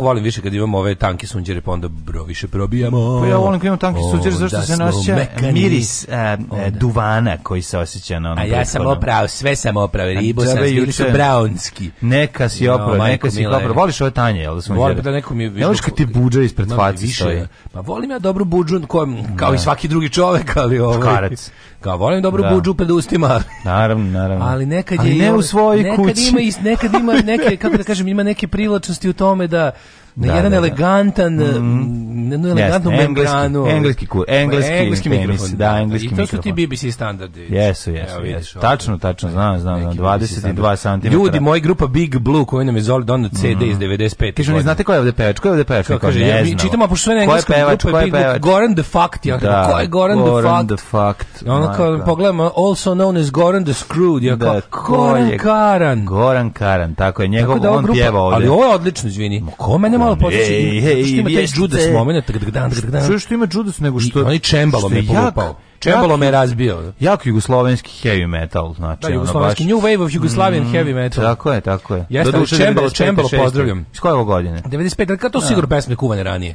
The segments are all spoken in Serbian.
ovako volim više kad imamo ove tanki sunđere, pa onda bro, više probijamo. Pa ja volim kad imamo tanke sunđere, zašto se nošća miris e, e, a, duvana koji se osjeća na onom A ja sam oprao, sve sam oprao, ribu sam, bili braunski. Neka si oprao, no, neka si oprao. Voliš ove tanje, jel da sunđere? Volim da neko mi... Ne voliš kad ti buđa ispred faci više. Pa volim ja dobru buđu, kao i da. svaki drugi čovek, ali ovo... Ovaj- Škarac. Kao volim dobru da. buđu pred ustima. Naravno, naravno. Ali nekad je ali ne u svojoj nekad Ima, nekad ima neke kako da kažem, ima neke privlačnosti u tome da na da, jedan da, da. elegantan, da. Mm, jednu elegantnu yes, membranu. Engleski, ovaj. kur, pa, engleski, engleski mikrofon. Da, da, da engleski mikrofon. I to mikrofon. ti BBC standardi. Jesu, jesu, jesu. Tačno, tačno, znam, znam, 22 cm. Ljudi, moja grupa Big Blue, koju nam je Zoli donio CD mm. iz 95. Kažu, ne znate ko je ovde pevač, ko je ovde pevač? Kaže, ja, mi čitamo, pošto sve na engleskom grupa je Big Blue, Goran the Fact, ja kažem, ko je Goran the Fact? Goran the Fact. Ono kao, pogledamo, also known as Goran the Screwed, ja kao, Goran Karan. Goran Karan, tako je, njegov, on pjeva ovde. Ali ovo je odlično, izvini. Ko mene malo počeći. Ej, ej, što ima taj Judas moment, Sve što ima Judas nego što... Oni čembalo me polupao. Čembalo me razbio. Jako jugoslovenski heavy metal, znači. Da, jugoslovenski, New Wave of Yugoslavian mm, heavy metal. Tako je, tako je. Jeste, ali čembalo, čembalo, pozdravljam. Iz koje godine? 95, ali to sigurno da. pesme kuvane ranije.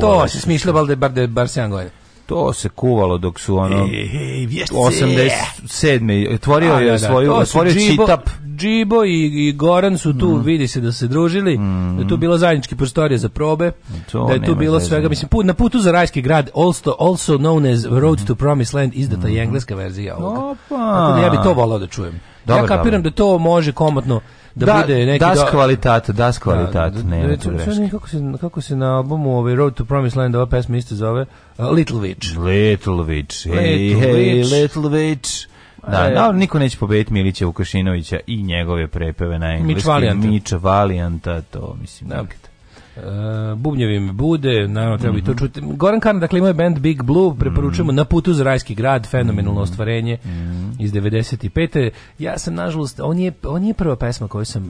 To se smišljalo, bar, da bar 7 godina. To se kuvalo dok su ono e, e, 87. otvorio je da, da. svoju otvorio čitap Džibo i, i Goran su tu, mm. vidi se da se družili, mm. da je tu mm. bila zajednički prostorije za probe, to da je tu bilo svega, da. mislim, put, na putu za rajski grad, also, also known as Road mm. to Promised Land, izdata je mm. engleska verzija ovoga. Opa. Tako da ja bi to volao da čujem. Dobar, ja kapiram dobar. da to može komotno da, da bude neki das do... kvalitat, das kvalitet, da, ne, ne, ne, kako se kako se na albumu ovaj Road to Promised Land ova pesma isto zove uh, Little Witch. Little Witch. Hey, little hey, witch. Little Witch. Da, e, da, niko neće pobediti Milića Vukašinovića i njegove prepeve na engleski. Mič Valianta. Mič Valijanta, to mislim. Da. Nekada. Uh, bubnjevi bude, naravno treba mm -hmm. i to mhm. čuti. Goran Karn, dakle, imao je band Big Blue, preporučujemo mm -hmm. na putu za Rajski grad, fenomenalno mhm. ostvarenje mm -hmm. iz 95. Ja sam, nažalost, on je, on je prva pesma koju sam,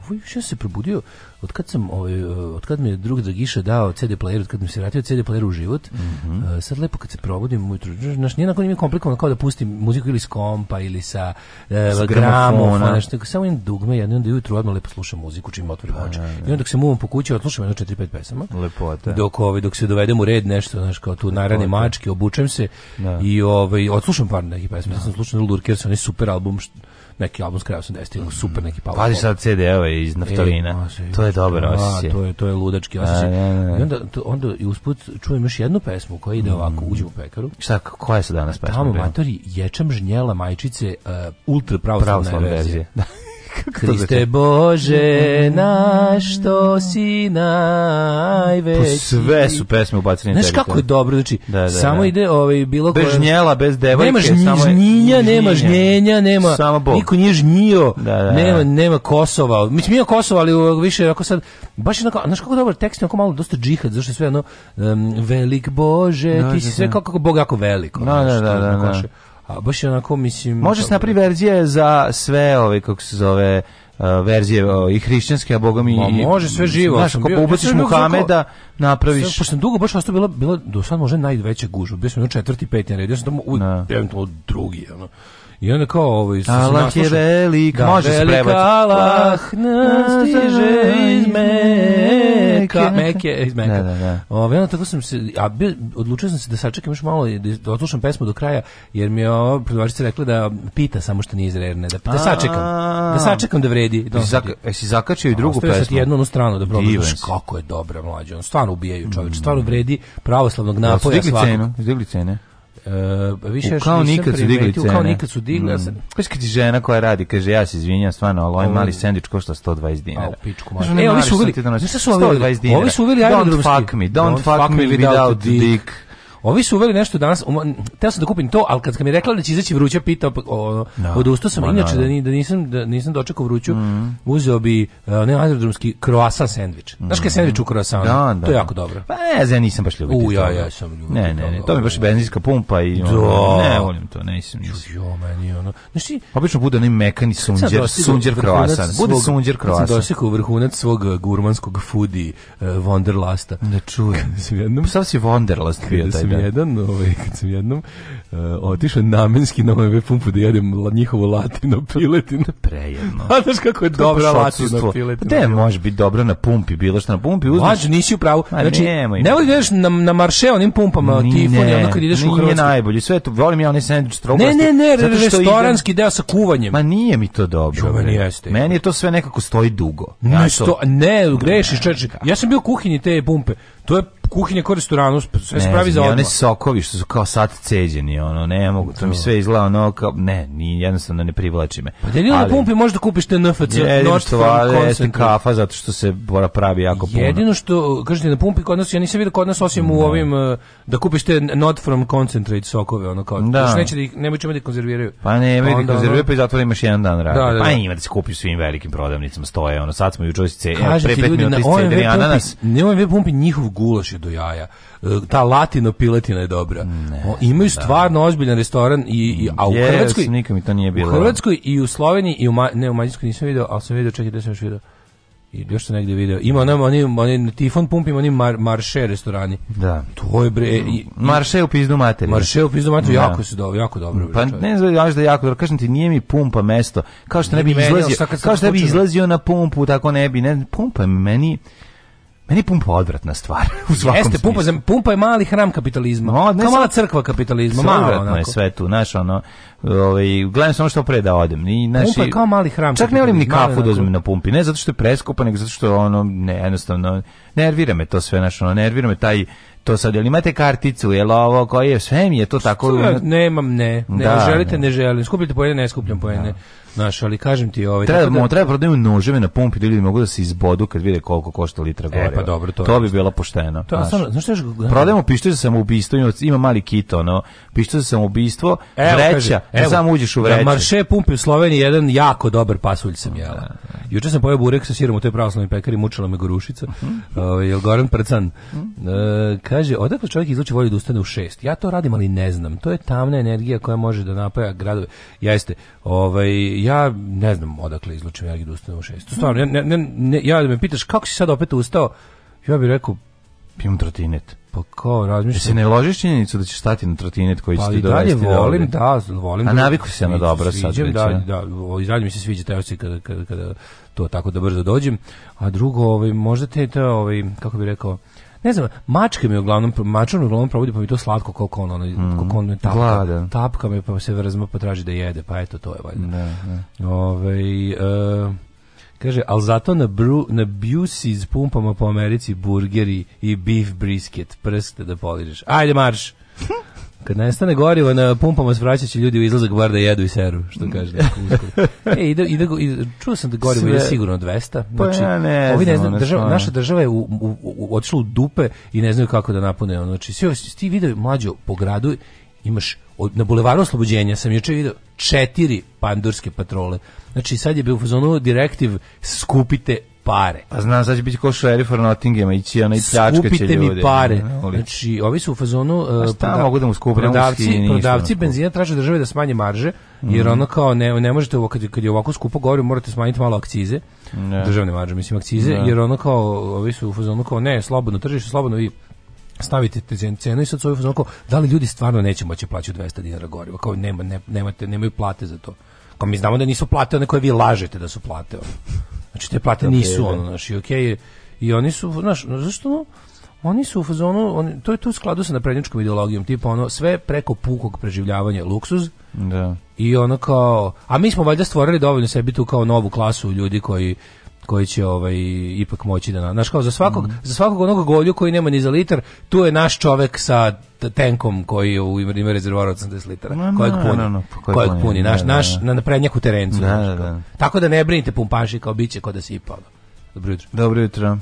uh, uj, ja se probudio, od kad sam ovaj e, od kad mi je drug Dragiša dao CD player, od kad mi se vratio CD player u život, mm -hmm. sad lepo kad se probudim ujutru, znači nije onako nije komplikovano kao da pustim muziku ili s kompa ili sa uh, gramofona, nešto, samo im dugme jedno onda ujutru odmah lepo slušam muziku čim otvorim pa, oči. Da, I onda da. dok se muvam po kući, odslušam jedno 4 5 pesama. Lepota. Dok ovaj dok se dovedem u red nešto, znači kao tu narane mačke, obučem se da. i ovaj odslušam par nekih pesama. Da. Sam slušao Lurkers, onaj super album što, neki album s kraja 80-ih, super neki power. Pazi sad cd evo, iz naftalina. E, to je dobro osjećaj. To je to je ludački da, osjećaj. Da, da, I onda to, onda i usput čujem još jednu pesmu koja ide mm. ovako, uđem u pekaru. Šta koja je se danas pesma? Tamo matori ječam žnjela majčice uh, ultra pravoslavna verzija. verzija. Kriste Bože, na što si najveći. Po pa sve su pesme ubacili ubacene. Znaš kako je dobro, znači, da, da, samo da. ide ovaj, bilo koje... Bez njela, bez devojke. Nema žnjenja, nema žnjenja, nema... Samo Bog. Niko nije žnjio, da, da, nema, da. nema Kosova. Mislim, nije Kosova, ali više, ako sad... Baš je znaš kako je dobar tekst, onako malo dosta džihad, zašto je sve ono... Um, velik Bože, ti si sve kako, kako Bog jako veliko. Da, da, da, da, A baš je onako, mislim... Može se napravi da- verzije za sve ove, kako se zove, Uh, verzije uh, i hrišćanske, a boga mi... Ma, može sve živo. Znaš, ako ubaciš Muhameda, napraviš... Sve, pošto sam dugo baš ostao, bilo, bilo do sad možda najveće gužba. Bio sam na četvrti, peti na redu. Ja sam tamo u, da. eventualno drugi. Ono. I onda kao ovaj se Allah je velik, može se prevati. Allah nas stiže iz Meka. Meke, iz Meka. Da, da, da. Ove, onda tako sam se, a odlučio sam se da sačekam još malo, da, da odslušam pesmu do kraja, jer mi je ova predavačica rekla da pita samo što nije iz Rerne, da, da sačekam, da sačekam da vredi. Da zaka, jesi zakačio i drugu pesmu? Ostavio jednu onu stranu da probaš, da kako je dobra mlađa, on stvarno ubijaju čoveč, stvarno mm. vredi pravoslavnog da napoja svakog. Izdigli cene, izdigli cene. Uh, više u kao nikad su digli cene. Kao nikad su digli. Mm. Pa kad ti žena koja radi, kaže, ja se izvinjam, stvarno, ali ovaj mali sendič košta 120 dinara. A, pičku, mali. e, ovi su uveli, da znaš šta su ovi uveli? Ovi su uveli aerodromski. Don't fuck me, don't, don't fuck me without, without dick. dick. Ovi su uveli nešto danas, um, teo sam da kupim to, ali kad sam mi rekla da će izaći vruća pita, ono, no, da. odustao sam, no, inače no. da, da, nisam, da nisam dočekao vruću, mm. uzeo bi, uh, ne aerodromski, kroasan sandvič. Mm. Znaš kaj je mhm. sandvič u kroasanu? Da, da. To je da. jako dobro. Pa ne, ja nisam baš ljubitelj. U, ja, ja sam ljubitelj. Ne, ne, ne, to mi baš da. benzinska pumpa i ono, ne volim to, ne nisam nisam. Jo, meni ono. Znaš ti... Obično bude onaj mekani sunđer, sunđer kroasan. Bude sunđer kroasan. Sam dosekao vrhunac svog e, gurmanskog foodie, uh, Wonderlasta. Ne čujem. jednom... Sam si Wonderlast bio taj sam da. jedan, ovaj, kad sam jednom uh, otišao namenski na OMV ovaj pumpu da jedem njihovu latino piletinu. Prejedno. A znaš kako je dobra latino piletina. Pa gde može biti dobro na pumpi, bilo što na pumpi uzmeš? Mađu, nisi u pravu. Znači, nemoj. Nemoj da ideš na, na marše onim pumpama, tifoni, ono kad ideš u Hrvatsku. Nije najbolji, sve to, volim ja onaj sandvič strogasti. Ne, ne, ne, re, restoranski idem... deo sa kuvanjem. Ma nije mi to dobro. Jo, meni jeste. Meni je to sve nekako stoji dugo. Ne, ja to... sto, ne, grešiš, čeče. Ja sam bio u kuhinji te pumpe. To je kuhinja kao restoranu sve se pravi za odmah. Ne, sokovi što su kao sad ceđeni, ono, ne mogu, to mi da. sve izgleda ono kao, ne, ni jednostavno ne privlači me. Pa da na pumpi možda kupiš te NFC, jedino što vale, jeste kafa, zato što se bora pravi jako puno. Jedino što, kažete, na pumpi kod nas, ja nisam vidio kod nas, osim u da. ovim, eh, da kupiš te not from concentrate sokove, ono kao, da. još neće da ih, nemoj čemu da ih konzerviraju. Pa ne, pa da konzerviraju, pa i zato da imaš jedan dan rada. Da, da, pa da. Pa ima da se kupiš svim velikim prodavnicama, stoje, ono, sad smo jučer, pre 5 minuta iz cederi Ne, ove pumpi njihov gulaš je do jaja. E, ta latino piletina je dobra. Ne, imaju da. stvarno da. ozbiljan restoran i, i a u yes, Hrvatskoj mi to nije bilo. U Hrvatskoj i u Sloveniji i u Ma, ne u Mađarskoj nisam video, al sam video čekaj da sam još video. I još sam negde video. Ima nam oni, oni Tifon pumpi, ima oni mar, Marše restorani. Da. To je bre... I, i, marše u pizdu materiju. Marše u pizdu materiju, da. jako se dobro, jako dobro. Bre, pa ne znam da da jako dobro, kažem ti, nije mi pumpa mesto. Kao što ne, ne bi izlazio, kao što bi izlazio na pumpu, tako ne bi, ne, pumpa meni Meni pumpa odvratna stvar. U svakom Jeste, pumpa, za, pumpa je mali hram kapitalizma. No, ne kao mala crkva kapitalizma. Malo, odvratno je sve tu, znaš, ono, ovaj, gledam samo što pre da odem. I, naši, pumpa je kao mali hram. Čak ne volim ni kafu da na pumpi, ne zato što je preskupa, nego zato što ono, ne, jednostavno, nervira me to sve, znaš, ono, nervira me taj, to sad, jel imate karticu, jel ovo, koji je, sve mi je to tako... Ja, nemam, ne, ne, da, želite, ne, ne želim, skupljite pojene, ne skupljam pojene. Da. Znaš, ali kažem ti, ovaj treba da... treba prodaju noževe na pumpi da ljudi mogu da se izbodu kad vide koliko košta litra e, goriva. E pa dobro, to. To bi bilo pošteno. To, znaš, znaš, je? prodajemo pištolj za samoubistvo, ima mali kit ono, pištolj za samoubistvo, evo, vreća, kaže, da evo, samo uđeš u vreću. Da marše pumpi u Sloveniji jedan jako dobar pasulj sam jela. Da, da. Juče sam pojeo burek sa sirom u toj pravoslavnoj pekari, mučila me gorušica. Mhm. Ovaj Goran Prcan mhm. e, kaže, odakle čovjek izvuče volju da ustane u 6. Ja to radim, ali ne znam. To je tamna energija koja može da napaja gradove. Jeste. Ovaj ja ne znam odakle izlučim energiju da ustanem u šest. Stvarno, ne, ne, ne, ja da me pitaš kako si sad opet ustao, ja bih rekao, pijem trotinet. Pa ko, razmišljam. Se ne ložiš činjenicu da ćeš stati na trotinet koji pa će ti dovesti dalje volim, da, volim. A da naviku se na dobro sad. Sviđam, da, da, i dalje mi se sviđa taj osjećaj kada, kada, kada to tako da brzo dođem. A drugo, ovaj, možda te, te ovaj, kako bih rekao, ne znam, mačka mi uglavnom, mačka mi uglavnom provodi, pa mi to slatko kao on, ono, mm. on me tapka, Vlada. Da. tapka me, pa se vrzma, potraži da jede, pa eto, to je valjda. Ne, ne. Ove, Kaže, al zato na, bru, na Busey s pumpama po Americi burgeri i beef brisket, prste da poližeš. Ajde marš! Kad nestane gorivo na pumpama svraćaće ljudi u izlazak bar da jedu i seru, što kaže e, ide, ide, ide, čuo sam da gorivo Sve... ide sigurno 200. Pa znači, ja ne, ovi ne znam, država, naša država je u, u, u, otišla u dupe i ne znaju kako da napune. Ono. Znači, svi, ti video mlađo po gradu imaš na bulevaru oslobođenja sam juče video četiri pandurske patrole. Znači sad je bio u fazonu direktiv skupite pare. Pa znam, sad će biti ko šerif Nottinghama, ići ona i pljačka će ljudi. mi pare. Znači, ovi su u fazonu... Uh, šta pa da, mogu da mu skupe? Prodavci, prodavci benzina traže države da smanje marže, jer mhm. ono kao ne, ne možete, kad, kad je ovako skupo govorio, morate smanjiti malo akcize, ne. državne marže, mislim akcize, ne. jer ono kao, ovi su u fazonu kao, ne, slobodno tržište, slobodno vi stavite te cenu i sad svoj fazonu kao, da li ljudi stvarno neće moći plaćati 200 dinara goriva, kao nema, ne, nemate, nemaju plate za to. Kao mi znamo da nisu plate one koje vi lažete da su plate. Ono. Znači te plate okay, nisu da. ono, znači okej okay, i oni su, znaš, zašto ono, oni su u fazonu, oni, to je tu skladu sa naprednjačkom ideologijom, tipa ono, sve preko pukog preživljavanja luksuz, da. I ono kao, a mi smo valjda stvorili dovoljno sebi tu kao novu klasu ljudi koji koji će ovaj ipak moći da naš kao za svakog mm. za svakog onog golju koji nema ni za liter, tu je naš čovek sa tenkom koji u ima rezervoar od 80 litara no, pa kojeg puni no, no, kojeg puni da, naš da, naš da. na prednjak u terencu tako da ne brinite pumpaši kao biće kod da se ipalo dobro jutro dobro jutro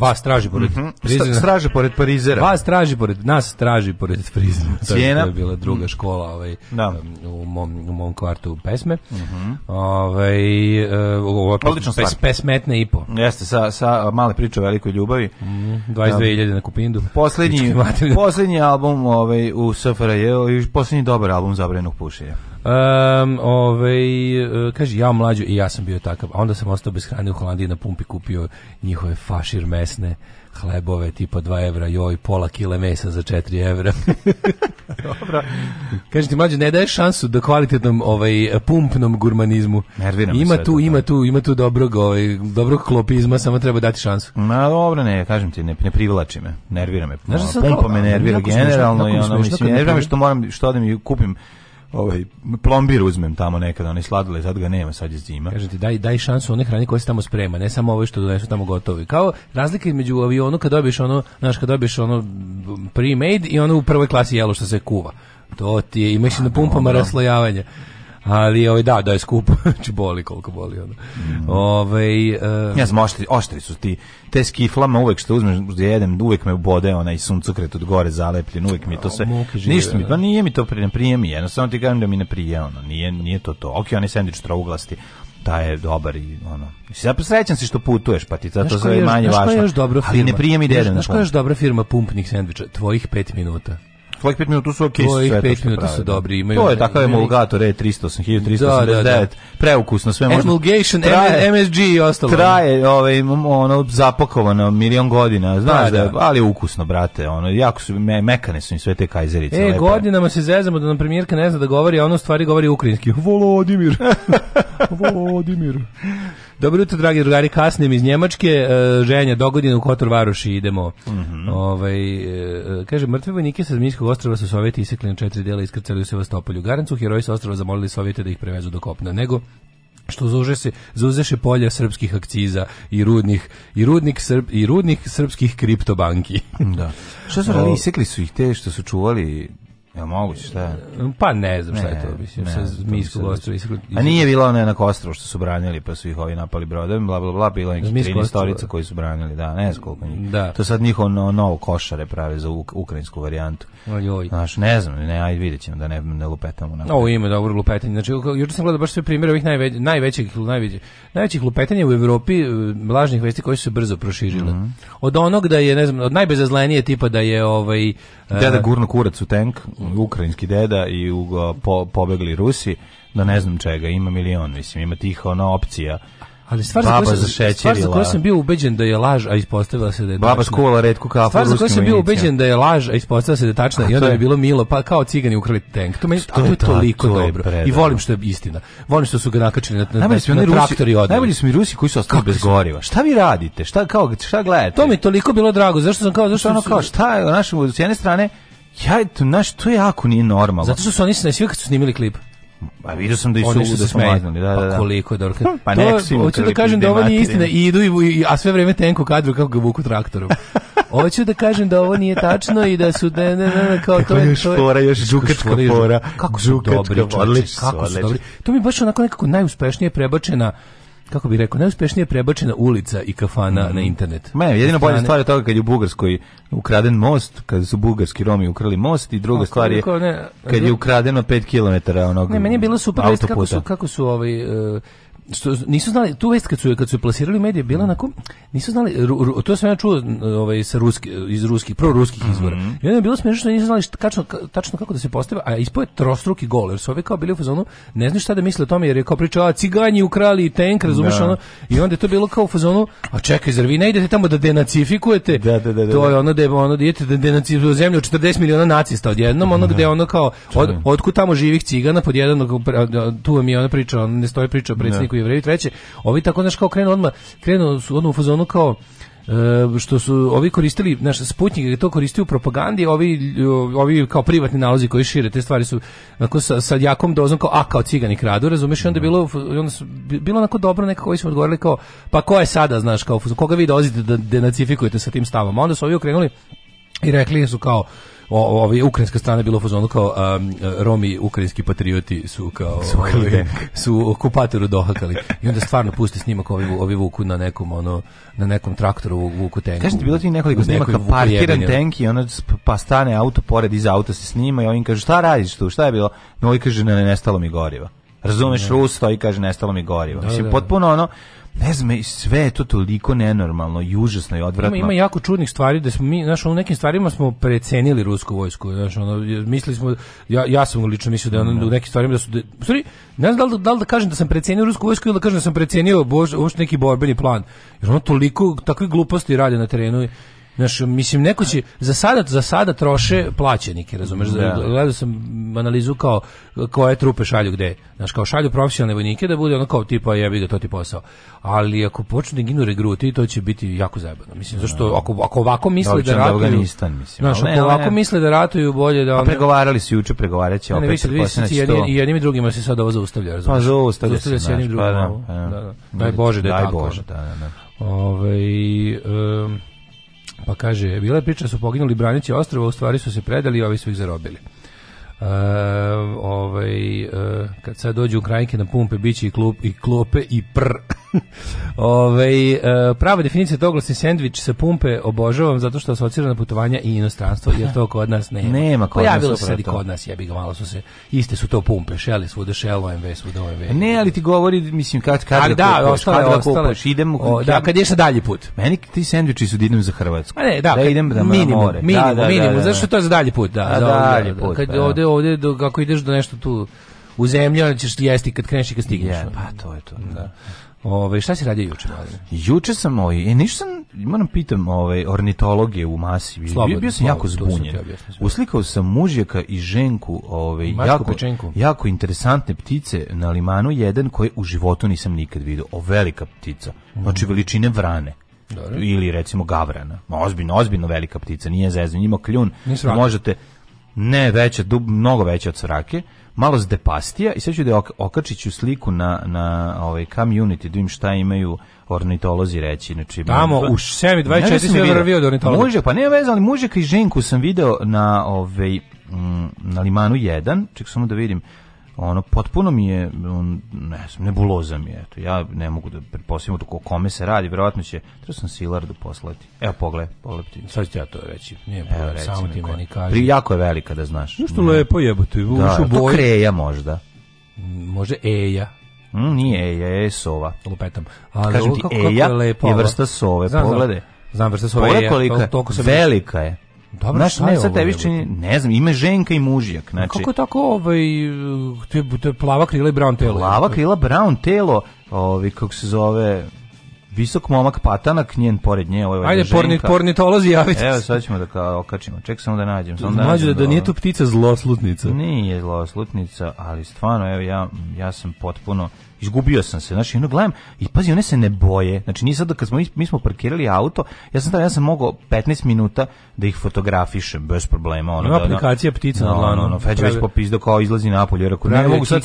Vas traži pored mm -hmm. Straže pored parizera. Vas traži pored nas, traži pored frizera. Cijena. To je bila druga mhm. škola ovaj, da. u, mom, u mom kvartu pesme. Mm -hmm. ovaj, ovo e, Odlična pes, pesmetne i po. Jeste, sa, sa male priče o velikoj ljubavi. Mm, 22.000 na kupindu. Poslednji, poslednji album ovaj, u SFRJ i poslednji dobar album zabrenog pušenja. Um, ovaj, e, kaže, ja mlađo i ja sam bio takav, a onda sam ostao bez hrane u Holandiji na pumpi kupio njihove fašir mesne hlebove tipa 2 evra, joj, pola kile mesa za 4 evra. Dobro. Kaže ti mlađe, ne daje šansu da kvalitetnom ovaj, pumpnom gurmanizmu. Nerviram ima tu, to, ima tu, ima tu dobrog, ovaj, dobrog klopizma, samo treba dati šansu. Ma dobro, ne, kažem ti, ne, ne privlači me, nervira me. Znaš, da Pumpa me nervira generalno i ono, mislim, nervira me što moram, što odem i kupim ovaj plombir uzmem tamo nekad, onaj sladoled, sad ga nema, sad je zima. Kažete daj daj šansu onih hrane koje se tamo sprema, ne samo ovo što donesu tamo gotovi. Kao razlika između avionu kad dobiješ ono, znaš, kad dobiješ ono pre-made i ono u prvoj klasi jelo što se kuva. To ti je, imaš na pumpama raslojavanje ali ovaj da da je skupo znači boli koliko boli ono mm. ovaj uh, ja oštri, oštri su ti te skiflama uvek što uzmeš da jedem uvek me bode onaj suncokret od gore zalepljen uvek mi to sve žive, ništa mi da. pa nije mi to pri ne prijemi jednostavno ti kažem da mi ne prije ono nije nije to to okej okay, onaj sendvič trouglasti da je dobar i ono. Zato srećan si što putuješ, pa ti zato sve manje važno. Ali ne prijemi mi Znaš koja je dobra firma pumpnih sendviča? Tvojih 5 minuta tvojih 5 minuta su okej. Okay, tvojih 5 minuta su da. dobri, imaju. To je takav emulgator E300, 1389, da, da, preukusno sve može. Emulgation, traje, MSG i ostalo. Traje, ovaj, ono, zapakovano milion godina, znaš pa da, da, ali ukusno, brate, ono, jako su, me, mekane su im sve te kajzerice. E, lepe. godinama se zezamo da nam premijerka ne zna da govori, a ono stvari govori ukrajinski. Volodimir, Volodimir. Dobro jutro, dragi drugari, kasnim iz Njemačke, e, ženja, dogodine u Kotor Varoši idemo. Mm -hmm. ovaj, e, e, kaže, mrtve vojnike sa Zmijskog ostrva su Sovjeti isekli na četiri dela i iskrcali u Sevastopolju. Garancu heroji sa ostrava zamolili Sovjete da ih prevezu do kopna, nego što zauzeše, zauzeše polja srpskih akciza i rudnih i rudnik srp, i rudnih srpskih kriptobanki. da. Što su radili? Isekli su ih te što su čuvali Ja moguće, šta je? Pa ne znam šta je to, mislim, ne, sa Zmijskog ostrova. A nije bila ona na Kostrov što su branili, pa su ih ovi napali brodovim, bla, bla, bla, bila nekih 13 storica koji su branili, da, ne znam koliko njih. Da. To sad njihovo ono, novo košare prave za uk, ukrajinsku varijantu. Ojoj. Znaš, ne znam, ne, ajde vidjet ćemo da ne, ne lupetamo. Na Ovo ime dobro lupetanje. Znači, juče sam gledao baš sve primjere ovih najveć, najvećih, najvećih, najvećih lupetanja u Evropi, e, lažnih vesti koje su se brzo proširile. Mm -hmm. Od onog da je, ne znam, od najbezazlenije tipa da je ovaj... E, da da gurno kurac u tank ukrajinski deda i ugo, po, pobegli Rusi, da ne znam čega, ima milion, mislim, ima tih ono opcija. Ali stvar za koju sam, za koju sam bio ubeđen da je laž, a ispostavila se da je tačna. Baba skuvala redku kafu Stvar za koju sam bio ubeđen da je laž, a ispostavila se da je tačna da da i onda je... mi bilo milo, pa kao cigani ukrali tank. To, meni, to, je, ta, toliko to dobro. Je I volim što je istina. Volim što su ga nakačili na, na, najbolji na, na traktori odmah. Najbolji su mi Rusi koji su ostali bez goriva. Šta vi radite? Šta, kao, šta gledate? To mi je toliko bilo drago. Zašto sam kao, zašto ono kao, šta je, s jedne strane, Ja, to, znaš, to jako nije normalno. Zato što su oni svi kad su snimili klip. Pa vidio sam da i su da smetnuli, da, da, da. Pa da. koliko je dobro. Hm, pa nek si Hoću da kažem da ovo nije istina i idu, i, a sve vreme tenko kadru kako ga vuku traktorom. Hoću da kažem da ovo nije tačno i da su ne ne ne, kao to je još fora, još žukačka fora. Kako su dobri, odlično, kako su dobri. To mi baš onako nekako najuspešnije prebačena kako bih rekao, najuspešnije prebačena ulica i kafana mm -hmm. na internet. Ma je, jedina bolja stvar je toga kad je u Bugarskoj ukraden most, kad su bugarski Romi ukrali most i druga Ako, stvar je kad je ukradeno 5 km onog Ne, meni je bilo super vest, kako su, kako su ovaj, uh, što nisu znali tu vest kad su kad su plasirali medije bila na mm. onako nisu znali ru, ru, to sam ja čuo ovaj sa ruski iz ruskih proruskih mhm. izvora. Mm -hmm. I onda je bilo smešno što nisu znali šta, tačno, tačno kako da se postave, a ispoje trostruki gol, jer su ovi kao bili u fazonu, ne znaš šta da misle o tome jer je kao pričao a ciganji ukrali tenk razumeš da. ono. I onda je to bilo kao u fazonu, a čekaj, zar vi ne idete tamo da denacifikujete? Da, da, da, da. To da. je ono da je ono da idete da denacifikujete zemlju 40 miliona nacista odjednom, ono da. gde ono kao od, otkud tamo živih cigana pod jedan tu mi ona priča, ne stoji priča da. predsedniku drugi, vredi treće. Ovi tako, znaš, kao krenu odmah, krenu su odmah u fazonu kao, e, što su ovi koristili naš Sputnik je to koristio u propagandi, ovi ovi kao privatni nalozi koji šire te stvari su onako sa, sa jakom dozom kao a kao cigani kradu, razumeš? I onda bilo onda su, bilo onako dobro nekako koji smo odgovorili kao pa ko je sada, znaš, kao koga vi dozite da denacifikujete sa tim stavom. onda su ovi okrenuli i rekli su kao o, o, ukrajinska strana bilo u fazonu kao um, Romi ukrajinski patrioti su kao Suhali. Ovaj, su okupatoru dohakali i onda stvarno pusti snimak ovi, ovi vuku na nekom ono na nekom traktoru vuku tenku. Kažete bilo ti nekoliko snimaka parkiran tenk i ono pa stane auto pored iza auta se snima i on im kaže šta radiš tu šta je bilo no i kaže ne nestalo mi goriva razumeš Rus to i kaže nestalo mi goriva da, mislim da, da. potpuno ono ne znam, sve je to toliko nenormalno i užasno i odvratno. Ima, ima jako čudnih stvari da smo mi, znaš, u nekim stvarima smo precenili rusku vojsku, znaš, ono, mislili smo, ja, ja sam lično mislio da ono, da. u nekim stvarima da su, da, sorry, ne znam da li, da li da kažem da sam precenio rusku vojsku ili da kažem da sam precenio bož, uopšte neki borbeni plan, jer ono toliko, takve gluposti radi na terenu Znaš, mislim, neko će, za sada, za sada troše plaćenike, razumeš? Da. Gledao sam analizu kao koje trupe šalju gde. Znaš, kao šalju profesionalne vojnike da bude ono kao tipa jebi ga, to ti posao. Ali ako počnu da ginu regruti, to će biti jako zajebano. Mislim, zašto, da. ako, ako ovako misle da ratuju... Afganistan, mislim. Znaš, ako ne, ovako ne. misle da ratuju bolje da... Pa One, pregovarali su juče, pregovarat će opet. Ne, i jedni, jednim i drugima se sad ovo zaustavlja, razumiješ? Pa zaustavlja, se, se jednim drugim. Pa, da, da, da. Daj Bože da je tako. Bože, da, da, da. Ove, ovaj, um, Pa kaže, bila je priča su poginuli branici ostrava, u stvari su se predali i ovi su ih zarobili. Uh, ovaj, uh, kad sad dođu Ukrajinke na pumpe, biće i, klup, i klope i pr. Ove, e, prava definicija toglasni sendvič sa pumpe obožavam zato što asocira na putovanja i inostranstvo, jer to kod nas nema. Nema kod Pojavilo nas. se sad i kod nas, jebi ga, malo su se, iste su to pumpe, Shell, svuda Shell, OMV, svuda OMV. Ne, ali ti govori, mislim, kad, kad da, kad, da, ostale, kad ostale, kupuješ, idem, o, da, kad ješ na dalji put. Meni ti sendviči su da idem za Hrvatsku. A ne, da, da idem da minimum, more. Minimum, da, da, minimum, da, da zašto to je za dalji put, da. Da, dalji put. Kad ovde, ovde, kako ideš do nešto tu, u zemlju, ćeš jesti kad kreneš i kad stigneš. Yeah, pa to je to, da. Ove, šta si radio juče? Juče sam, ovaj, e, ništa sam, moram pitam, ovaj, ornitologe u masi. Slobodno, bio sam jako zbunjen. Sam Uslikao sam mužjaka i ženku, ovaj, jako, pečenku. jako interesantne ptice na limanu, jedan koje u životu nisam nikad vidio. O, velika ptica. Znači, mhm. veličine vrane. Dobre. Ili recimo gavrana. Ozbiljno, ozbiljno velika ptica, nije zezno, ima kljun. Možete, ne veća, dub, mnogo veća od svrake malo s depastija i sad ću da okačiću sliku na, na ovaj community, da im šta imaju ornitolozi reći. Znači, Tamo, u 7 24 sam je vrvio od ornitologa. Mužek, pa nema veze, ali mužeka i ženku sam video na, ovaj, na Limanu 1, ček samo da vidim, ono potpuno mi je on, ne znam nebuloza mi je eto ja ne mogu da pretpostavim o kome se radi verovatno će treba sam Silardu poslati evo pogle pogledaj ti sad ja to reći nije problem samo ti meni kaže pri jako je velika da znaš no što lepo jebote u da, boje kreja možda mm, može eja mm, nije eja je sova lupetam ali kažem ti eja je, lepo, je vrsta sove pogledaj znam vrsta sove eja koliko, toliko velika je Dobro, Znaš, šta je sad tebi čini, ne znam, ima ženka i mužjak. Znači, kako tako ovaj, te, te plava krila i brown telo? Plava krila, brown telo, ovi, kako se zove, visok momak patanak, njen pored nje, ovaj Ajde, porni, pornitolozi, javite Evo, sad ćemo da ka, okačimo, ček samo da nađem. Samo da, nađem da, da nije tu ptica zloslutnica. Nije zloslutnica, ali stvarno, evo, ja, ja sam potpuno izgubio sam se, znači, ono gledam, i pazi, one se ne boje, znači, ni sad da kad smo, mi smo parkirali auto, ja sam, ja sam mogao 15 minuta da ih fotografišem, bez problema, ono, Ima da, da. aplikacija ptica no, da, na dlanu, no, no, Feđa već popizdo kao izlazi na polje rekao ne mogu sad,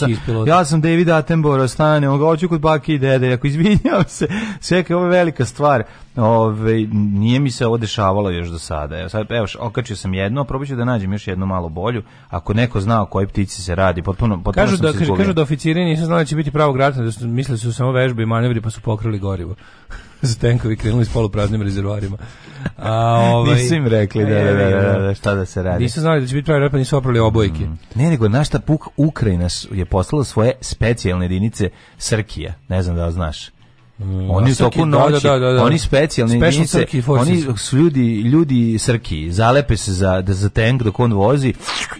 ja sam David Attenborough, stane, on ga hoću kod bake i dede, ako izvinjam se, sve kao, ovo velika stvar, Ove, nije mi se ovo dešavalo još do sada. Evo, sad, evo, okačio sam jedno, probat ću da nađem još jednu malo bolju. Ako neko zna o kojoj ptici se radi, potpuno, potpuno kažu sam da, se izgubio. Kažu da oficiri nisu znali da će biti pravo rata, da su, mislili su samo vežbe i manevri pa su pokrili gorivo. za tenkovi krenuli s polupraznim rezervoarima. A, ovaj, nisu im rekli da, da, e, da, da, da, da, šta da se radi. Nisu znali da će biti pravi rat, pa nisu oprali obojke. Mm. Ne, nego našta puk Ukrajina je poslala svoje specijalne jedinice Srkija. Ne znam da li znaš. Mm. Oni su toku noći, da, da, da, oni specijalni jedinice, oni su ljudi, ljudi srki, zalepe se za, da, za tank dok on vozi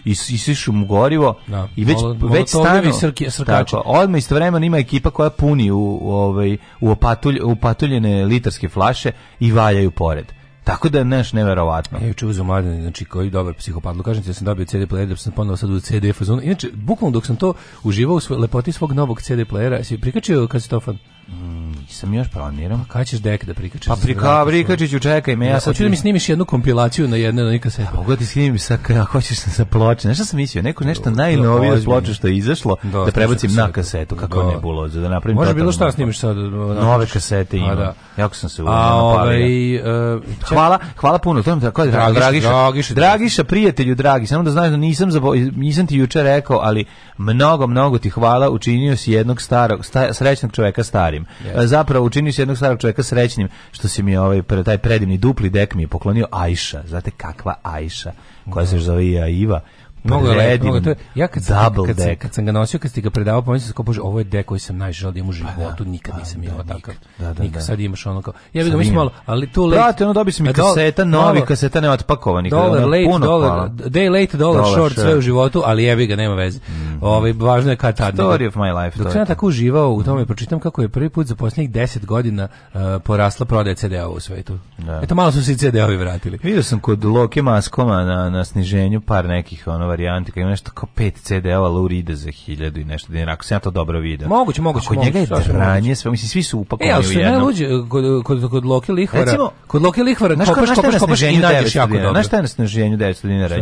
i isišu mu gorivo da, i već, Molo, već stanu. Srki, srkači. Tako, odmah istovremeno ima ekipa koja puni u, ovaj, u, opatulj, opatuljene litarske flaše i valjaju pored. Tako da je neš neverovatno. Ja juče uzeo znači koji dobar psihopat. Kažem ti da sam dobio CD player, da sam ponovo sad u CD fazonu. Inače, bukvalno dok sam to uživao u svoj, lepoti svog novog CD playera, si prikačio kasetofon? Mm, nisam još planiram. Pa kada ćeš dek da prikačeš? Pa prika, prikačit ću, čekaj me. Ja, ja hoću da mi snimiš jednu kompilaciju na jednoj neka se. Mogu da ti snimim sa, ako hoćeš sa ploče. Nešto sam mislio, neko nešto najnovije do, ploče što je izašlo, do, da prebacim na kasetu, kako do. ne bilo, da napravim Može bilo šta snimiš sad. Nove kasete pa ima. Da. Jako sam se uvijen. Ovaj, uh, hvala, hvala puno. To je tako, dragiša, dragiša, dragiša, dragiša, prijatelju, dragi. Samo da znaš da nisam, nisam ti juče rekao, ali Mnogo, mnogo ti hvala, učinio si jednog starog, sta, srećnog čoveka starim. Yes. E, zapravo, učinio si jednog starog čoveka srećnim, što si mi ovaj, taj predivni dupli dek mi je poklonio Ajša. Znate kakva Ajša, koja se zove i Iva Mnogo ledi. mnogo to. Ja kad sam, kad, sam, kad sam ga nosio, kad si ga predavao, pomislio sam kao bože, ovo je dek koji sam najželeo da imam u pa da, životu, nikad pa nisam imao da, takav. Da, da, nikad da. sad imaš ono kao. Ja bih ga mislim malo, ali tu late. Brate, ono dobisi i kaseta, novi kaseta nema otpakovanih. da, late, dolar, day late, dollar short sve u životu, ali jebi ga nema veze. Mhm. Ovaj važno je kad tad. Story of my life. Dok sam tako uživao u tome, mhm. pročitam kako je prvi put za poslednjih 10 godina eh, porasla prodaja CD-ova u svetu. Eto malo su se CD-ovi vratili. Video sam kod Loki Maskoma na na sniženju par nekih ono varijante, kao ima nešto kao 5 CD-ova Lurida za 1000 i nešto dinara, ako se ja to dobro vidio. Moguće, moguće. Kod njega je dranje, sve, mislim, svi su upakovani e, u jedno. E, ali najluđe, eh, kod, kod, kod Loki Lihvara, Recimo, kod Loki Lihvara, znaš, kopaš, kopaš, kopaš i nađeš jako dobro. Znaš šta je na sneženju 900 dinara?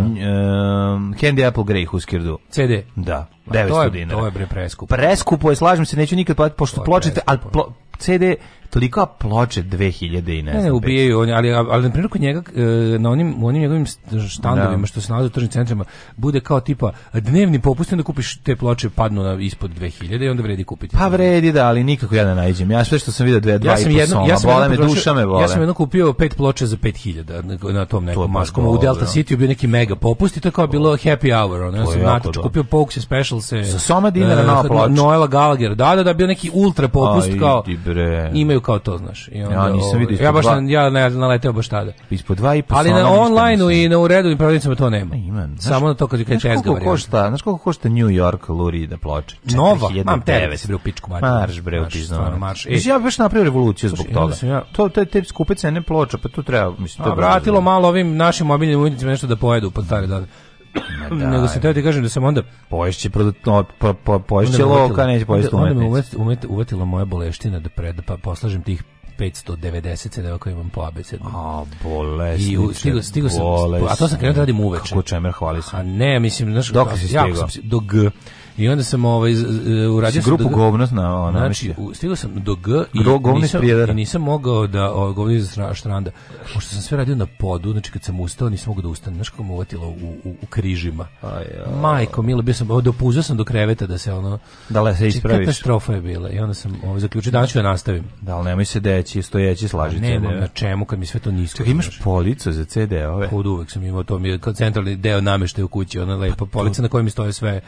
Candy Apple Grey Huskerdu. CD. Da. 900 pa to je, dinara. To je bre preskupo. Preskupo je, slažem se, neću nikad platiti, pošto pločete, ali plo, CD toliko a ploče 2000 i ne, ne znam. Ne, ubijaju oni, ali ali na primjer kod njega e, na onim u onim njegovim štandovima da. što se nalaze u tržnim centrima bude kao tipa dnevni popust da kupiš te ploče padnu na ispod 2000 i onda vredi kupiti. Pa vredi da, ali nikako ja ne da naiđem. Ja sve što sam video 2 ja sam jedno, ja sam bole me duša me vole. Ja sam jedno kupio pet ploče za 5000 na tom nekom to pa maškom u Delta City bio neki mega popust i to kao bilo happy hour, ono. Ja sam natoč kupio Pokes special Marshallse. Za soma dinara uh, eh, nova ploča. Noela Gallagher. Da, da, da, bio neki ultra popust Aj, kao. Bre. Imaju kao to, znaš. I onda, ja nisam ovaj, vidio. Ja baš dva... ja ne, naleteo baš tada. Ispod dva i po Ali na onlajnu i na uredu i prodavnicama to nema. Ima. Samo na to kad kažeš tezga. Koliko košta? Znaš koliko košta New York Lurida ploča? Nova. Mam tebe se bre u pičku mači Marš bre u pizno. Marš. E. Ja baš napravio revoluciju zbog toga. To te te skupe cene ploča, pa tu treba, mislim, to vratilo malo ovim našim mobilnim ljudima nešto da pojedu pod pa stare dane. Da, Nego sam teo ti kažem da sam onda... Poješće, pro, no, po, po, poješće loka, neće poješće umetnici. Onda me uvet, uvetila moja boleština da, pred, da pa, poslažem tih 590 CD-ova koje imam po abecednom. A, bolesniče, I stigo, stigo sam, bolesniče. A to sam krenuo da radim uveče. Kako čemer hvali sam. A ne, mislim, znaš, Dok si ja, stigao? Sam, do G. I onda sam ovaj uradio sam grupu govno na ona. Znači, stigao sam do G i Gro, nisam, i nisam mogao da govni za štranda. Pošto sam sve radio na podu, znači kad sam ustao nisam mogao da ustanem, znači kako me uvatilo u, u, u križima. Aj, ja. Majko, milo, bio sam dopuzao sam do kreveta da se ono da le se znači, ispraviš. Katastrofa je bila i onda sam ovaj zaključio da ću da nastavim. Da, al nemoj se deći, stojeći slažite. Pa nemam na čemu kad mi sve to nisko. Čekaj, imaš policu za CD-ove? Kod uvek sam imao to mi je centralni deo nameštaja u kući, ona lepa polica na kojoj mi stoje sve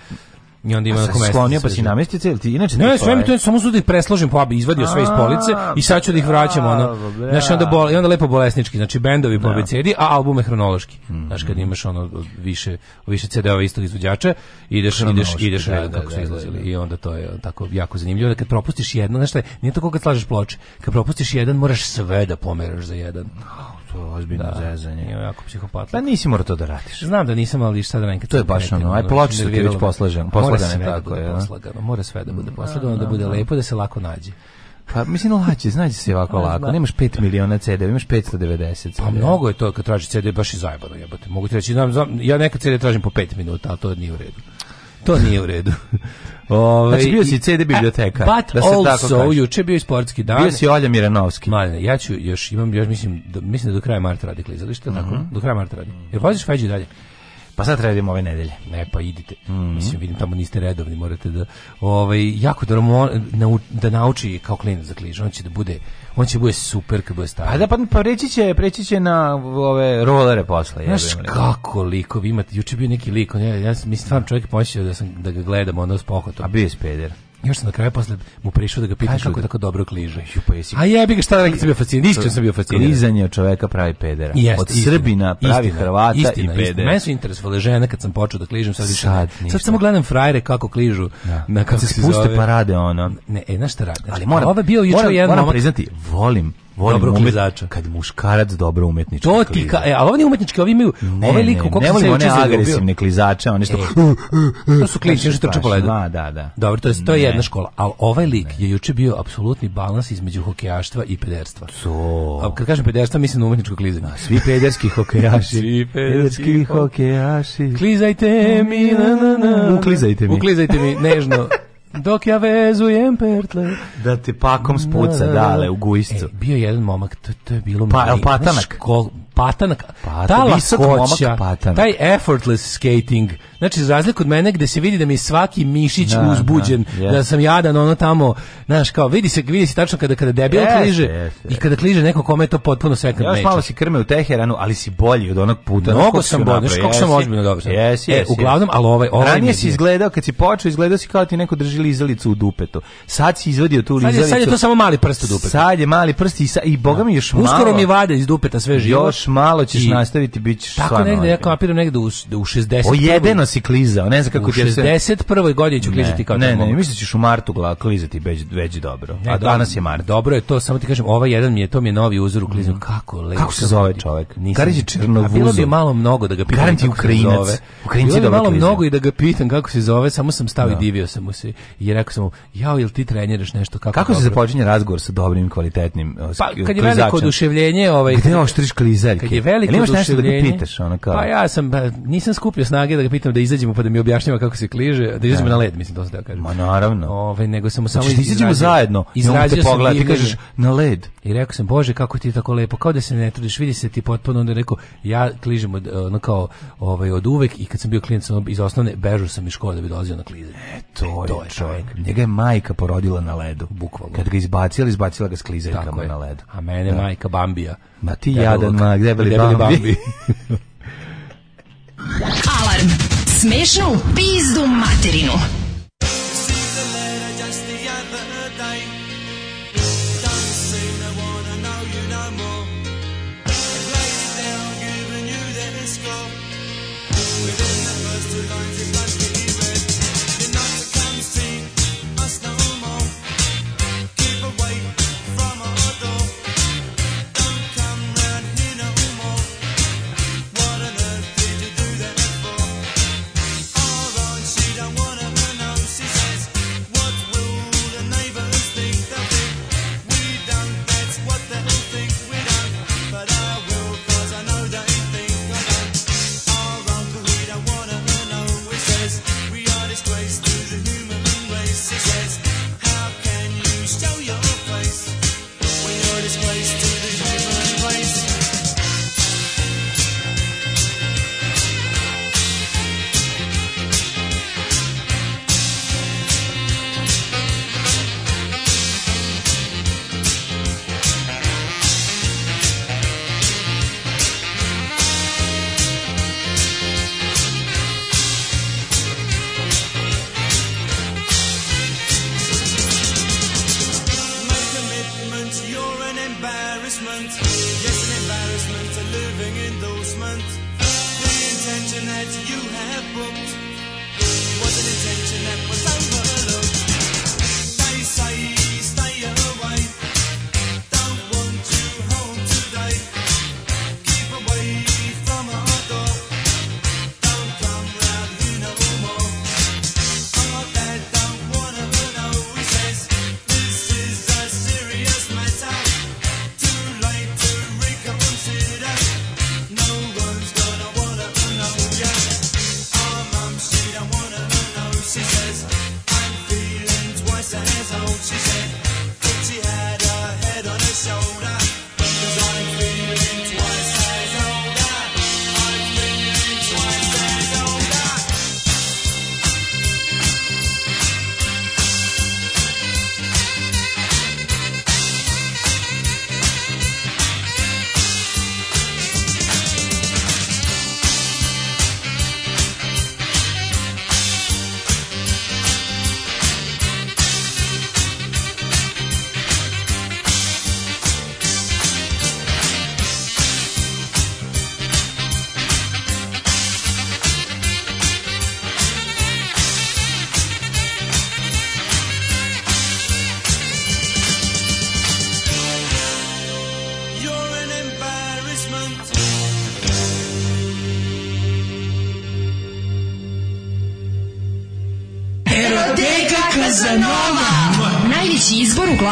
I onda ima onako Sklonio pa si namestice ili ti inače? Ne, sve mi to samo su da ih presložim po abi, izvadio sve iz police i sad ću da ih vraćam ono. Znaš, onda bol, i onda lepo bolesnički, znači bendovi po da. abecedi, a albume hronološki. Mhm. Znaš, kad imaš ono više više CD-ova istog izvođača, ideš ideš ideš da, redom da, kako su izlazili i onda to je tako jako zanimljivo. da Kad propustiš jedno, znaš nije to kako kad slažeš ploče. Kad propustiš jedan, moraš sve da pomeraš za jedan. Oh, to je ozbiljno da, zezanje. Da, jako psihopatla. Pa nisi mora to da radiš. Znam da nisam, ali šta da nekako... To je baš ono, aj ploči su ti već poslažen, poslagane da tako je. Poslagano, mora sve da bude da, poslagano, da, da bude lepo, da se lako nađe. Pa mislim laće, znađe se ovako lako. Nemaš 5 miliona CD, imaš 590. CD. Pa mnogo je to kad traži CD baš i zajebano jebote. Mogu ti reći, znam, znam, ja nekad CD tražim po 5 minuta, al to nije u redu. To nije u redu. Ove, ovaj, znači bio si CD e, biblioteka. But da se also, tako kaže. juče bio i sportski dan. Bio si Olja Mirenovski. Manje, ja ću još, imam, još mislim, do, mislim da do kraja marta radi klizalište, mm -hmm. tako, mhm. do kraja marta radi. Jer voziš Feđu dalje? Pa sad treba da idemo ove nedelje. Ne, pa idite. Mm -hmm. Mislim, vidim, tamo niste redovni, morate da... Ovaj, jako da, ramo, nau, da nauči kao klinac za kliže. On će da bude, on će bude super kad bude stari. da, pa, pa reći će, preći će na ove rolere posle. Znaš kako likov imate, juče bio neki lik, ja, ja, ja mislim, stvarno čovjek pomislio da, sam, da ga gledam ono s pohotom. A bio je speder. Još sam na kraju posle mu prišao da ga pitaš kako tako dobro kliže. Pa jesi... A jebi ga šta da rekao sam bio fasciniran, iskreno sam bio fasciniran. Klizanje od čoveka pravi pedera. Jest, od istina, Srbina pravi istina, Hrvata istina, i pedera. Mene su interesovale žene kad sam počeo da kližem, sad, sad, sad samo gledam frajere kako kližu. Da. Na kako se spuste pa rade ono. Ne, e, znaš šta rade? Ali moram, ovo je bio juče jedan moram momak... priznati, volim volim dobro klizača. Kad muškarac dobro umetnički To ti ka, e, a oni umetnički, ovi imaju ne, ove liko kako se juče one agresivne klizače, oni što e, e, e, e, to su kliči što trče po ledu. Da, da, da. Dobro, to je to je jedna škola, al ovaj lik ne. je juče bio apsolutni balans između hokejaštva i pederstva. So. A kad kažem pederstva, mislim na umetničko klizanje. Da, svi pederski hokejaši. Svi pederski hokejaši. Klizajte mi, na, na, na. Uklizajte mi. Uklizajte mi nežno. dok ja vezujem pertle. Da te pakom spuca, da, da, da. dale, u gujscu. E, bio je jedan momak, to, to je bilo... Pa, meni, opatanak. Škol, patanak, patan ta lakoća, patan. taj effortless skating, znači za razliku od mene gde se vidi da mi svaki mišić da, da uzbuđen, da, da sam jadan, ono tamo, znaš kao, vidi se, vidi se tačno kada, kada debil yes, kliže yes, i kada kliže neko kome je to potpuno second nature. Još malo si krme u Teheranu, ali si bolji od onog puta. Mnogo sam bolji, znaš kako sam ozbiljno dobro. Yes, yes, e, uglavnom, ali ovaj, ovaj Ranije si izgledao, kad si počeo, izgledao si kao ti neko drži lizalicu u dupetu. Sad si izvadio tu lizalicu. Sad je, sad je to samo mali prst u dupetu. Sad je mali prst i, sa, i boga da. mi još malo. Uskoro mi vade iz dupeta sve živo. Još malo ćeš I nastaviti, bit ćeš Tako negde, ovaj. ja kamapiram negde u, u 60. O jedeno si klizao, ne znam kako ti je 61. godini ću klizati kao ne, ne, ne, misliš da ćeš u martu klizati beđ već dobro. Ne, A danas je mart. Dobro je to, samo ti kažem, ovaj jedan mi je, to mi je novi uzor u klizanju. Mm. Kako lepo. Kako se zove čovjek? Karić je Bilo bi malo mnogo da ga pitam Garanti kako Ukrajinac. se Ukrajinac je malo mnogo i da ga pitam kako se zove, samo sam stao no. i da. divio sam mu se. I rekao sam mu, jao, jel ti treniraš nešto? Kako, kako se započinje razgovor sa dobrim, kvalitetnim? Pa, kad je veliko oduševljenje, ovaj... Gde oštriš klizer? velike. Kad je veliko imaš nešto da ga pitaš? Ono kao? Pa ja sam, pa, nisam skupio snage da ga pitam da izađemo pa da mi objašnjava kako se kliže, da izađemo da. na led, mislim, to sam teo kažem. Ma naravno. Ove, nego samo znači, samo znači, izađemo zajedno, izrazio te pogleda, ti kažeš na led. I rekao sam, Bože, kako ti je tako lepo, kao da se ne trudiš, vidi se ti potpuno, onda je rekao, ja kližem od, ono kao, ovaj, od uvek i kad sam bio klinac sam iz osnovne, bežao sam iz škole da bi dolazio na klizanje. E, to, e, to je, čovjek. Njega je majka porodila na ledu. Bukvalno. Kad ga izbacila, izbacila ga s klizaljkama na ledu. A mene da. majka Bambija. Ma ti jadan, ma, debeli, debeli bambi. bambi. Alarm. Smešnu pizdu materinu.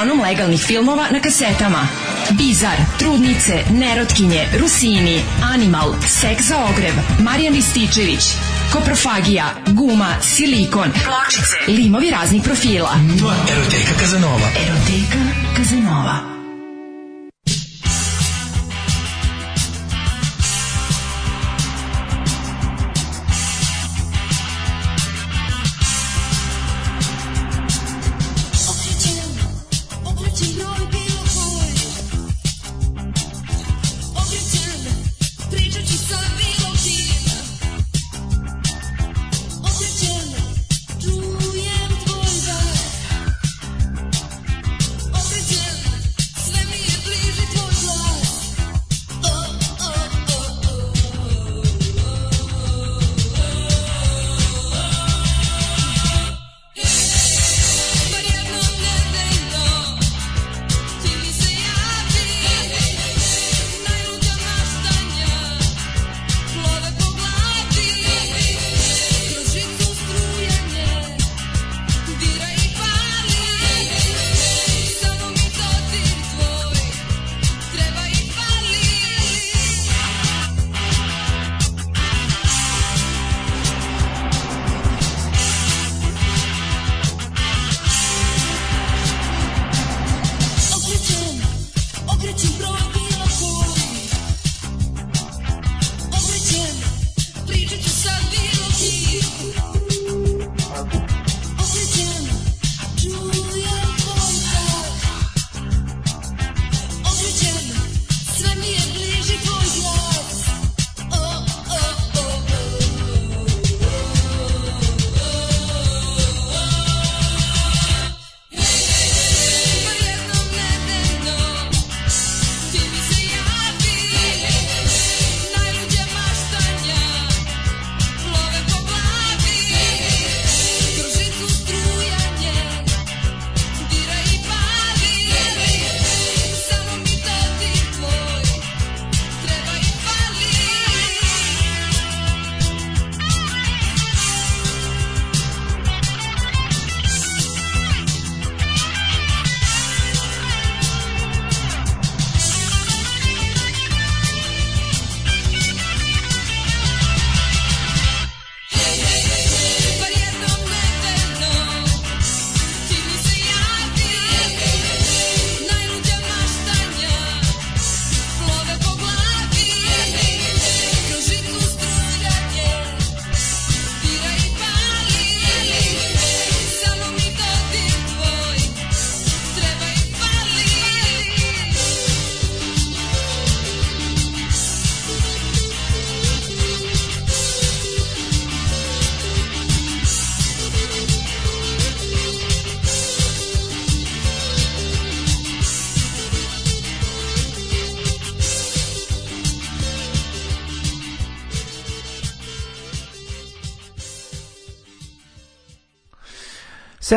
uglavnom legalnih filmova na kasetama. Bizar, Trudnice, Nerotkinje, Rusini, Animal, Sek za ogreb, Marijan Rističević, Koprofagija, Guma, Silikon, Pločice, limovi raznih profila. Mua, eroteka Kazanova. Eroteka Kazanova.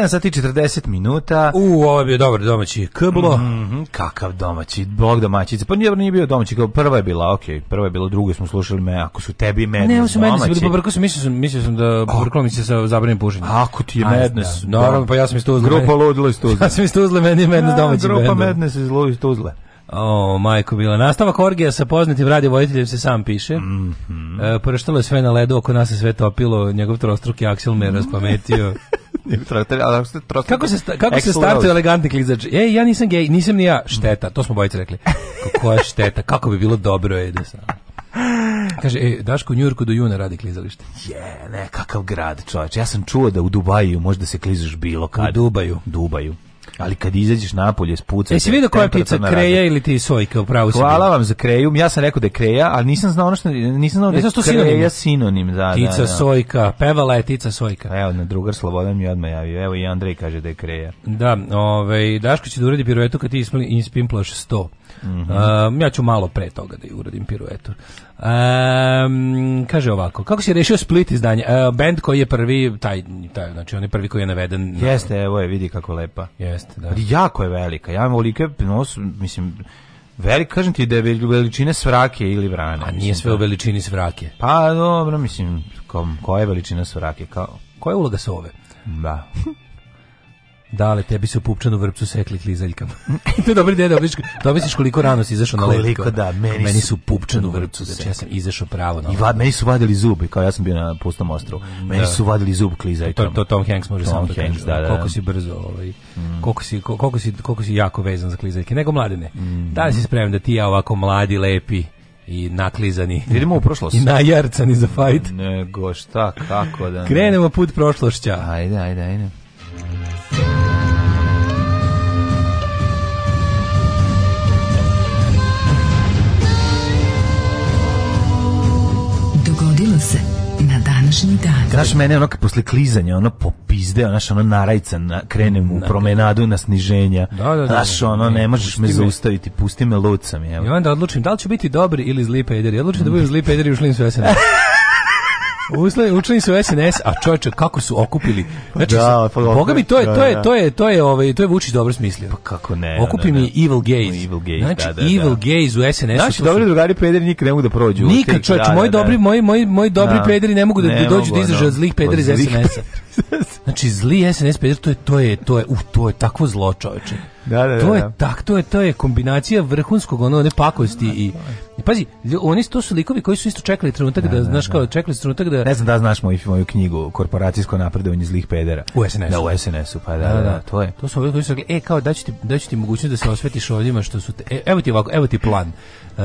7 sati 40 minuta. U, ovo je bio dobar domaći kblo. Mm -hmm, kakav domaći, blog domaćice. Pa nije, nije bio domaći, kao prva je bila, ok, prva je bila, druga smo slušali me, ako su tebi medne ne, domaći. Ne, ovo su mednes, pobrkao sam, mislio sam, mislio sam da pobrkao mi se sa zabranim pušenjem. Ako ti je medne, Da, da. pa ja sam iz Tuzle. Grupa Ludilo iz Tuzle. ja sam iz Tuzle, meni je mednes da, domaći. Grupa medne da. mednes iz Tuzle. O, oh, majko bila. Nastavak orgija sa poznatim radiovoditeljem se sam piše. Mm -hmm. e, prštalo je sve na ledu, oko nas se sve topilo, njegov trostruki Aksel me raspametio kako se sta, kako se startuje elegantni klizač? Ej, ja nisam gej, nisam ni ja. Šteta, to smo bojice rekli. Koja šteta? Kako bi bilo dobro je da sam. Kaže, e, Daško u Njurku do juna radi klizalište. Je, ne, kakav grad, čovječ. Ja sam čuo da u Dubaju možda se kliziš bilo kad. U Dubaju. Dubaju. Ali kad izađeš napolje, spucaj. Jesi vidio koja ptica kreja ili ti sojka, upravo si. Hvala vam za kreju. Ja sam rekao da je kreja, ali nisam znao ono što nisam znao da je kreja sinonim, da, da, Ptica da, sojka, pevala je tica sojka. Evo, na drugar Slobodan mi odmah javio. Evo i Andrej kaže da je kreja. Da, ovaj Daško će da uradi piruetu kad ti ispimplaš 100. Mm -hmm. um, ja ću malo pre toga da uradim piruetu. Um, kaže ovako, kako si rešio Split izdanje? Uh, band koji je prvi, taj, taj, znači on je prvi koji je naveden. Jeste, na... evo je, vidi kako lepa. Jeste, da. Jako je velika, ja imam olike, nos, mislim, velika, kažem ti da je veličine svrake ili vrane. A nije sve da. u veličini svrake. Pa dobro, mislim, koja je veličina svrake? Kao, koja je uloga sove? Da. Dale, tebi se u pupčanu vrpcu sekli klizaljkama. to je dobri deda, domisliš koliko rano si izašao na letko. Koliko da, meni, meni su pupčanu vrpcu sekli. Znači, ja sam izašao pravo na I va, meni su vadili zubi, kao ja sam bio na pustom ostrovu. Meni da. su vadili zub klizaljkama. To, to Tom Hanks može Tom samo da kaže. Da, da, da. Koliko si brzo, ovaj, mm. koliko, si, koliko, si, koliko si jako vezan za klizaljke. Nego mladine, mm. da li si spreman da ti ja ovako mladi, lepi, i naklizani. Da idemo u prošlost. I najarcani za fight. Nego šta, kako da... Ne. Krenemo put prošlošća. Ajde, ajde, ajde. današnji dan. Znaš, mene ono posle klizanja, ono popizde, znaš, ono narajca, na, krenem u promenadu na sniženja. Da, da, da, da. Znaš, ono, ne, ne možeš me zaustaviti, pusti me lucam. Evo. I onda odlučim da li ću biti dobri ili zli pederi. Odlučim da budem zli pederi i ušlim sve se učlani su SNS, a čoveče kako su okupili. Znači, da, pa, boga mi to je da, to je da. to je to je ovaj to je Vučić dobro smislio. Pa kako ne? Da, Okupi mi Evil Gaze. Evil Gaze. Znači da, da, da. Evil Gaze u SNS. u Znači, dobri drugari pederi nikad ne mogu da prođu. Nikad čoveče, moji dobri moji moji moji dobri pederi ne mogu da dođu da izraže zlih pederi iz SNS-a. Znači zli SNS pederi to je to je to je u to je takvo zlo čoveče. Da, da, to da, je da. tak, to je to je kombinacija vrhunskog ono one pakosti i da, pazi, oni to su likovi koji su isto čekali trenutak da, znaš kao čekali su trenutak da Ne znam da znaš moju, moju knjigu Korporacijsko napredovanje zlih pedera. U SNS. Da, u SNS-u, pa da, da, da, to je. To su ovi koji su rekli, e kao daću ti daću ti mogućnost da se osvetiš ovima što su te, e, evo ti ovako, evo ti plan. Um,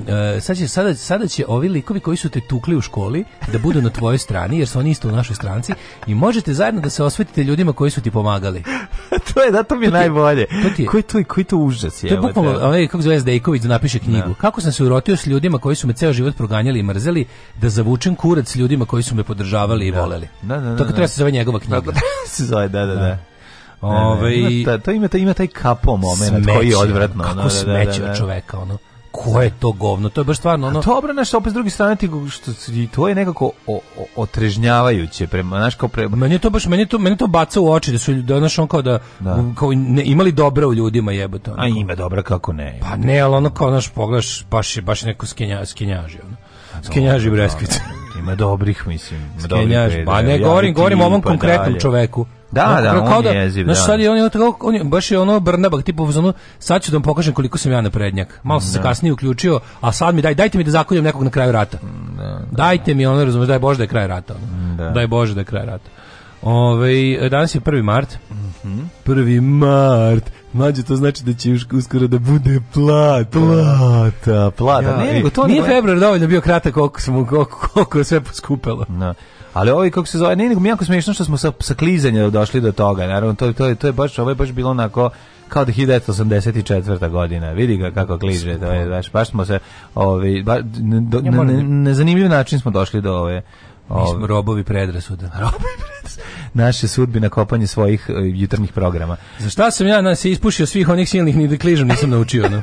uh, sad će, sada, sada će ovi likovi koji su te tukli u školi da budu na tvojoj strani, jer su oni isto u našoj stranci i možete zajedno da se osvetite ljudima koji su ti pomagali. to je, da, to mi je najbolje ti je. Koji to, koji to užas je? To je bukvalno, onaj kako zove Zdejković da napiše da. knjigu. Da. Kako sam se urotio s ljudima koji su me ceo život proganjali i mrzeli, da zavučem kurac s ljudima koji su me podržavali i da. voleli. Da, da, da. To da. treba se zove njegova knjiga. Da, se zove, da, da, da. Ove, ovaj- ima, ta, to ima, ta, ima taj kapo moment smeće, koji je odvratno. Kako da, da, smeće od čoveka, ono ko je to govno? To je baš stvarno ono. A dobro, naš opet s druge strane ti što to je nekako o, o, otrežnjavajuće prema naš kao prema. Meni je to baš meni je to meni to baca u oči da su da naš on kao da, da. Kao ne, imali dobro u ljudima jebote. A ima dobra kako ne. Pa ne, al ono kao naš pogledaš baš je baš neko skenja skenjaži ono. Pa skenjaži da, breskvice. Da, da. Ima dobrih, mislim. Skenjaži. Pa ne, govorim, govorim o ovom pa konkretnom čoveku. Da, da, on, on je da, jeziv, da. sad je on, je, on je, baš je ono Brnabak, tipu, ono, sad ću da vam pokažem koliko sam ja naprednjak. Malo sam da. se kasnije uključio, a sad mi daj, dajte mi da zakoljem nekog na kraju rata. Mm, da, da, dajte mi, ono, razumeš, daj Bože da je kraj rata. Ono. Mm, da. Daj Bože da je kraj rata. Ove, danas je 1. mart. Mm -hmm. 1. mart. Mađo, to znači da će uskoro da bude plat, plata, plata. Ja, ne, nego to nije februar dovoljno bio kratak koliko, smo, koliko, koliko sve poskupelo. Da. No. Ali ovaj kako se zove, ne, nego mi jako smiješno što smo sa, sa klizanja došli do toga. Naravno to to to je baš ovaj baš bilo onako kao da 1984. godina. Vidi ga kako kliže, to je baš baš smo se ovaj ba, do, ja na, da- na, zanimljiv način smo došli do ove mi smo robovi predrasuda. Robovi predrasuda. Naše sudbi na kopanje svojih uh, jutarnjih programa. Za šta sam ja nas ispušio svih onih silnih ni da kližem nisam naučio. No?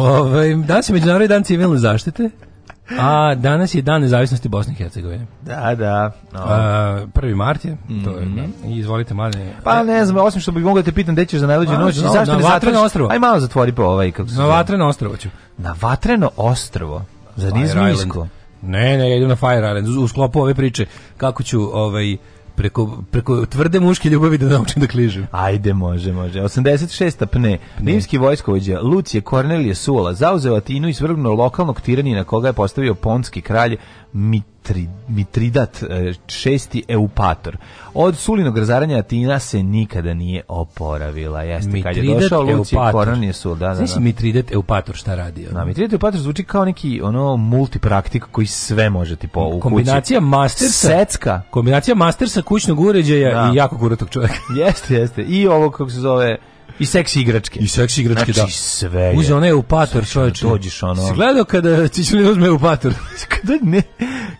Ove, danas je Međunarodni dan civilne zaštite. A danas je dan nezavisnosti Bosne i Hercegovine. Da, da. No. A, prvi mart je, to je. Mm -hmm. da. Mhm. izvolite mlade. Pa ne znam, osim što bih mogao da te pitam gde ćeš za najluđu noć, no, zašto na ne zatvoriš? Ostrvo. Aj malo zatvori po ovaj kako Na Vatreno ostrvo ću. Na Vatreno ostrvo. Za Nizmisko. Ne, ne, ja idem na Fire Island u sklopu ove priče kako ću ovaj preko, preko tvrde muške ljubavi da naučim da kližem. Ajde, može, može. 86. pne. pne. Rimski vojskovođa Lucije Kornelije Sula zauzeo Atinu i svrgnuo lokalnog tiranina koga je postavio ponski kralj Mit Mitri, Mitridat e, šesti Eupator. Od sulinog razaranja Atina se nikada nije oporavila. Jeste, Mitridat kad je došao Lucije Koronije su, da, da, da. Znači Mitridat Eupator šta radio? Na, da, Mitridat Eupator zvuči kao neki ono multipraktik koji sve može ti po u Kombinacija kući. mastersa. Secka. Kombinacija sa kućnog uređaja da. i jako kuratog čovjeka. jeste, jeste. I ovo kako se zove I seksi igračke. I seksi igračke, da. znači, da. sve je. Uze onaj upator, znači, čovječ. Dođiš ono. Si gledao kada ti ću li uzme upator? Znači, kada ne,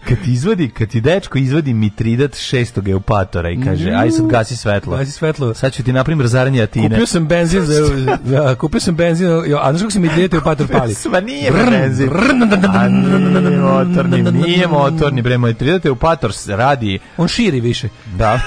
kad ti izvadi, kad ti dečko izvadi mitridat šestog eupatora i kaže, aj sad gasi svetlo. Gasi svetlo. Sad ću ti naprim razaranje atine. Kupio sam benzin, za, da, kupio sam benzin, a znaš kako se u eupator pali? Sva nije benzin. A nije motorni, nije motorni, bre, mitridat eupator radi. On širi više. Da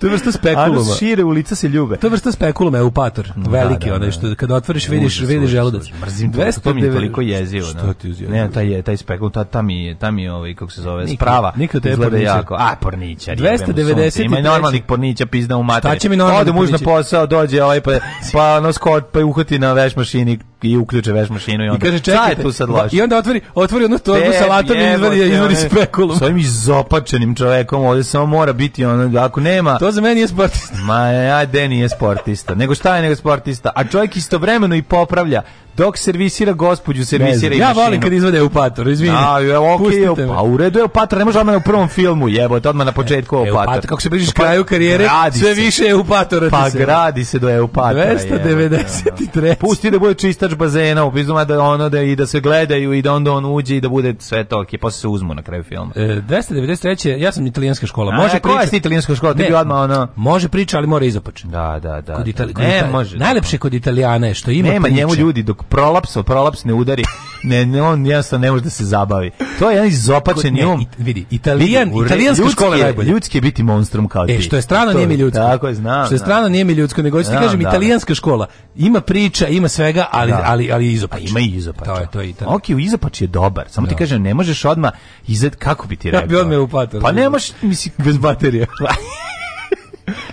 to je vrsta spekuluma. Anus šire, ulica se ljube. To je vrsta spekuluma, eupator. No, da, veliki da, da, onaj što kada otvoriš vidiš, vidiš želudac. Mrzim to, to mi je toliko jezivo. Što da. ti uzio? Ne, taj, je, taj spekulum, ta, ta mi je, ta mi je ovaj, kako se zove, Nik, sprava. Nikad te pornića. Jako. A, pornića. 290. Ima i normalnih pornića, pizna u materiju. Tači mi normalnih Ode muž na posao, dođe ovaj, pa, pa, ono, skot, pa uhati na veš mašini i uključe veš mašinu i onda, I kaže, čekajte, tu sad loš? I onda otvori, otvori ono torbu sa latom i izvadi, izvadi spekulum. Sa ovim izopačenim čovekom ovde samo mora biti ono, ako nema, to Roza meni je sportista. Ma, ja, Deni je sportista. Nego šta je nego sportista? A čovjek istovremeno i popravlja dok servisira gospođu, servisira i Ja volim kad izvode Eupator, izvini. A, da, je, okay, pa u redu je Eupator, ne može odmah u prvom filmu, jebote, odmah na početku Eupator. E, Eupator, kako se bližiš pa, kraju karijere, sve se. više Eupatora Pa se. gradi se do Eupatora. 293. Je, Pusti da bude čistač bazena, u da ono da i da se gledaju i da onda on uđe i da bude sve to, i posle se uzmu na kraju filma. E, 293. Ja sam italijanska škola. Može A, koja je italijanska škola? Ne, ti bi odmah ono... Može priča, ali mora izopačen. Da, da, da. Kod da. Itali... ne, može. Najlepše kod Italijana je što ima Nema njemu ljudi dok prolaps od prolapsne udari ne, ne, on jednostavno ne može da se zabavi. To je jedan izopačen ne, um. It, vidi, italijan, italijanska škola je najbolje. Ljudski je biti monstrum kao e, ti. E, što je strano to, nije mi ljudsko. Tako je, znam. Što je strano nije mi ljudsko, nego hoću ti kažem, da, da, italijanska škola. Ima priča, ima svega, ali, da. ali, ali izopač. A ima i izopač. To je, to je Italija. Ok, izopač je dobar. Samo da. ti kažem, ne možeš odmah izad, kako bi ti rekao? Ja bi odmah upatio. Pa ne možeš, mislim, bez baterije.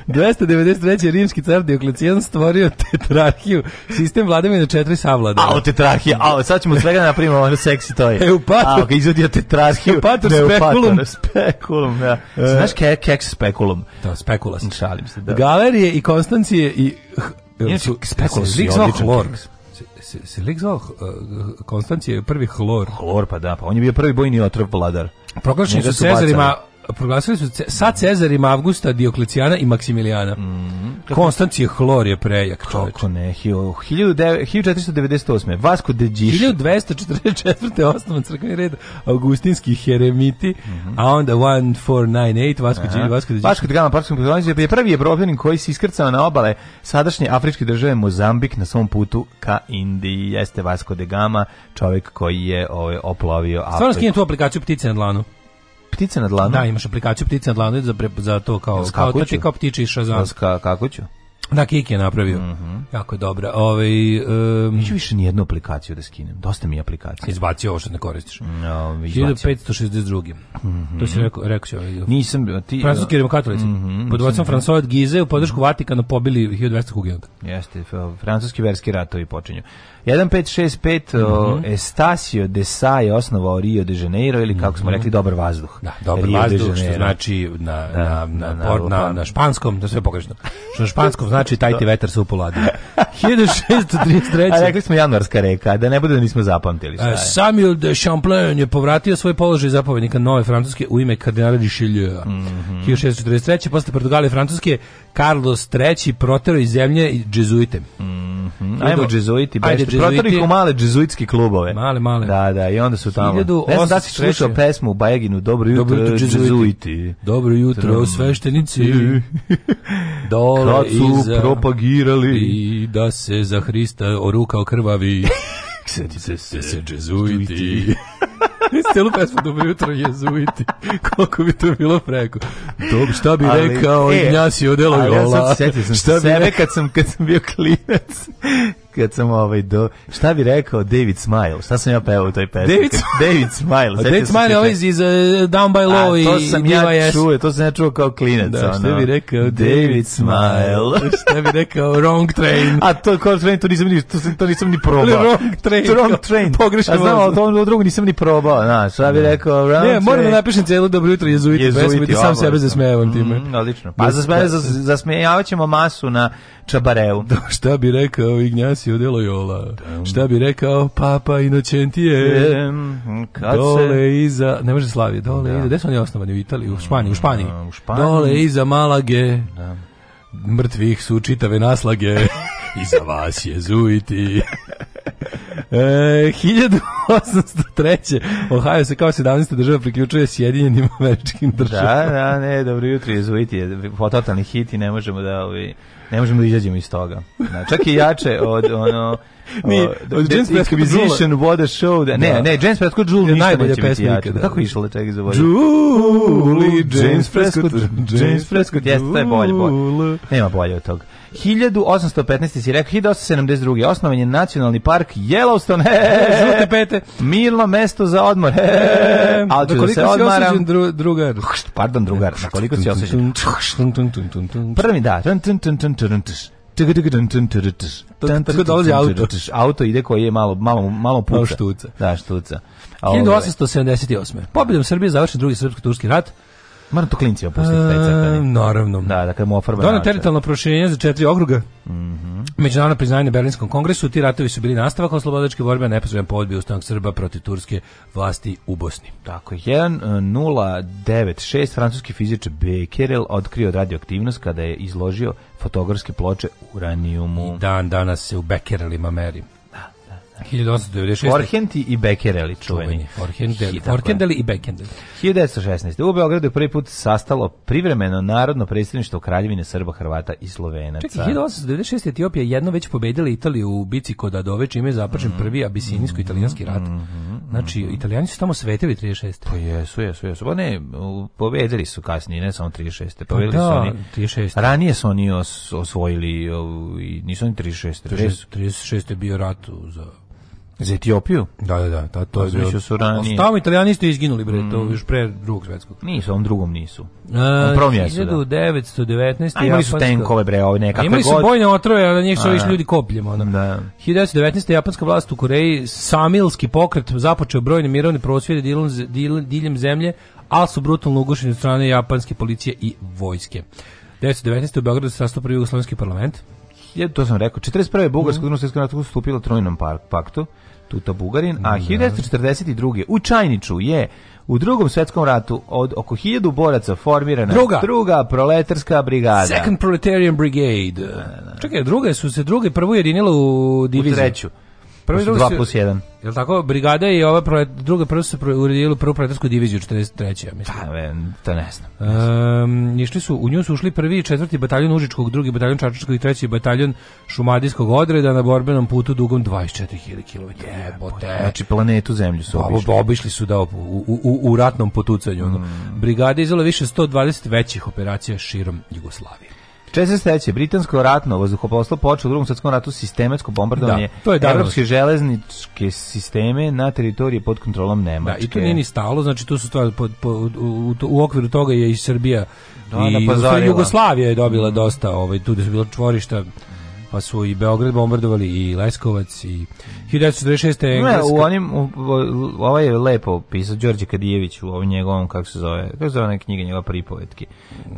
293. rimski car Dioklecijan stvorio tetrarhiju, sistem vladavine četiri savlada. o tetrarhija, ao sad ćemo svega da napravimo ono seksi to je. Eupator. Ao, kad izvodio tetrarhiju. Eupator spekulum. Spekulum, da. Ja. E. Znaš ke, keks speculum? Da, spekula sam. Šalim se, da. Galerije i Konstancije i... E, Inače, spekulum si odličan se, se lik uh, e, Konstancije prvi hlor. Hlor, pa da, pa on je bio prvi bojni otrov vladar. Proglašeni su Cezarima proglasili su sa Cezarima Avgusta, Dioklecijana i Maksimilijana. Mm -hmm. Konstancije Hlor je prejak čovječ. Kako ne, 1498. Vasco de Giš. 1244. osnovan crkveni red Augustinski Heremiti, mm -hmm. a onda 1498 Vasco, Aha. Vasco de Giš. Vasco de Gama, Parkskom je prvi evropljanin koji se iskrcao na obale sadašnje afričke države Mozambik na svom putu ka Indiji. Jeste Vasco de Gama, čovek koji je ovaj, oplovio Afriku. Stvarno skinem tu aplikaciju Ptice na dlanu ptice na dlanu? Da, imaš aplikaciju ptice na dlanu za, pre, za to kao, kao, to ti kao ptiči i šazam. Kako ću? Da, Kiki je napravio. Mm -hmm. Jako je dobra. Ovaj um, Neću više ni jednu aplikaciju da skinem. Dosta mi je aplikacija. Izbaci ovo što ne koristiš. No, izbacio. 1562. Mm -hmm. To si rekao, rekao si ovaj. Nisam bio ti. Francuski uh, revokatolici. Mm -hmm, pod vodstvom da. François od Gize u podršku Vatikana pobili 1200 hugenota. Jeste, francuski verski ratovi počinju. 1565 mm -hmm. Estasio de Sa je osnovao Rio de Janeiro ili kako smo mhm. rekli dobar vazduh. Da, dobar Rio vazduh što znači na, da, na, na, na, na, na, na, na španskom, da sve pogrešno. Što na španskom znači znači taj ti vetar se upoladio. 1633. A rekli smo januarska reka, da ne bude da nismo zapamtili. Šta e, je. Samuel de Champlain je povratio svoj položaj zapovednika Nove Francuske u ime kardinala Richelieu. Mm -hmm. 1643. Posle Portugalije Francuske Carlos III proterao iz zemlje džezuite. Mhm. -hmm. Ajmo džezuiti, baš proterao ih u male džezuitske klubove. Male, male. Da, da, i onda su tamo. 1803. Ne znam da si slušao pesmu u Bajeginu Dobro jutro, Dobro jutro džezuiti. Dobro jutro, sveštenici. Dole Kad su propagirali i da se za Hrista orukao krvavi. Setite se, se džezuiti. Cijelu pesmu dobro jutro jezuiti. Koliko bi to bilo preko. Dob, šta bi rekao e, Ignacio Delovola? Ja sam se setio sam šta sebe bi... kad sam, kad sam bio klinac kad sam ovaj do šta bi rekao David Smile šta sam ja pevao u toj pesmi David David Smile David Smile je ovaj iz uh, Down by Low i to sam i ja čuo to sam ja čuo kao klinac da, šta bi rekao David Smile šta bi rekao Wrong Train a to kao train to nisam to, to nisam ni probao Wrong Train Wrong Train pogrešno a znam to drugo nisam ni probao Na, šta bi da. rekao Wrong ne moram da napišem celo dobro jutro jezuiti pesmu i sam sebe zasmejavam time mm, odlično pa da, da. zasmejavat ćemo masu na čabareu šta bi rekao Ignjasi si udelo jola. Šta bi rekao Papa Inocentije? Kad dole se... iza, ne može Slavije, dole da. iza, gde su oni osnovani u Italiji, u mm, Španiji, u Španiji. U Španiji. Dole iza Malage. Da. Mrtvih su čitave naslage. Iza vas je zuiti. E, 1803. Ohio se kao 17. država priključuje Sjedinjenim američkim državama. Da, da, ne, dobro jutro, izvojiti je totalni hit i ne možemo da ovi ne možemo da izađemo iz toga. Na, da, čak i jače od ono Ni, od James Prescott Vision What a Show. Da, ne, da. ne, James Prescott Jules ništa najbolja neće Da. Kako išlo da čega zavolje? Jewel, James Prescott, James Prescott, jeste, bolje, bolje. Nema bolje od toga. 1815. si rekao, 1872. Osnovan je nacionalni park Yellowstone. He, žute pete. Milno mesto za odmor. He, he. Ali ću da, da se odmaram. Si dru, drugar? Pardon, drugar. Da koliko si osjećan? Prvi da. Tako dolazi auto. Auto ide koji je malo, malo, malo puca. Malo štuca. Da, štuca. 1878. Pobjedom Srbije završen drugi srpsko-turski rat. Moram to klincima pustiti, taj crtani. E, naravno. Da, dakle mu ofarba Dona teritorijalno proširenje za četiri okruga. Mm Međunarodno priznanje na Berlinskom kongresu, ti ratovi su bili nastavak slobodačke borbe, a neposredan podbio ustanak Srba protiv turske vlasti u Bosni. Tako je, 1096, e, francuski fizičar Becquerel otkrio radioaktivnost kada je izložio fotografske ploče uranijumu. I dan danas se u Becquerelima meri. 1896. Orhenti i Bekereli čuveni. čuveni. Orhendeli i Bekendeli. 1916. U Beogradu je prvi put sastalo privremeno narodno predstavništvo Kraljevine Srba, Hrvata i Slovenaca. Čekaj, 1896. Etiopija jedno već pobedila Italiju u bici kod Adove, čime je započen mm. prvi abisinijsko-italijanski rat. Mm. Znači, italijani su tamo svetili 36. Pa jesu, jesu, jesu. Pa ne, pobedili su kasnije, ne samo 36. Pa pobedili pa da, su oni. 36. Ranije su oni os, osvojili, nisu oni 36. 36. 36. je bio rat za Za Etiopiju? Da, da, da, to, to je bilo. Su ranije. Tamo italijani isto izginuli, bre, mm. to još pre drugog svetskog. Nisu, on drugom nisu. A, prvom jesu, da. 1919. A, imali su tenkove, bre, ove nekakve god. Imali su bojne otrove, a na njih su išli ljudi kopljem, ono. Da. 1919. japanska vlast u Koreji, Samilski pokret, započeo brojne mirovne prosvjede diljem, diljem, zemlje, ali su brutalno ugušeni od strane japanske policije i vojske. 1919. u Beogradu se sastao prvi Jugoslovenski parlament. Ja, to sam rekao, 41. Bugarsko mm. drugosvjetsko ratu ustupilo trojnom paktu, Tuta Bugarin, a 1942. Da. u Čajniču je u drugom svetskom ratu od oko 1000 boraca formirana druga, druga proletarska brigada. Second Proletarian Brigade. Da, da, Čekaj, druga su se druge prvo jedinilo u diviziju. U treću. Prvi drugi dva plus jedan. Jel tako? Brigada i ova prolet, druga prva se uredila prvu proletarsku diviziju 43. Ja mislim. Pa, ne, to ne znam. Um, išli su, u nju su ušli prvi i četvrti bataljon Užičkog, drugi bataljon Čačačkog i treći bataljon Šumadijskog odreda na borbenom putu dugom 24.000 km. Jebote. Znači planetu zemlju su obišli. obišli su da u, u, u ratnom potucanju. Mm. Brigada izvela više 120 većih operacija širom Jugoslavije. 43. Britansko ratno vazduhoplovstvo počelo u drugom svetskom ratu sistematsko bombardovanje da, evropske železničke sisteme na teritoriji pod kontrolom Nemačke. Da, i to nije ni stalo, znači tu su stvari pod, pod, u, u, okviru toga je i Srbija da, i Jugoslavija je dobila mm. dosta, ovaj, tu je bilo čvorišta pa su i Beograd bombardovali i Leskovac i 1936. Engleska. Ne, u onim, u, ovaj je lepo pisao Đorđe Kadijević u ovom njegovom, kako se zove, kako se zove neka knjiga njegova pripovetki.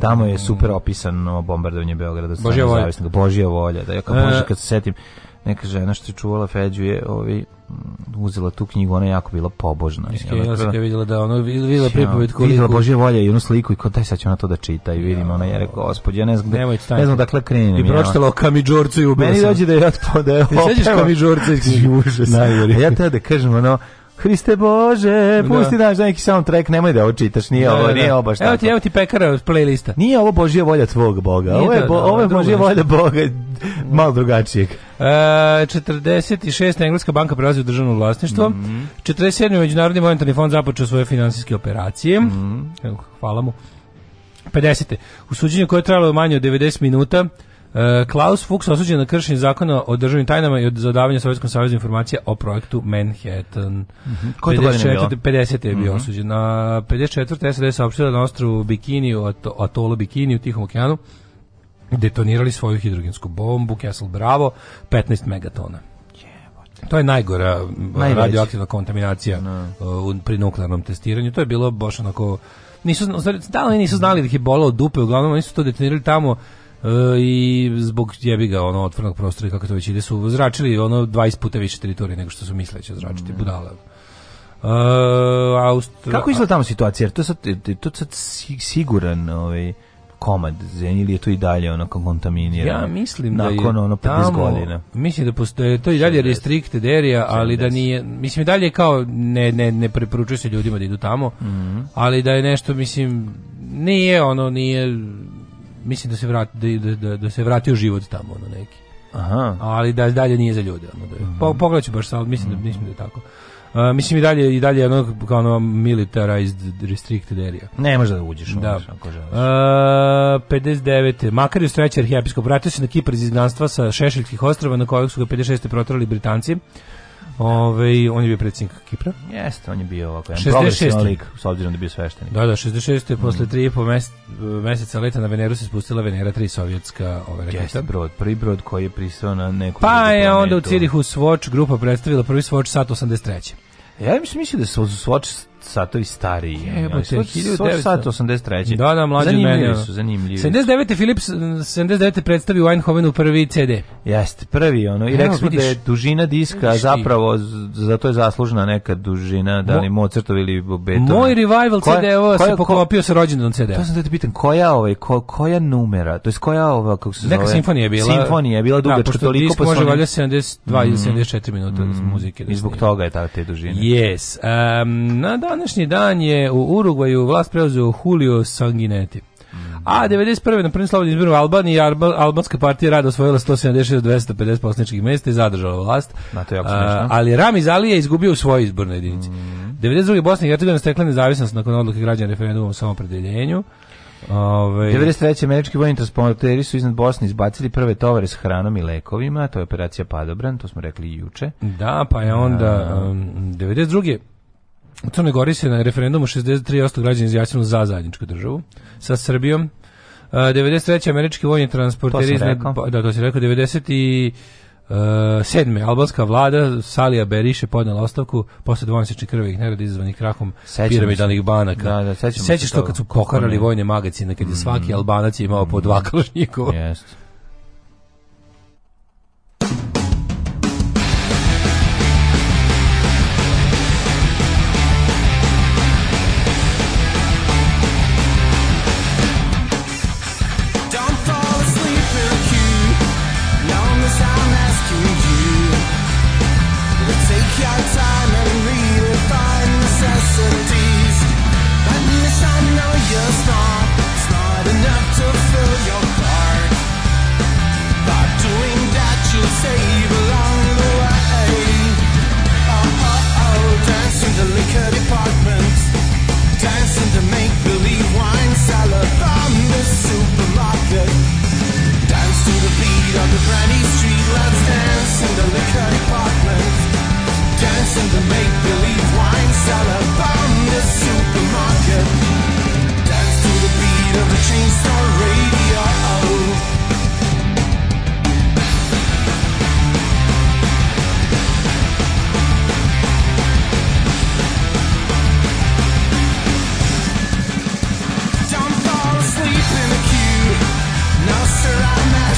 Tamo je super opisano bombardovanje Beograda. Božja volja. Božja volja, da ja kad, e, kad se setim, neka žena što je čuvala Feđu je ovaj, mm, uzela tu knjigu, ona je jako bila pobožna. Iskreno sam je vidjela da ona vidjela da pripoved koliko... Vidjela Božje volje i onu sliku i kao daj sad će ona to da čita i vidim, ja, ona je rekao, gospod, ja ne znam, ne, ne znam dakle krenem. I pročitala o Kamidžorcu i ubila sam. Meni dođe da je ja to da je opeva. i knjigu, užas. ja te da kažem, ono, Hriste Bože, da. pusti da. naš neki soundtrack, nemoj da ovo čitaš, nije da, ovo, da, da. nije ovo baš tako. Evo ti, evo ti pekara od playlista. Nije ovo Božija volja tvog Boga, nije ovo je, bo, da, ovo je da, Božija volja Boga malo drugačijeg. E, 46. Engleska banka prelazi u državno vlasništvo. Mm -hmm. 47. Međunarodni monetarni fond započeo svoje finansijske operacije. Mm -hmm. Evo, hvala mu. 50. U suđenju koje je trajalo manje od 90 minuta, E, Klaus Fuchs osuđen na kršenje zakona o državnim tajnama i od zadavanja Sovjetskom savezu informacija o projektu Manhattan. Mm -hmm. Koje 54, 50. je bio mm -hmm. osuđen. Na 54. SAD je saopštila na ostrovu Bikini, atola Bikini u Tihom okeanu, detonirali svoju hidrogensku bombu Castle Bravo, 15 megatona. To je najgora Najveći. radioaktivna kontaminacija no. Da. uh, pri nuklearnom testiranju. To je bilo baš onako nisu da li nisu znali da ih je bolelo od dupe, uglavnom oni su to detonirali tamo E, i zbog jebi ono otvornog prostora i kako to već ide su zračili ono 20 puta više teritorije nego što su misleće da zračiti mm. budale. Uh, Austra... Kako izgleda tamo situacija? Jer to sad, to sad siguran ovaj, komad zemlje ili je to i dalje ono kontaminirano? Ja mislim da nakon ono tamo, godina. Mislim da postoje to i dalje restricted area, ali da nije mislim i dalje kao ne ne ne preporučuje se ljudima da idu tamo. Mm -hmm. Ali da je nešto mislim nije ono nije mislim da se vrati da, da, da, da se vratio život tamo ono neki. Aha. Ali da dalje nije za ljude, ono da. Je. Pa, mm -hmm. Pogledaću baš sad, mislim da mislim mhm. da je tako. Uh, mislim i dalje i dalje ono kao ono militarized restricted area. Ne možeš da uđeš da. Možeš, ako želiš. Uh, e, 59. Makar je sreća arhijepiskop vratio se na Kipar iz izgnanstva sa Šešeljskih ostrava na kojeg su ga 56. proterali Britanci. Ove, ovaj, on je bio predsjednik Kipra. Jeste, on je bio ovako jedan progresivan lik, s obzirom da je bio sveštenik. Da, da, 66. Mm. posle 3,5 meseca leta na Veneru se spustila Venera 3 sovjetska ove raketa. Jeste brod, prvi brod koji je pristao na neku... Pa je onda u Cirihu Swatch grupa predstavila prvi Swatch sat 83. Ja mislim mislio da su Swatch satovi stariji. Jebote, 1900... sat Da, da, mlađi meni su, zanimljivi. 79. Philips 79. predstavi Winehovenu prvi CD. Jeste, prvi ono. I rekli smo da je dužina diska zapravo zato je zaslužna neka dužina, da li Mozartov ili Beethoven. Moj revival CD-ova se poklopio sa rođendom CD-a. To sam da te pitam, koja ovaj ko, koja numera? To jest koja ova kako se zove? Neka simfonija je bila. Simfonija je bila da, dugačka toliko pa može valjda 72 ili 74 mhm. minuta mhm. muzike. Da I zbog toga je ta te dužine. Yes. Um, na da današnji dan je u Urugvaju vlast preuzeo Julio Sanginetti. A 91. na prvim slobodnim izborima Albanije Alba, albanska partija rada osvojila 176 do 250 poslaničkih mesta i zadržala vlast. Na to je a, ali Ramiz Ali je izgubio u svojoj izbornoj jedinici. Mm. 92. Bosna i Hercegovina stekla nezavisnost nakon odluke građana referenduma o samopredeljenju. Ove... 93. američki vojni transporteri su iznad Bosne izbacili prve tovare s hranom i lekovima, to je operacija Padobran, to smo rekli juče. Da, pa je onda um, 92. U Crnoj Gori se na referendumu 63% građana izjasnilo za zajedničku državu sa Srbijom. Uh, 93. američki vojni transporter iznad... Pa, da, to se rekao. 90. i... Uh, sedme, albanska vlada Salija Beriše podnela ostavku posle dvomesečnih krvih nerada izazvanih krahom piramidalnih banaka. Da, da, sećaš to kad su poharali vojne magacine kad je svaki mm. Albanac imao po dva mhm. kalšnjikova. Jeste.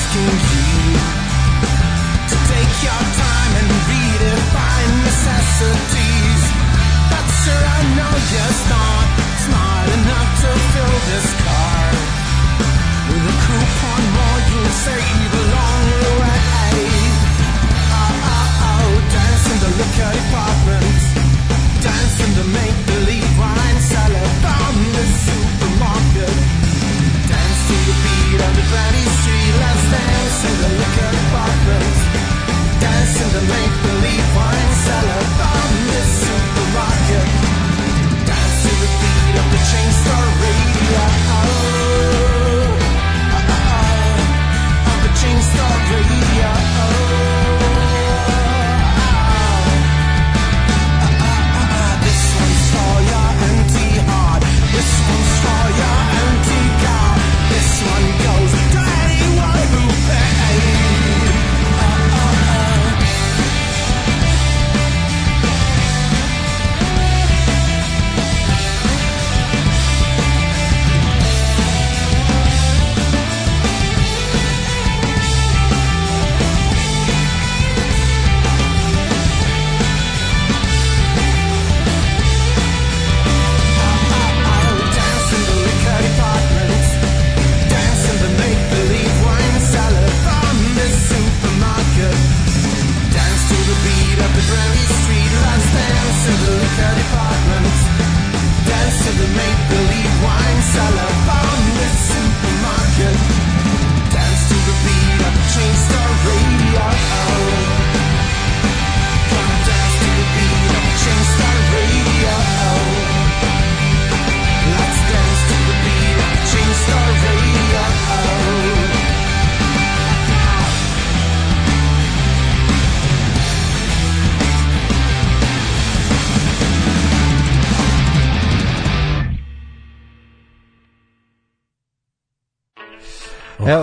asking you to take your time and redefine necessities. But sir, I know you're not smart enough to fill this car with a coupon more. You'll save a long way. Oh, oh, oh, dance in the liquor department, dance in the make believe.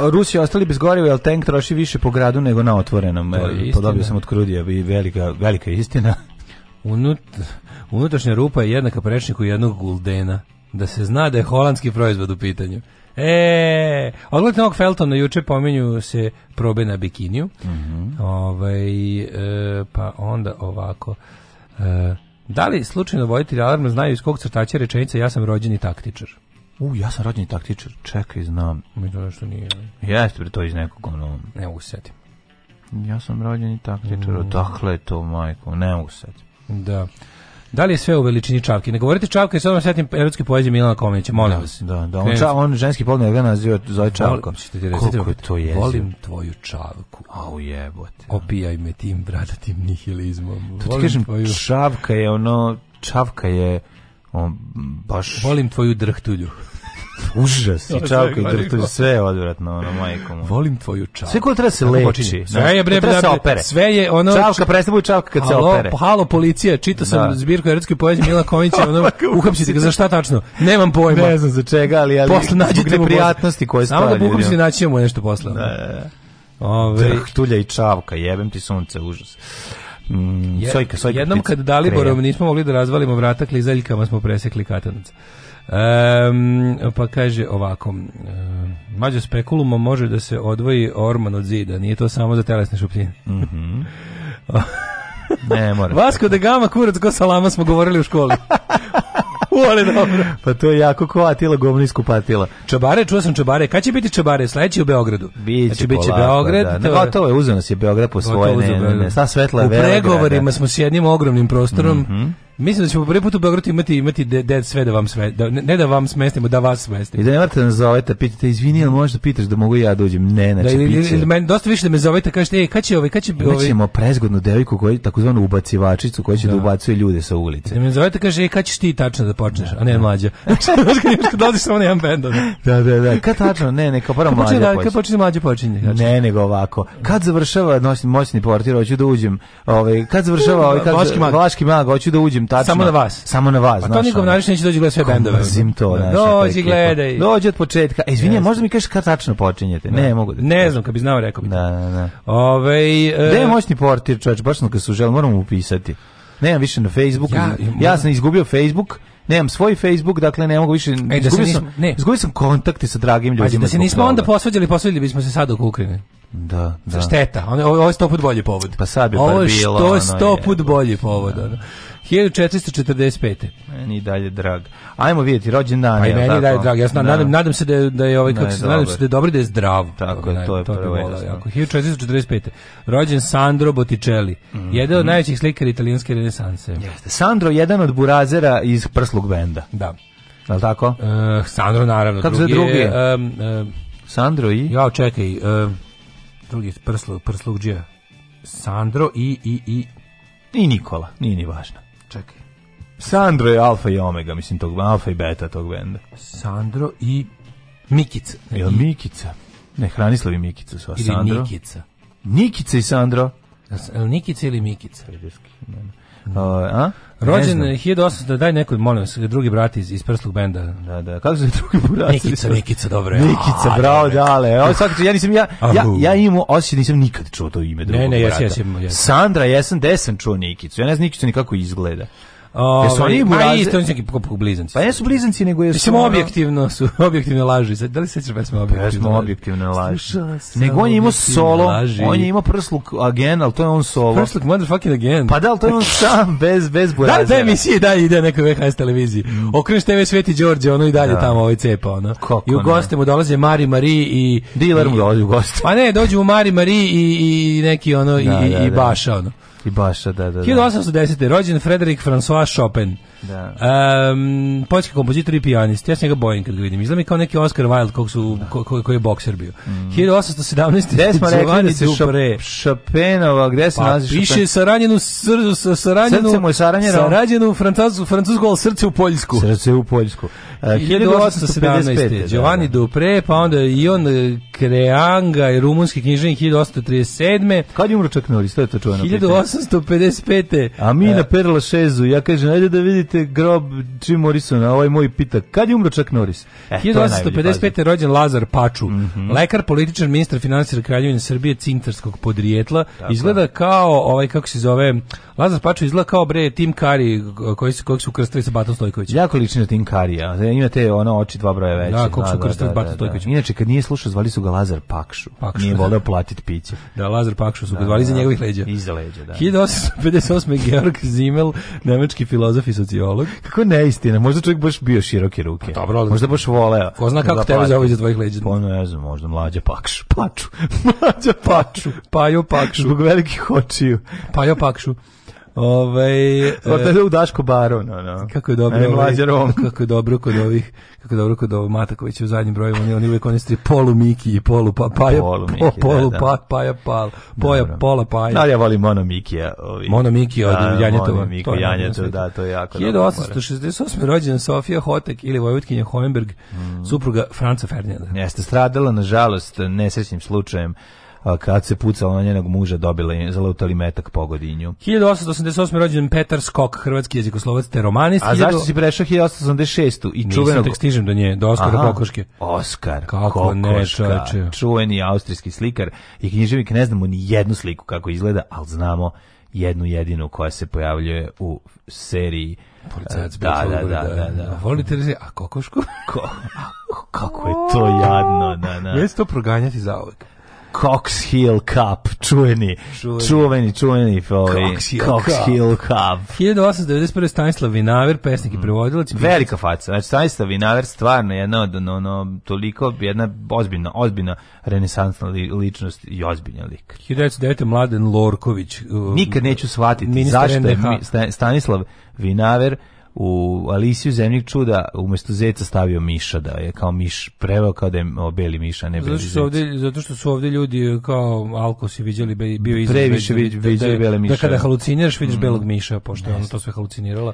Rusija ostali bez goriva, jel tank troši više po gradu nego na otvorenom. Podobio sam od Krudija i velika, velika istina. Unut, unutrašnja rupa je jednaka prečniku jednog guldena. Da se zna da je holandski proizvod u pitanju. E, odgledajte ovog Feltona, juče pominju se probe na bikiniju. Mm -hmm. Ovej, e, pa onda ovako. E, da li slučajno vojitelji alarma znaju iz kog crtača rečenica ja sam rođeni taktičar? U, ja sam rođeni taktičar, čekaj, znam. Mi to nešto nije. Jeste, bre, to iz nekog ono... Ne mogu setim. Ja sam rođeni taktičar, mm. odakle je to, majko, ne mogu setim. Da. Da li je sve u veličini čavke? Ne govorite čavke, ja sad vam setim erotske poezije Milana Komenića, molim da, vas. Da, da, on, ča, on ženski polno je nazio zove čavkom. Koliko je to je? Volim tvoju čavku. Au jebote. Opijaj me tim bradatim nihilizmom. To ti kažem, tvoju... čavka je ono, čavka je On baš... Volim tvoju drhtulju. Užas, i čavka i drhtulju, sve je odvratno, ono, majko mu. Volim tvoju čavku. Sve ko treba se leči. Sve je, bre, treba se opere. Sve je, ono... Čavka, prestane bude čavka kad halo, se opere. Halo, policija, čitao sam da. zbirku erotske poezije Mila Kovića, ono, uhapsite ga, za šta tačno? Nemam pojma. Ne znam za čega, ali... ali posle nađete mu... prijatnosti koje stvari. Samo da buhapsite, naći mu nešto posle. Da, da, da. Ove... Drhtulja i čavka, jebem ti sunce, užas. Mm, Je, sojka, sojka jednom kad Daliborom kreja. nismo mogli da razvalimo vrata klizaljkama smo presekli katanac. Um, pa kaže ovako um, mađo spekuluma može da se odvoji orman od zida, nije to samo za telesne šupljine mm -hmm. ne, mora Vasko da gama kurac ko salama smo govorili u školi ali dobro. Pa to je jako kovatila, govno iskupatila. Čabare, čuo sam čabare. Kad će biti čabare? Sledeći u Beogradu. Biće, znači, biće Beograd. Da. To... Gotovo je, uzeo nas je Beograd po svoje. Ne, ne, ne. Sva svetla je U pregovorima da. smo s jednim ogromnim prostorom. Mm -hmm Mislim da ćemo prvi put u Beogradu imati imati da de, sve da vam sve da, ne, ne, da vam smestimo, da vas smestimo. I da nemate nas da zovete, pitate izvinite, al možeš da pitaš da mogu ja dođem. Da ne, da, znači da, ili, ili, meni dosta više da me zovete, kažete ej, kad će ovaj, kad će ovaj. Hoćemo prezgodnu devojku koju takozvanu ubacivačicu koja će da. da ubacuje ljude sa ulice. Da me zovete, kaže ej, kad ćeš ti tačno da počneš, a ne mlađa. Znači, da dolaziš samo jedan bend. Da, da, da. Kad tačno, ne, neka prvo mlađa. Počinje, da, kad počinje mlađa počinje. Ne, znači. nego ovako. Kad završava noćni moćni portir, hoću da uđem. Ovaj kad završava ovaj kad Vlaški mag, hoću da uđem tačno. Samo na vas. Samo na vas, znači. Pa to nikom nariš neće dođi gledati sve bendove. Zim to, znaš. Dođi, gledaj. Dođi od početka. E, izvinjaj, možda mi kažeš kad tačno počinjete. Ne, da. mogu da. Ne znam, kad bi znao, rekao bih. Da, da, da. Ovaj Gde je moćni portir, čoveč, baš sam kad su žel, moram upisati. Nemam više na Facebooku. Ja, ja sam izgubio Facebook. Nemam svoj Facebook, dakle ne mogu više... E, da se nismo, ne. Izgubio sam kontakte sa dragim ljudima. Ajde, da se nismo onda posvađali, posvađali bismo se sad oko Ukrajine. Da, da. Šteta. Ovo je sto put bolji povod. Pa sad bi ovo je sto, sto put bolji povod. Da. Ono. 1445. Meni dalje drag. Ajmo videti rođendan. Aj meni dalje drag. Ja znam, da. nadam, nadam se da je, da je ovaj kako se nadam se da je dobro da je zdrav. Tako da, je, to je prvo. Jako 1445. Rođen Sandro Botticelli, mm -hmm. jedan od najvećih slikara italijanske renesanse. Jeste. Sandro jedan od burazera iz Prslug benda. Da. Je li tako? Uh, Sandro naravno. Kako drugi? drugi? Je, um, um, Sandro i? Ja, čekaj. Um, drugi prslug, prslug džija. Sandro i, i, i... I Nikola, nije ni važno. Čekaj. Sandro je alfa i omega, mislim, tog, alfa i beta tog benda. Sandro i Mikica. Jel Mikica? Ne, Hranislav i Mikica su, a Ili Sandro? Nikica. Nikica i Sandro? Nikica ili Mikica? Predeski, ne, ne. Ovaj, a? Rođen 1800, daj neko, molim vas, drugi brat iz, iz Prslog benda. Da, da, kako se drugi brat? Nikica, Nikica, dobro je. Nikica, bravo, dale. Ovo, svakako, ja nisam, ja, ja, ja imam osjećaj, da nisam nikad čuo to ime drugog brata. Ne, ne, jesam, jesam. jes. Sandra, jesam, desam čuo Nikicu. Ja ne znam Nikicu nikako izgleda. Ove, Jesu ovaj, oni muraze? Pa isto, oni su neki blizanci. Pa jesu blizanci, nego jesu... Mislim, objektivno su, objektivne laži. Da li sećaš pesme objektivne Pesma objektivne laži. Nego on je imao solo, laži. on je imao prsluk again, ali to je on solo. Prsluk motherfucking again. Pa da, ali to je on sam, bez, bez burazera. Da, da emisije dalje ide nekoj VHS televiziji. Okreneš TV Sveti Đorđe, ono i dalje da. tamo ovaj cepa, ono. Kako I u goste mu dolaze Mari Mari i... Dealer mu dolazi u goste. Pa ne, dođu u Mari Mari i, i neki, ono, da, i, da, i da. Baša, ono. Veliki Baša, da, da. 1810. Da. rođen Frederik François Chopin. Da. Um, poljski kompozitor i pijanist. Ja se njega bojim kad ga vidim. Izgleda mi kao neki Oscar Wilde kog su, da. ko, ko, koji je bokser bio. Mm. 1817. Gde smo rekli da se Chopinova, gde se pa, nalazi Chopin? Piše saranjenu, sr, saranjenu, srce mu je saranjeno. Saranjenu francusku, francusku, ali srce u Poljsku. Srce u Poljsku. E, uh, 1817. Giovanni da, da. da. Dupre, pa onda Ion on e, Kreanga i rumunski književnik 1837. Kad je umro Chuck Norris, to je to čuveno. 1800 1855. A mi e. na Perla Šezu, ja kažem, ajde da vidite grob Jim Morrisona, ovaj moj pita, kad je umro Chuck Norris? Eh, 1855. je rođen Lazar Paču, mm -hmm. lekar, političar, ministar financijera kraljevina Srbije, cintarskog podrijetla, Tako. izgleda kao, ovaj, kako se zove, Lazar Paču izgleda kao bre Tim Kari koji se kojeg su krstili sa Batom Stojkovićem. Jako lični na Tim Kari, a ima te ono oči dva broja veće. Da, kog da, su da, krstili sa da, Batom Stojkovićem. Inače kad nije slušao zvali su ga Lazar Pakšu. Pakšu. Nije voleo platiti piće. Da, Lazar Pakšu su ga zvali za njegovih leđa. Iz leđa, da. 1858 Georg Zimmel, nemački filozof i sociolog. Kako ne istina, možda čovjek baš bio široke ruke. Pa, dobro, možda baš voleo. Ko zna kako tebe zove iz tvojih leđa. Pa ne znam, možda mlađa Pakšu, Paču. mlađa Paču, Pajo Pakšu. Zbog velikih očiju. Pajo Pakšu. Ovaj Ortega e, u Daško no, no. Kako je dobro. Ne ovaj, Kako je dobro kod ovih, kako je dobro kod ovog Matakovića u zadnjem broju, oni oni uvek oni polu Miki i polu pa pa polu Miki, da, polu da. pa pa je pal. Poja pola pa. Da ja volim Mono Mikija, ovi. Mono Miki od da, Janjetova. Miki Janjetov, da, to je jako dobro. 1868. rođena Sofija Hotek ili Vojvodkinja Hohenberg, mm. supruga Franca Ferdinanda. Jeste stradala nažalost nesrećnim slučajem kad se pucala na njenog muža dobila je zalutali metak pogodinju. 1888. rođen Petar Skok, hrvatski jezikoslovac te romanist. A 1000... zašto si prešao 1886. i čuvenog... Nisam tek stižem do nje, do Oskara Aha, Kokoške. Oskar Kako Kokoška, ne, čoveče. čuveni austrijski slikar i književnik, ne znamo ni jednu sliku kako izgleda, ali znamo jednu jedinu koja se pojavljuje u seriji Policajac da, da, da, da, da. Volite li se, a kokošku? Ko, kako je to jadno, da, da. Mjesto proganjati za uvek. Cox Hill Cup, čuveni, čuveni, čuveni, čuveni ovaj, Cox Hill, Cox Cup. Hill Cup. 1891. Stanislav Vinaver, pesnik i prevodilac. Velika faca, znači Stanislav Vinaver stvarno jedna od, ono, ono, toliko, jedna ozbiljna, ozbiljna renesansna li, ličnost i ozbiljna lik. 1909. Mladen Lorković. Uh, Nikad neću shvatiti zašto je Stanislav Vinaver u Alisiju zemljih čuda umesto zeca stavio miša da je kao miš preveo kao da je o, beli miša ne zato beli zato ovdje, zato što su ovde ljudi kao alko alkosi viđali be, bio izraz previše viđali, viđali, viđali da- da- bele miša da kada haluciniraš vidiš mm. belog miša pošto je ono to sve halucinirala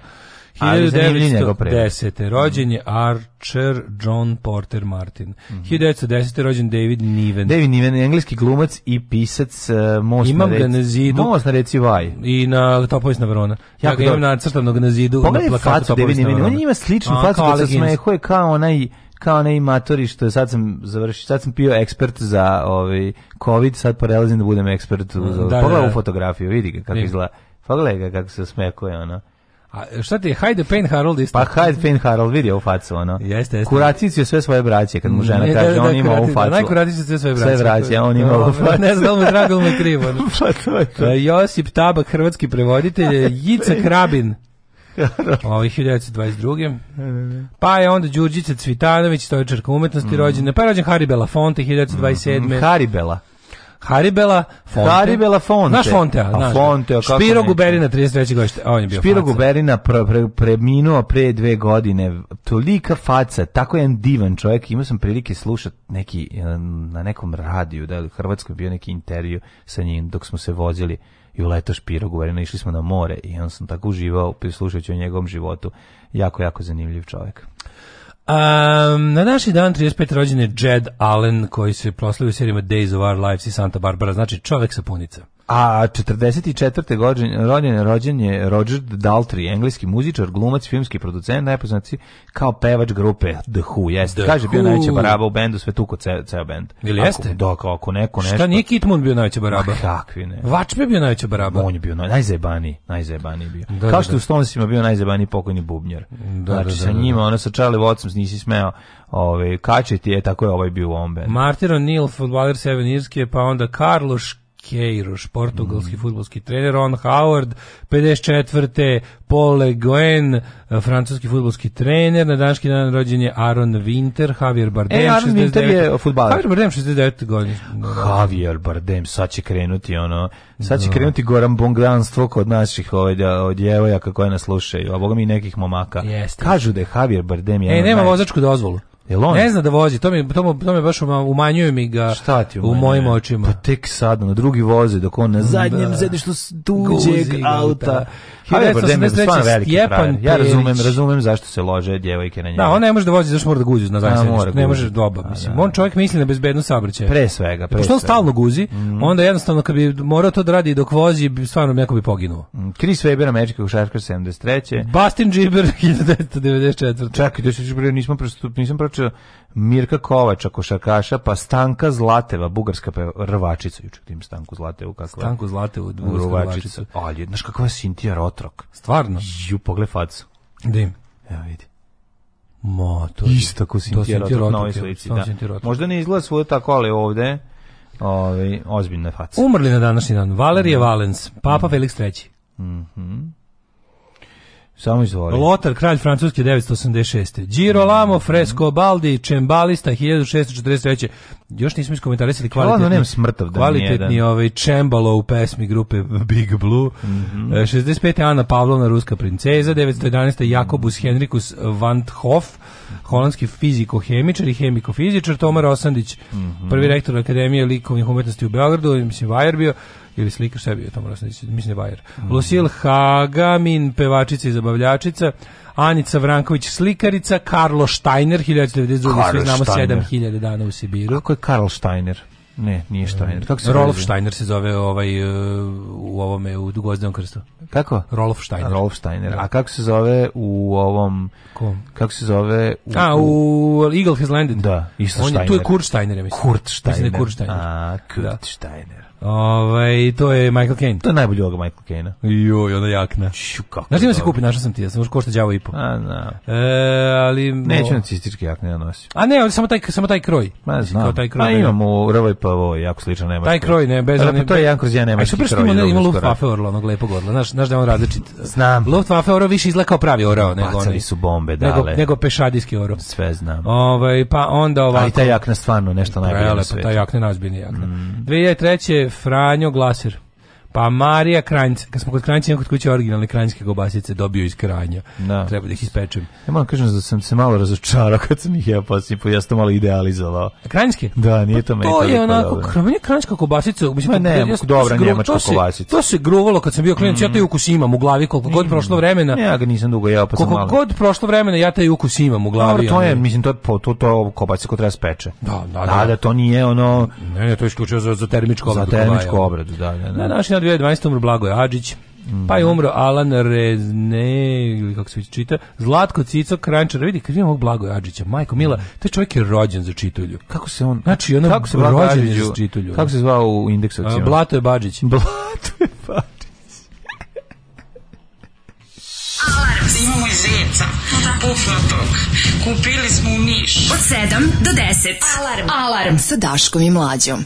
ali zanimljiv njegov predmet. 1910. rođen je Archer John Porter Martin. Mm -hmm. 1910. rođen David Niven. David Niven, engleski glumac i pisac uh, Most Imam na reci, na zidu. Most na reci Vaj. I na Topovic na Verona. Ja ga dakle, imam nacrtanog na zidu. Pogledaj na facu David Niven, on ima sličnu facu kad se smehuje kao onaj kao onaj matori što sad sam završio, sad sam pio ekspert za ovaj covid, sad prelazim da budem ekspert. Mm, za, da, Pogledaj da, da. u fotografiju, vidi ga kako izgleda. Pogledaj ga kako se smekuje ono. A šta ti je Hajde Pain Harold isto? Pa Hajde Pain Harold vidi u facu ono. Jeste, jeste. Kuratici sve svoje braće kad mu žena kaže da, da, on ima ovu facu. Da, najkuratici sve svoje braće. Sve braće, on ima da, ovu facu. Ne znam, mu drago mu krivo. pa to je to. Da, Josip Tabak, hrvatski prevoditelj, Jica Krabin. Ovi ovaj, 1922. Pa je onda Đurđica Cvitanović, čarka umetnosti mm. rođena. Pa je rođen Haribela Fonte 1927. Mm, Haribela. Haribela Fonte. Haribela Fonte. Naš Fonte, a, naš. Fonte, a kako Špiro Guberina 33. godište, on je bio Špiro faca. Guberina pre, pre, preminuo pre dve godine. Tolika faca, tako jedan divan čovjek. Imao sam prilike slušati neki, eh, na nekom radiju, da je u Hrvatskoj bio neki intervju sa njim dok smo se vozili i u leto Špiro Guberina, išli smo na more i on sam tako uživao slušajući o njegovom životu. Jako, jako zanimljiv čovjek. Um, na naši dan 35 rođene Jed Allen koji se proslavio u serijama Days of Our Lives i Santa Barbara, znači čovek sa punica. A 44. godine rođen, rođen je Roger Daltrey, engleski muzičar, glumac, filmski producent, najpoznati kao pevač grupe The Who. Jeste, The kaže Who. bio najveća baraba u bendu, sve tuko ceo, ceo bend. Ili jeste? Da, kao ako neko nešto. Šta nije Kit Moon bio najveća baraba? Ma, kakvi ne. Vačme bio najveća baraba. On je bio najzebaniji, najzebaniji bio. Da, kao da, što da. u Stonesima bio najzebaniji pokojni bubnjar. Da, znači da, da, sa da, njima, da. ono sa Charlie Watsonom nisi smeo ovaj kačeti je tako je ovaj bio u ovom bendu. Martin Neil, fudbaler Seven Irske, pa onda Karloš Queiroz, portugalski mm. futbolski trener, Ron Howard, 54. Paul Le Gouen, eh, francuski futbolski trener, na danški dan rođen je Aaron Winter, Javier Bardem, e, Aaron 69. Winter je futbaler. Javier Bardem, 69. godine. Javier Bardem, sad će krenuti, ono, sad će no. Da. krenuti Goran Bongdanstvo kod naših ovdje, od jevojaka koje nas slušaju, a boga mi nekih momaka. Jeste. Kažu da je Javier Bardem je... E, nema vozačku dozvolu. Ne zna da vozi, to mi to mu, to me baš umanjuje mi ga Šta ti u mojim očima. Pa tek sad na drugi vozi dok on na da. zadnjem da. sedištu tuđeg auta. Hajde, da stvarno veliki Stjepan Ja razumem, razumem zašto se lože djevojke na njega. Da, on ne može da vozi, zašto mora da guzi na zadnjem sedištu. Da, ne može doba, da, mislim. Da. On čovjek misli na bezbednost saobraćaja. Pre svega, pre. Pošto on stalno guzi, mm. onda jednostavno kad bi morao to da radi dok vozi, bi stvarno neko bi poginuo. Mhm. Chris Weber, američki košarkaš 73. Bastin Džiber 1994. Čekaj, da se nismo pristupili, nisam preskočio Mirka Kovača, košarkaša, pa Stanka Zlateva, bugarska rvačica, juče tim Stanku Zlatevu, kakva Stanku Zlatevu, bugarska rvačica. Ali, znaš kakva je Sintija Rotrok? Stvarno? Ju, pogled facu. Dim. Evo vidi. Ma, to je... Isto ko Sintija Rotrok na ovoj slici, da. Možda ne izgleda svoje tako, ali ovde... Ovaj ozbiljne faca. Umrli na današnji dan Valerije mm. Valens, Papa mm. Felix III. Mhm. Mm Samo izvoli. Lotar, kralj francuski 986. Girolamo Frescobaldi, čembalista 1643. Još nismo iskomentarisali kvalitetni. nemam smrtav da Kvalitetni ovaj čembalo u pesmi grupe Big Blue. Mm -hmm. 65. Ana Pavlovna, ruska princeza. 911. Jakobus Henrikus Van Hof, holandski fizikohemičar i hemikofizičar. Tomar Osandić, mm -hmm. prvi rektor Akademije likovnih umetnosti u Beogradu, mislim, Vajer bio ili slika sebi je bio tamo, mislim da je Vajer. Mm. Lusil Hagamin, pevačica i zabavljačica, Anica Vranković slikarica, Karlo Steiner, 1992. svi znamo 7000 dana u Sibiru. Kako je Karl Steiner? Ne, nije e, Steiner. Kako se Rolf Steiner se zove ovaj e, u ovome u Gvozdenom krstu. Kako? Rolf Steiner. Rolf Steiner. Da. A kako se zove u ovom Kom? Kako se zove u A u Eagle has landed. Da, isto Steiner. On je, tu je Kurt Steiner, mislim. Kurt Steiner. Mislim da je Kurt Steiner. A, Kurt da. Steiner. Ovaj to je Michael Caine. To je najbolji uloga Michael Caine. Jo, i onda jakna. Ću kako. Znaš ima se kupi, našao sam ti, ja sam košta đavo i po. A, no. Da. E, ali neću nacističke jakne ja da nosim. A ne, ali samo taj samo taj kroj. Ma znam. taj kroj. Pa imamo rvoj pa ovo, jako slično nema. Taj kroj ne bez onih. To je jedan kroz jedan nema. A što prvo ima ima Luftwaffe orla, onog lepog orla. Znaš, znaš da on različit. Znam. Luftwaffe orao više izgleda kao pravi orao nego oni. su bombe dale. Nego nego pešadijski orao. Sve znam. Ovaj pa onda ovako. Aj ta jakna stvarno nešto najbolje na svetu. Ta jakna najbolje jakna. 2003 mm. Franjo Glaser. Pa Marija Kranjc, kad smo kod Kranjca, imam kod kuće originalne kranjske kobasice, dobio iz Kranja. Da. Treba da ih ispečem. Ja moram da kažem da sam se malo razočarao kad sam ih ja poslipao, ja sam to malo idealizovao. Kranjske? Da, nije to pa meni to je onako, dobro. meni je kranjska kobasica, mislim, Ma ne, ja, dobra to njemačka kobasica. to se gruvalo kad sam bio klinac, mm ja taj mm. ukus imam u glavi koliko god mm. prošlo vremena. Ja ga nisam dugo jeo, pa sam malo. Koliko god prošlo vremena, ja taj ukus imam u glavi. Dobro, to je, mislim, to je to, to, to kobasica koja treba speče. Da, da, da. Da, to nije ono... Ne, ne, to je isključivo za, za termičku obradu. Za termičku obradu, da, da, da. 2012. umro Blagoje Adžić, Mm. Pa je umro Alan Rezne, ili kako se čita, Zlatko Cico Krančar, vidi, kad imamo Blago Adžića, majko Mila, mhm. taj čovjek je rođen za čitulju. Kako se on, znači, ono kako se rođen Adžiću, za čitulju. Kako se zvao u indeksu? Blato je Badžić. Blato je Badžić. Alarm, imamo i zeca, pufnatog. Kupili smo u Niš. Od 7 do 10. Alarm. Alarm sa Daškom i Mlađom.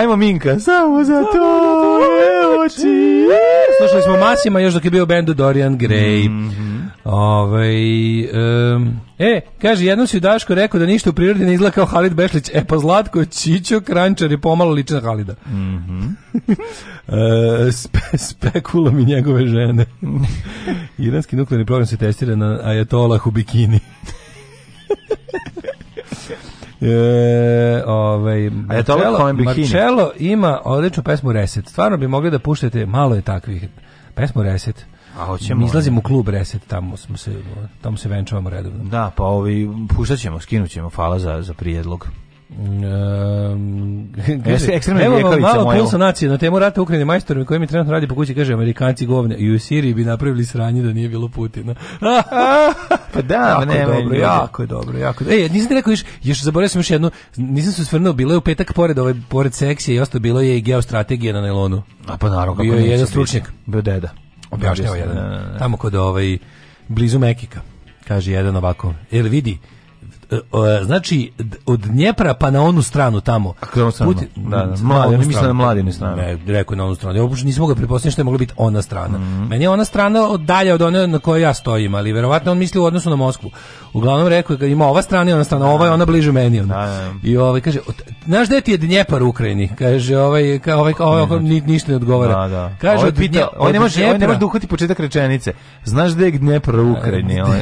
Ajmo Minka, samo za to oči. Slušali smo Masima još dok je bio bendu Dorian Gray. Mm -hmm. Ove, ovaj, um, e, kaže, jednom si Daško rekao da ništa u prirodi ne izgleda kao Halid Bešlić. E pa Zlatko Čićo Krančar je pomalo lična Halida. Mm -hmm. e, spe, spekulom i njegove žene. Iranski nuklearni program se testira na ajatolah u bikini. E, ovaj, Marcello, Marcello ima odličnu pesmu Reset. Stvarno bi mogli da puštate, malo je takvih. Pesmu Reset. A hoćemo. Mi izlazimo u klub Reset, tamo smo se tamo se venčavamo redovno. Da, pa ovi puštaćemo, skinućemo, hvala za za prijedlog. Um, kaže, ekstremne evo vam malo pulsa nacije na temu rata u Ukrajini majstorom koji mi trenutno radi po kući kaže Amerikanci govne i u Siriji bi napravili sranje da nije bilo Putina pa da jako ne, dobro, ne, jako je dobro jako Ej, E, nisam ti rekao viš, još zaboravio sam još jednu nisam se usvrnuo, bilo je u petak pored ove, pored seksije i ostalo bilo je i geostrategije na nelonu a pa naravno kako bio je jedan stručnjak bio deda Objašnjavao jedan ne, da, ne, da, da. tamo kod ovaj blizu Mekika kaže jedan ovako, jel vidi E, e, znači od Dnjepra pa na onu stranu tamo. A kako stranu? da, da, mladi, mislim na mladinu stranu. Ne, rekao je na onu stranu. Ja uopšte nisam mogao pretpostaviti što je mogla biti ona strana. Mm -hmm. Meni je ona strana od dalje od one na kojoj ja stojim, ali verovatno on misli u odnosu na Moskvu. Uglavnom rekao je da ima ova strana i ona strana, ova je ona bliže meni. Ona. Da, da, da. I ovaj kaže, znaš gde ti je Dnjepar u Ukrajini? Kaže, ovaj, ka, ovaj, ovaj, ovaj ni, ništa ne odgovara. Da, da. Kaže, ovaj pita, ovaj ne može, ovaj ne može da uhvati početak rečenice. Znaš gde je Dnjepar u Ukrajini? Ovaj?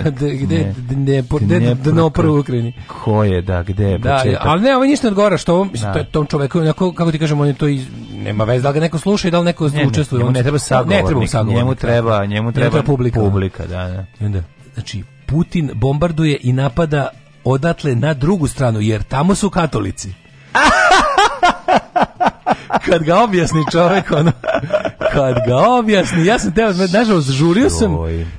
Gde je Dnjepar u Ukrajini? Vojvodini. Ko je, da, gde je da, da početak? ali ne, ovaj ništa ne odgovara što on da. to, tom čoveku, onako, kako ti kažem, on je to iz, nema veze da ga neko sluša i da li neko ne, učestvuje. Njemu ne treba sagovornik, ne treba sagovornik, njemu da. treba, njemu treba, njemu treba publika. publika da, da. I onda, znači, Putin bombarduje i napada odatle na drugu stranu, jer tamo su katolici. kad ga objasni čovjek ono kad ga objasni ja sam teo nažalost žurio sam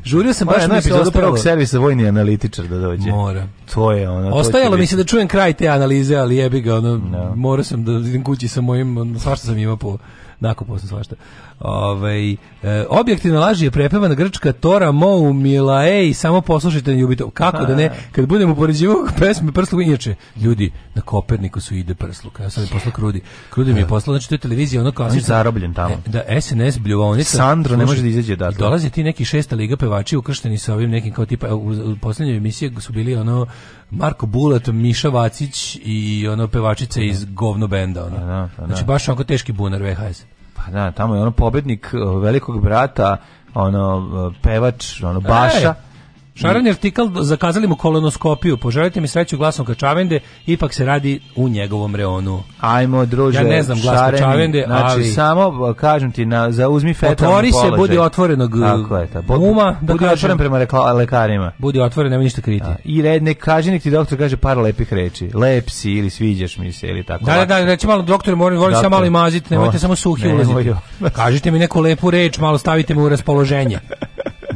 žurio sam baš mi se od prvog servisa vojni analitičar da dođe mora to je ono ostajalo mi se da čujem kraj te analize ali jebi ga ono no. Da. morao sam da idem kući sa mojim svašta sam imao po nakupao sam svašta Ove, e, objektivna laž je prepevana grčka Tora Mou Milae i samo poslušajte ljubito. Kako da ne? Kad budemo upoređivao pesme prsluk, inače, ljudi, na Koperniku su ide prsluk. Ja sam je poslao krudi. Krudi ovdje mi je da. poslao, znači to je televizija, ono klasično. On je da- zarobljen tamo. E, da, SNS bljuvonica. Sandro ne može da izađe da. Dolaze ti neki šesta liga pevači ukršteni sa ovim nekim kao tipa, u, u posljednjoj emisiji su bili ono Marko Bulat, Miša Vacić i ono pevačica iz govno benda. Ono. Pa da, pa da, Znači baš onako teški bunar VHS. Pa da, tamo je ono pobednik velikog brata, ono pevač, ono Baša. E Šaran je artikal, zakazali mu kolonoskopiju, poželite mi sreću glasom Kačavende, ipak se radi u njegovom reonu. Ajmo, druže, Ja ne znam glas šareni, Kačavende, znači, ali... samo, kažem ti, na, zauzmi fetalni Otvori se, budi otvorenog Tako je, ta, da, bod, uma, da budi kažem, otvoren prema lekarima. Budi otvoren, nemoj ništa kriti. Da. I red, ne kaže, nek ti doktor kaže par lepih reči. Lep si ili sviđaš mi se ili tako. Da, da, da, reći malo doktor, moram, volim se malo i mazit, nemojte o, samo suhi ne, ulaziti. Kažite mi neku lepu reč, malo stavite me u raspoloženje.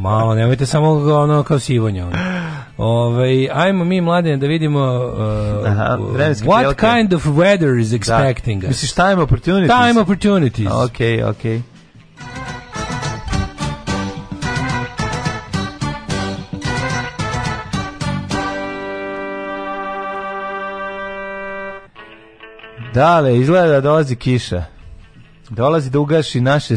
malo, nemojte samo ono kao sivonje. Ono. Ove, ovaj, ajmo mi mlade da vidimo uh, Aha, what prilike. kind of weather is da. expecting da. us. Misliš time opportunities? Time opportunities. Ok, ok. Dale, izgleda da dolazi kiša. Dolazi da ugaši naše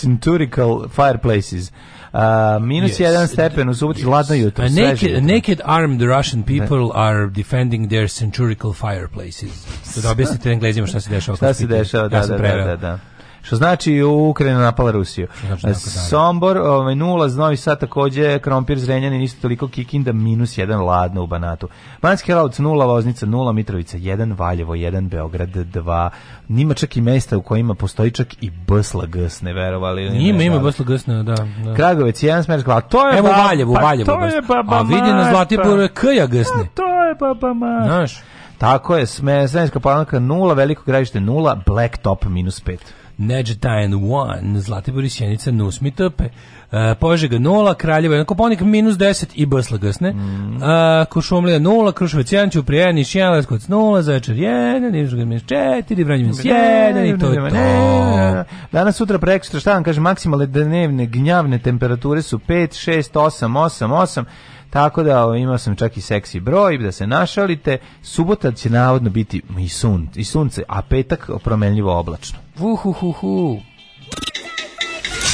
centurical fireplaces. Uh, minus yes. jedan stepen u subotu, hladno jutro. Uh, naked, naked armed Russian people ne. are defending their centurical fireplaces. Da, da objasnite englezima šta se dešava. Šta se dešava, da, ja da, da, da, da. da. Što znači Ukrajina napala Rusiju. Znači, e, Sombor, ovaj, nula, Novi Sad takođe, Krompir, Zrenjanin, isto toliko Kikinda, minus jedan ladno u Banatu. Banski Rauc, nula, Loznica, nula, Mitrovica, jedan, Valjevo, jedan, Beograd, dva. Nima čak i mesta u kojima postoji čak i BSLGS, ne verovali. Nima, ne ima, ne ima da, da. Kragovic, jedan smer, a to je... Evo Valjevo, pa, Valjevo, to je baba a vidi na Zlatiboru je Kja Gsne. Pa to je baba mašta. Znaš, tako je, Smenska palanka 0, Veliko gravište 0, Blacktop minus pet. Nedžetajan 1, Zlatibor i Sjenica Nus mi trpe, e, Požega 0, Kraljevo 1, Koponik minus 10 i Bsla gasne, mm. e, Košumlija 0, Krušovac 1, Ćuprijan i Šijanaskovac 0, Zaječar 1, Nižga minus 4, Vranjevin 1 i to je to. Danas, sutra, prekstra, što vam kažem, maksimalne dnevne gnjavne temperature su 5, 6, 8, 8, 8, Tako da imao sam čak i seksi broj da se našalite. Subota će navodno biti i, sun, i sunce, a petak promenljivo oblačno. Vuhuhuhu.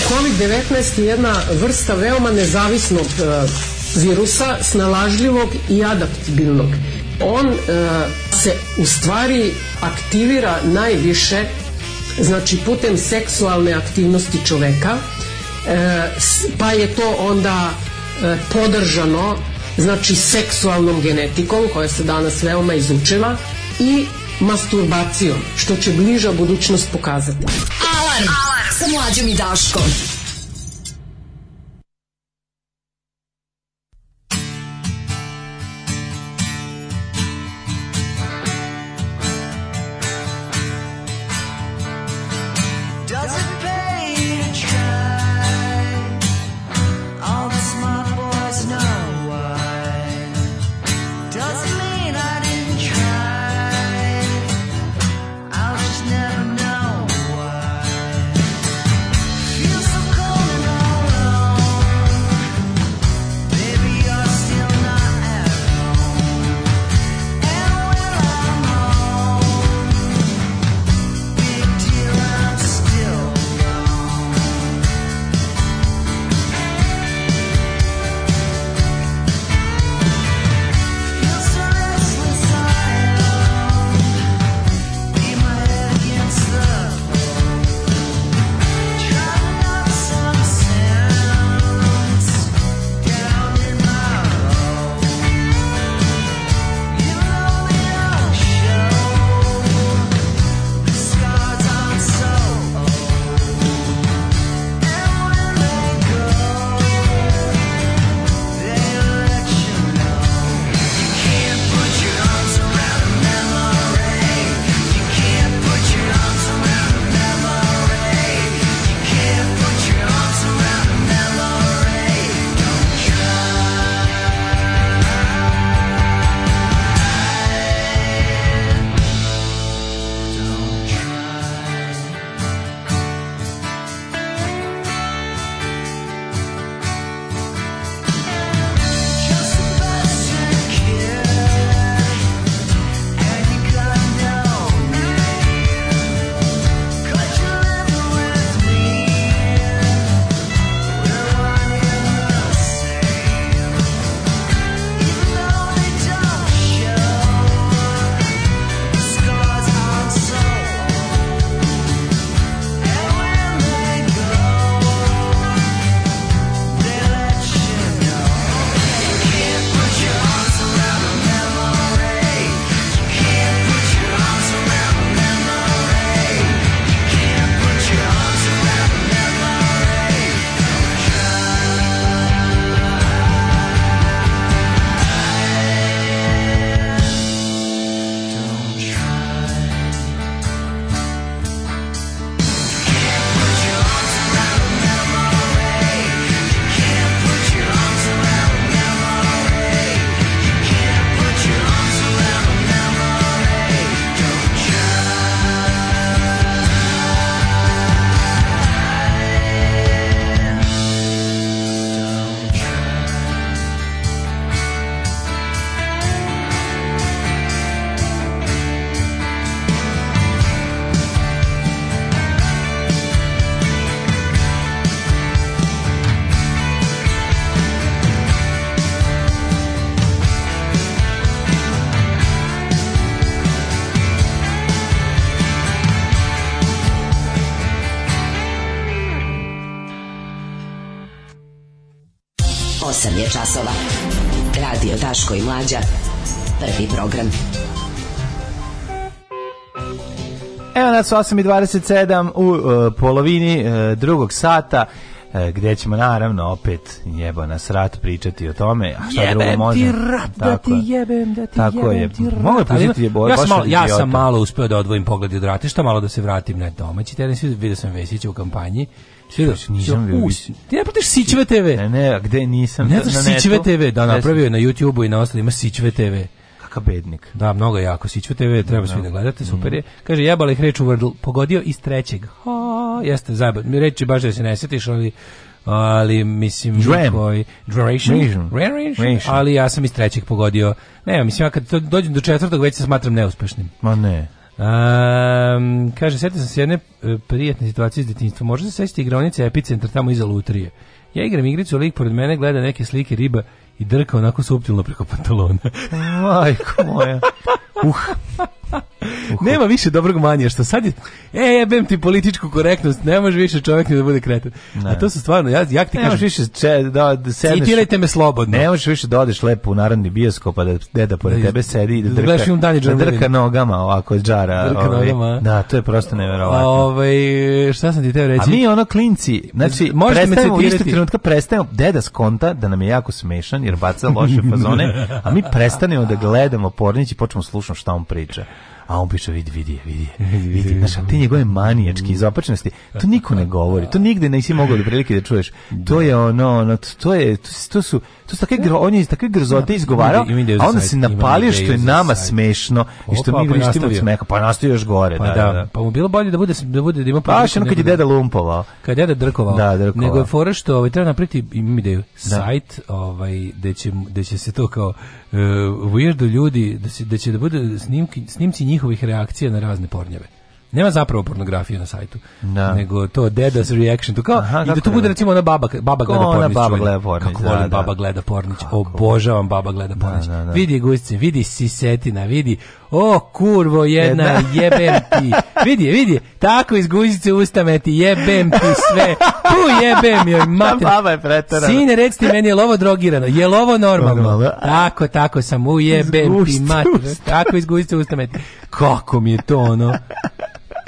Covid-19 je jedna vrsta veoma nezavisnog e, virusa, snalažljivog i adaptibilnog. On e, se u stvari aktivira najviše znači putem seksualne aktivnosti čoveka, e, pa je to onda E, podržano znači seksualnom genetikom koja se danas veoma izučila i masturbacijom što će bliža budućnost pokazati. Alarm, Alarm. sa mlađom i Daškom. danas 8.27 u uh, polovini uh, drugog sata e, gdje ćemo naravno opet jebo nas rat pričati o tome a šta jebem drugo može da ti rat, tako, da ti jebem da ti tako jebem je. ti da rat Mogu pustiti je boj, ja, sam malo, ja sam malo uspeo da odvojim pogled od ratišta malo da se vratim na domaći teren vidio sam Vesića u kampanji Sviđa, da- nisam vidio. Ti ne pratiš Sićve TV? Ne, ne, a gde nisam? Ne znaš Sićve TV, da napravio je na YouTubeu i na ostalima Sićve TV. Luka Bednik. Da, mnogo jako. Siću TV, treba da. svi da gledate, mm. super je. Kaže, jebala ih reč u vrdl, pogodio iz trećeg. Ha, jeste, zajebala. Mi reći baš da se ne setiš, ali ali mislim Dram. koji duration, duration, ali ja sam iz trećeg pogodio. Ne, mislim ja kad dođem do četvrtog već se smatram neuspešnim. Ma ne. Um, kaže, sjetio sam se jedne e, prijatne situacije iz djetinjstva. Možda se sjetiti igronice epicentra tamo iza Lutrije. Ja igram igricu, lik pored mene gleda neke slike riba i drka onako suptilno preko pantalona. Majko moja. Uh. Nema više dobrog manje što sad je, e, jebem ti političku korektnost, ne može više čovjek da bude kretan. Ne. A to su stvarno, ja, ja ti ne kažem... više če, da, da sedneš, Citirajte me slobodno. Ne možeš više da odeš lepo u narodni bioskop, a da deda pored da tebe sedi i da, da drka, film da drka nogama ovako, džara. Drka ovaj, nogama. Da, to je prosto neverovatno. Ovaj, šta sam ti teo reći? A mi ono klinci, znači, možete me citirati. Istog trenutka prestajemo, deda s konta da nam je jako smešan jer baca loše fazone, a mi prestanemo da gledamo pornić i počnemo slušati šta on priča a on piše vidi, vidi, vidi, vidi, znaš, te njegove manijačke izopačenosti, to niko ne govori, to nigde nisi mogao prilike da čuješ, to da. je ono, ono to je, to su, to su takve, on je takve grzote da. izgovarao, a onda se napalio što je nama smešno i što mi vrištimo od smeka, pa nastoji pa još gore, pa da, da, da, Pa mu bilo bolje da bude, da bude, da ima Baš što kad je deda lumpovao. Kad je deda drkovao. Da, drkovao. Nego je fora što ovaj, treba napriti, imam ideju, sajt, ovaj, gde će, gde će se to kao, uh, weirdo ljudi, da, će, da će da bude snimki, snimci njihovih reakcija na razne pornjeve. Nema zapravo pornografije na sajtu, no. Da. nego to deda's reaction. To kao, Aha, I da tu bude recimo ona baba, baba gleda pornić. Ona baba gleda pornić. Kako da, volim da. baba gleda pornić. Kako? Obožavam baba gleda da, pornić. Da, da, vidi gusci, vidi sisetina, vidi o kurvo jedna, jedna. jebem ti. Vidi, vidi, tako iz guzice ustameti, jebem ti sve. Tu jebem joj mater. baba je preterana. Sine, reci ti meni, je ovo drogirano? Je ovo normalno? normalno. Tako, tako sam, ujebem ti mater. Tako iz guzice ustameti kako mi je to ono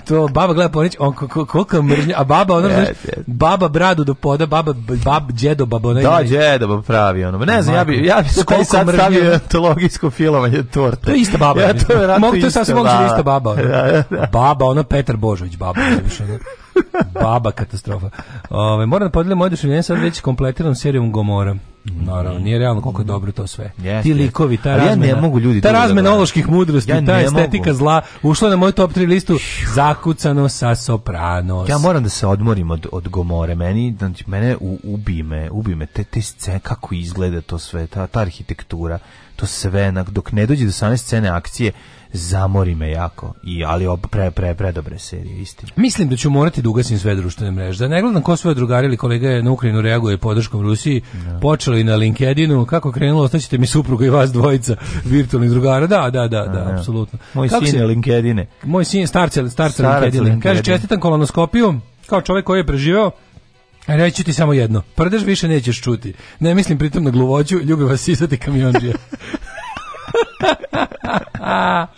to baba gleda Pornić, on kako mržnja, a baba ona yes, yes. baba bradu do poda, baba bab đedo babo onaj. Da, đedo baba pravi ono. Ne znam, ja bi ja bi to sad stavio antologijsko filovanje torte. To je ista baba. Ja to je Mogu to sasvim mogu da ista baba. Ono. Da, da, da. Baba, ona Petar Božović baba, više. Baba katastrofa. Ove, moram da podelim moje duševljenje sad već kompletiram serijom Gomora. Naravno, nije realno koliko je mhm. dobro to sve. Yes, Ti likovi, ta ali razmena, ja ne mogu ljudi ta da razmena oloških mudrosti, ja ta estetika mogu. zla, ušla na moju top 3 listu zakucano sa sopranos. Ja moram da se odmorim od, od Gomore. Meni, znači, mene u, ubi me, ubi me. Te, te scene, kako izgleda to sve, ta, ta arhitektura, to sve, dok ne dođe do same scene akcije, zamori me jako. I, ali op, pre, pre, predobre serije, istina. Mislim da ću morati da ugasim sve društvene mreže. Da ne gledam ko svoje drugari ili kolega na Ukrajinu reaguje podrškom Rusiji, da. počelo na LinkedInu, kako krenulo, ostaćete mi supruga i vas dvojica virtualnih drugara. Da, da, da, da, da. apsolutno. Moj kako sin je LinkedIne. Moj sin je starce, starce LinkedIne. LinkedIn. Kaže, čestitam kolonoskopiju, kao čovjek koji je preživio Reći ti samo jedno, prdež više nećeš čuti. Ne mislim pritom na gluvođu, ljubi vas izati kamionđija. 啊，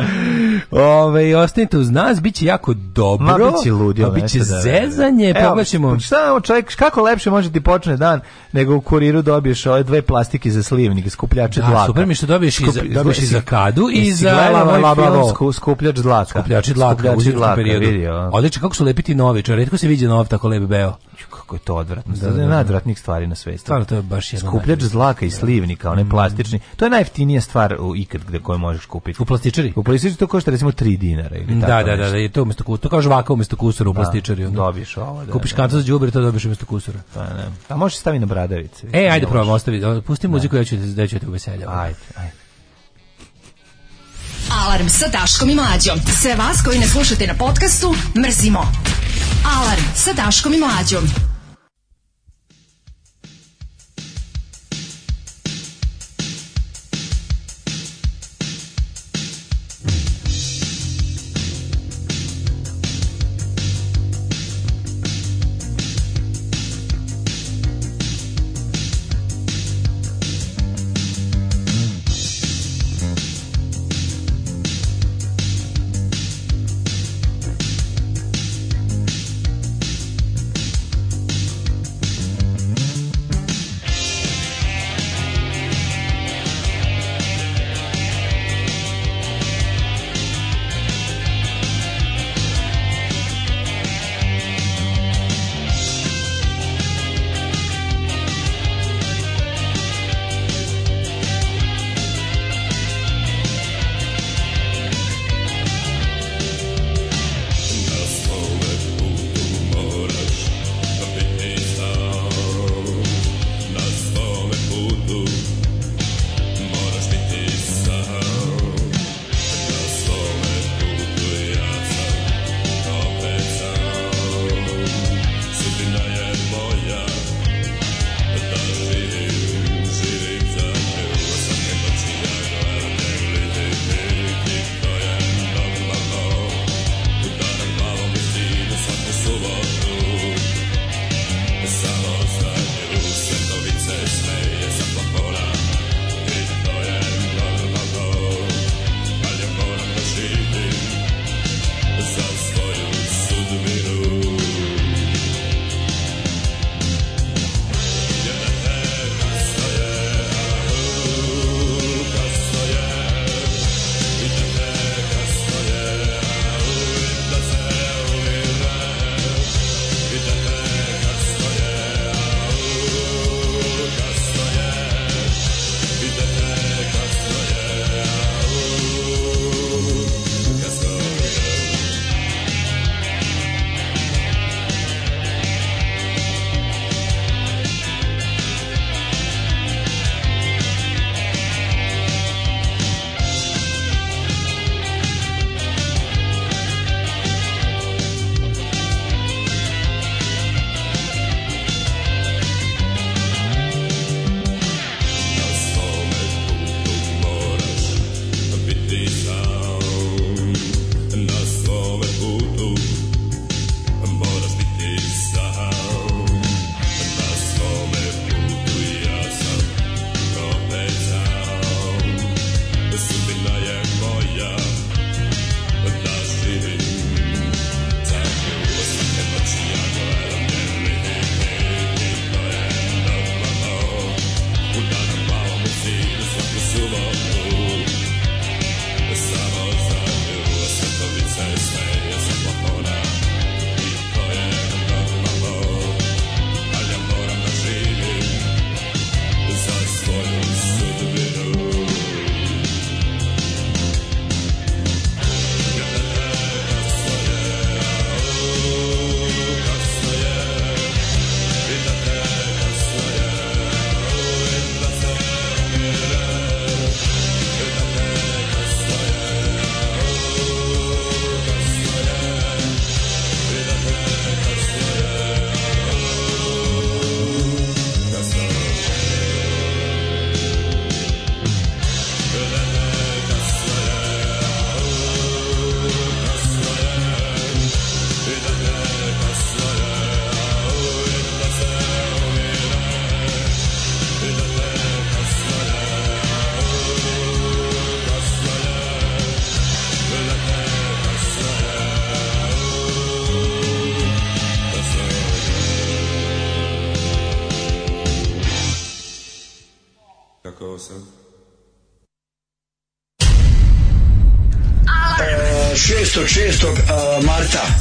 Ove, ostanite uz nas, bit će jako dobro. Ma, bit će ludilo. Pa bit će da- zezanje, da, poglaćemo. Pa šta čovjek, kako lepše može da ti počne dan nego u kuriru dobiješ ove dve plastike za slivnik, skupljače da, dlaka. super mi što dobiješ Skup, i za, dobiješ i za kadu i za ovaj film skupljač dlaka. Skupljači dlaka, u zimskom periodu. Odlično, kako su lepiti novi, čovjek, redko se vidi nov tako lep beo kako je to odvratno. Da, da, da, najodvratnijih stvari na svetu. Stvarno to je baš jedna. Skupljač zlaka i slivnika, onaj mm. plastični. To je najjeftinija stvar u ikad gde koju možeš kupiti. U plastičari? U plastičari to košta recimo 3 dinara ili tako. Da, da, da, da to umesto kusura, to kao žvaka umesto kusura u da, plastičari. Da, dobiješ ovo, da. Kupiš da. kantu za đubre, to dobiješ umesto kusura. Pa ne. A pa možeš staviti na bradavice. E, ajde probamo, ostavi, pusti muziku, ja ću da ću te uveseljavati. Ajde, ajde. Alarm sa Daškom i Mlađom. Sve vas koji ne slušate na podcastu, mrzimo. Alarm sa Daškom i Mlađom.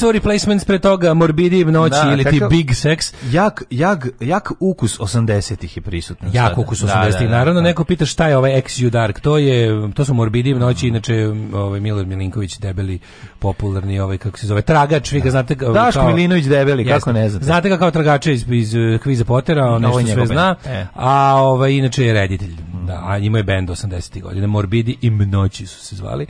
su replacements pre toga, Morbidim noći da, ili ti Big Sex. Jak, jak, jak ukus 80-ih je prisutan. Jak ukus 80-ih, da, da, da, naravno, neko pita šta je ovaj XU Dark, to, je, to su Morbidim noći, inače ovaj Milor Milinković debeli, popularni, ovaj, kako se zove, tragač, vi ga znate kao... Daško Milinović debeli, kako ne znate. Znate ga kao tragača iz, iz eh, Kviza Potera, on nešto sve zna, e. a ovaj, inače je reditelj, da, a njima je bend 80-ih godina, Morbidi i Mnoći su se zvali.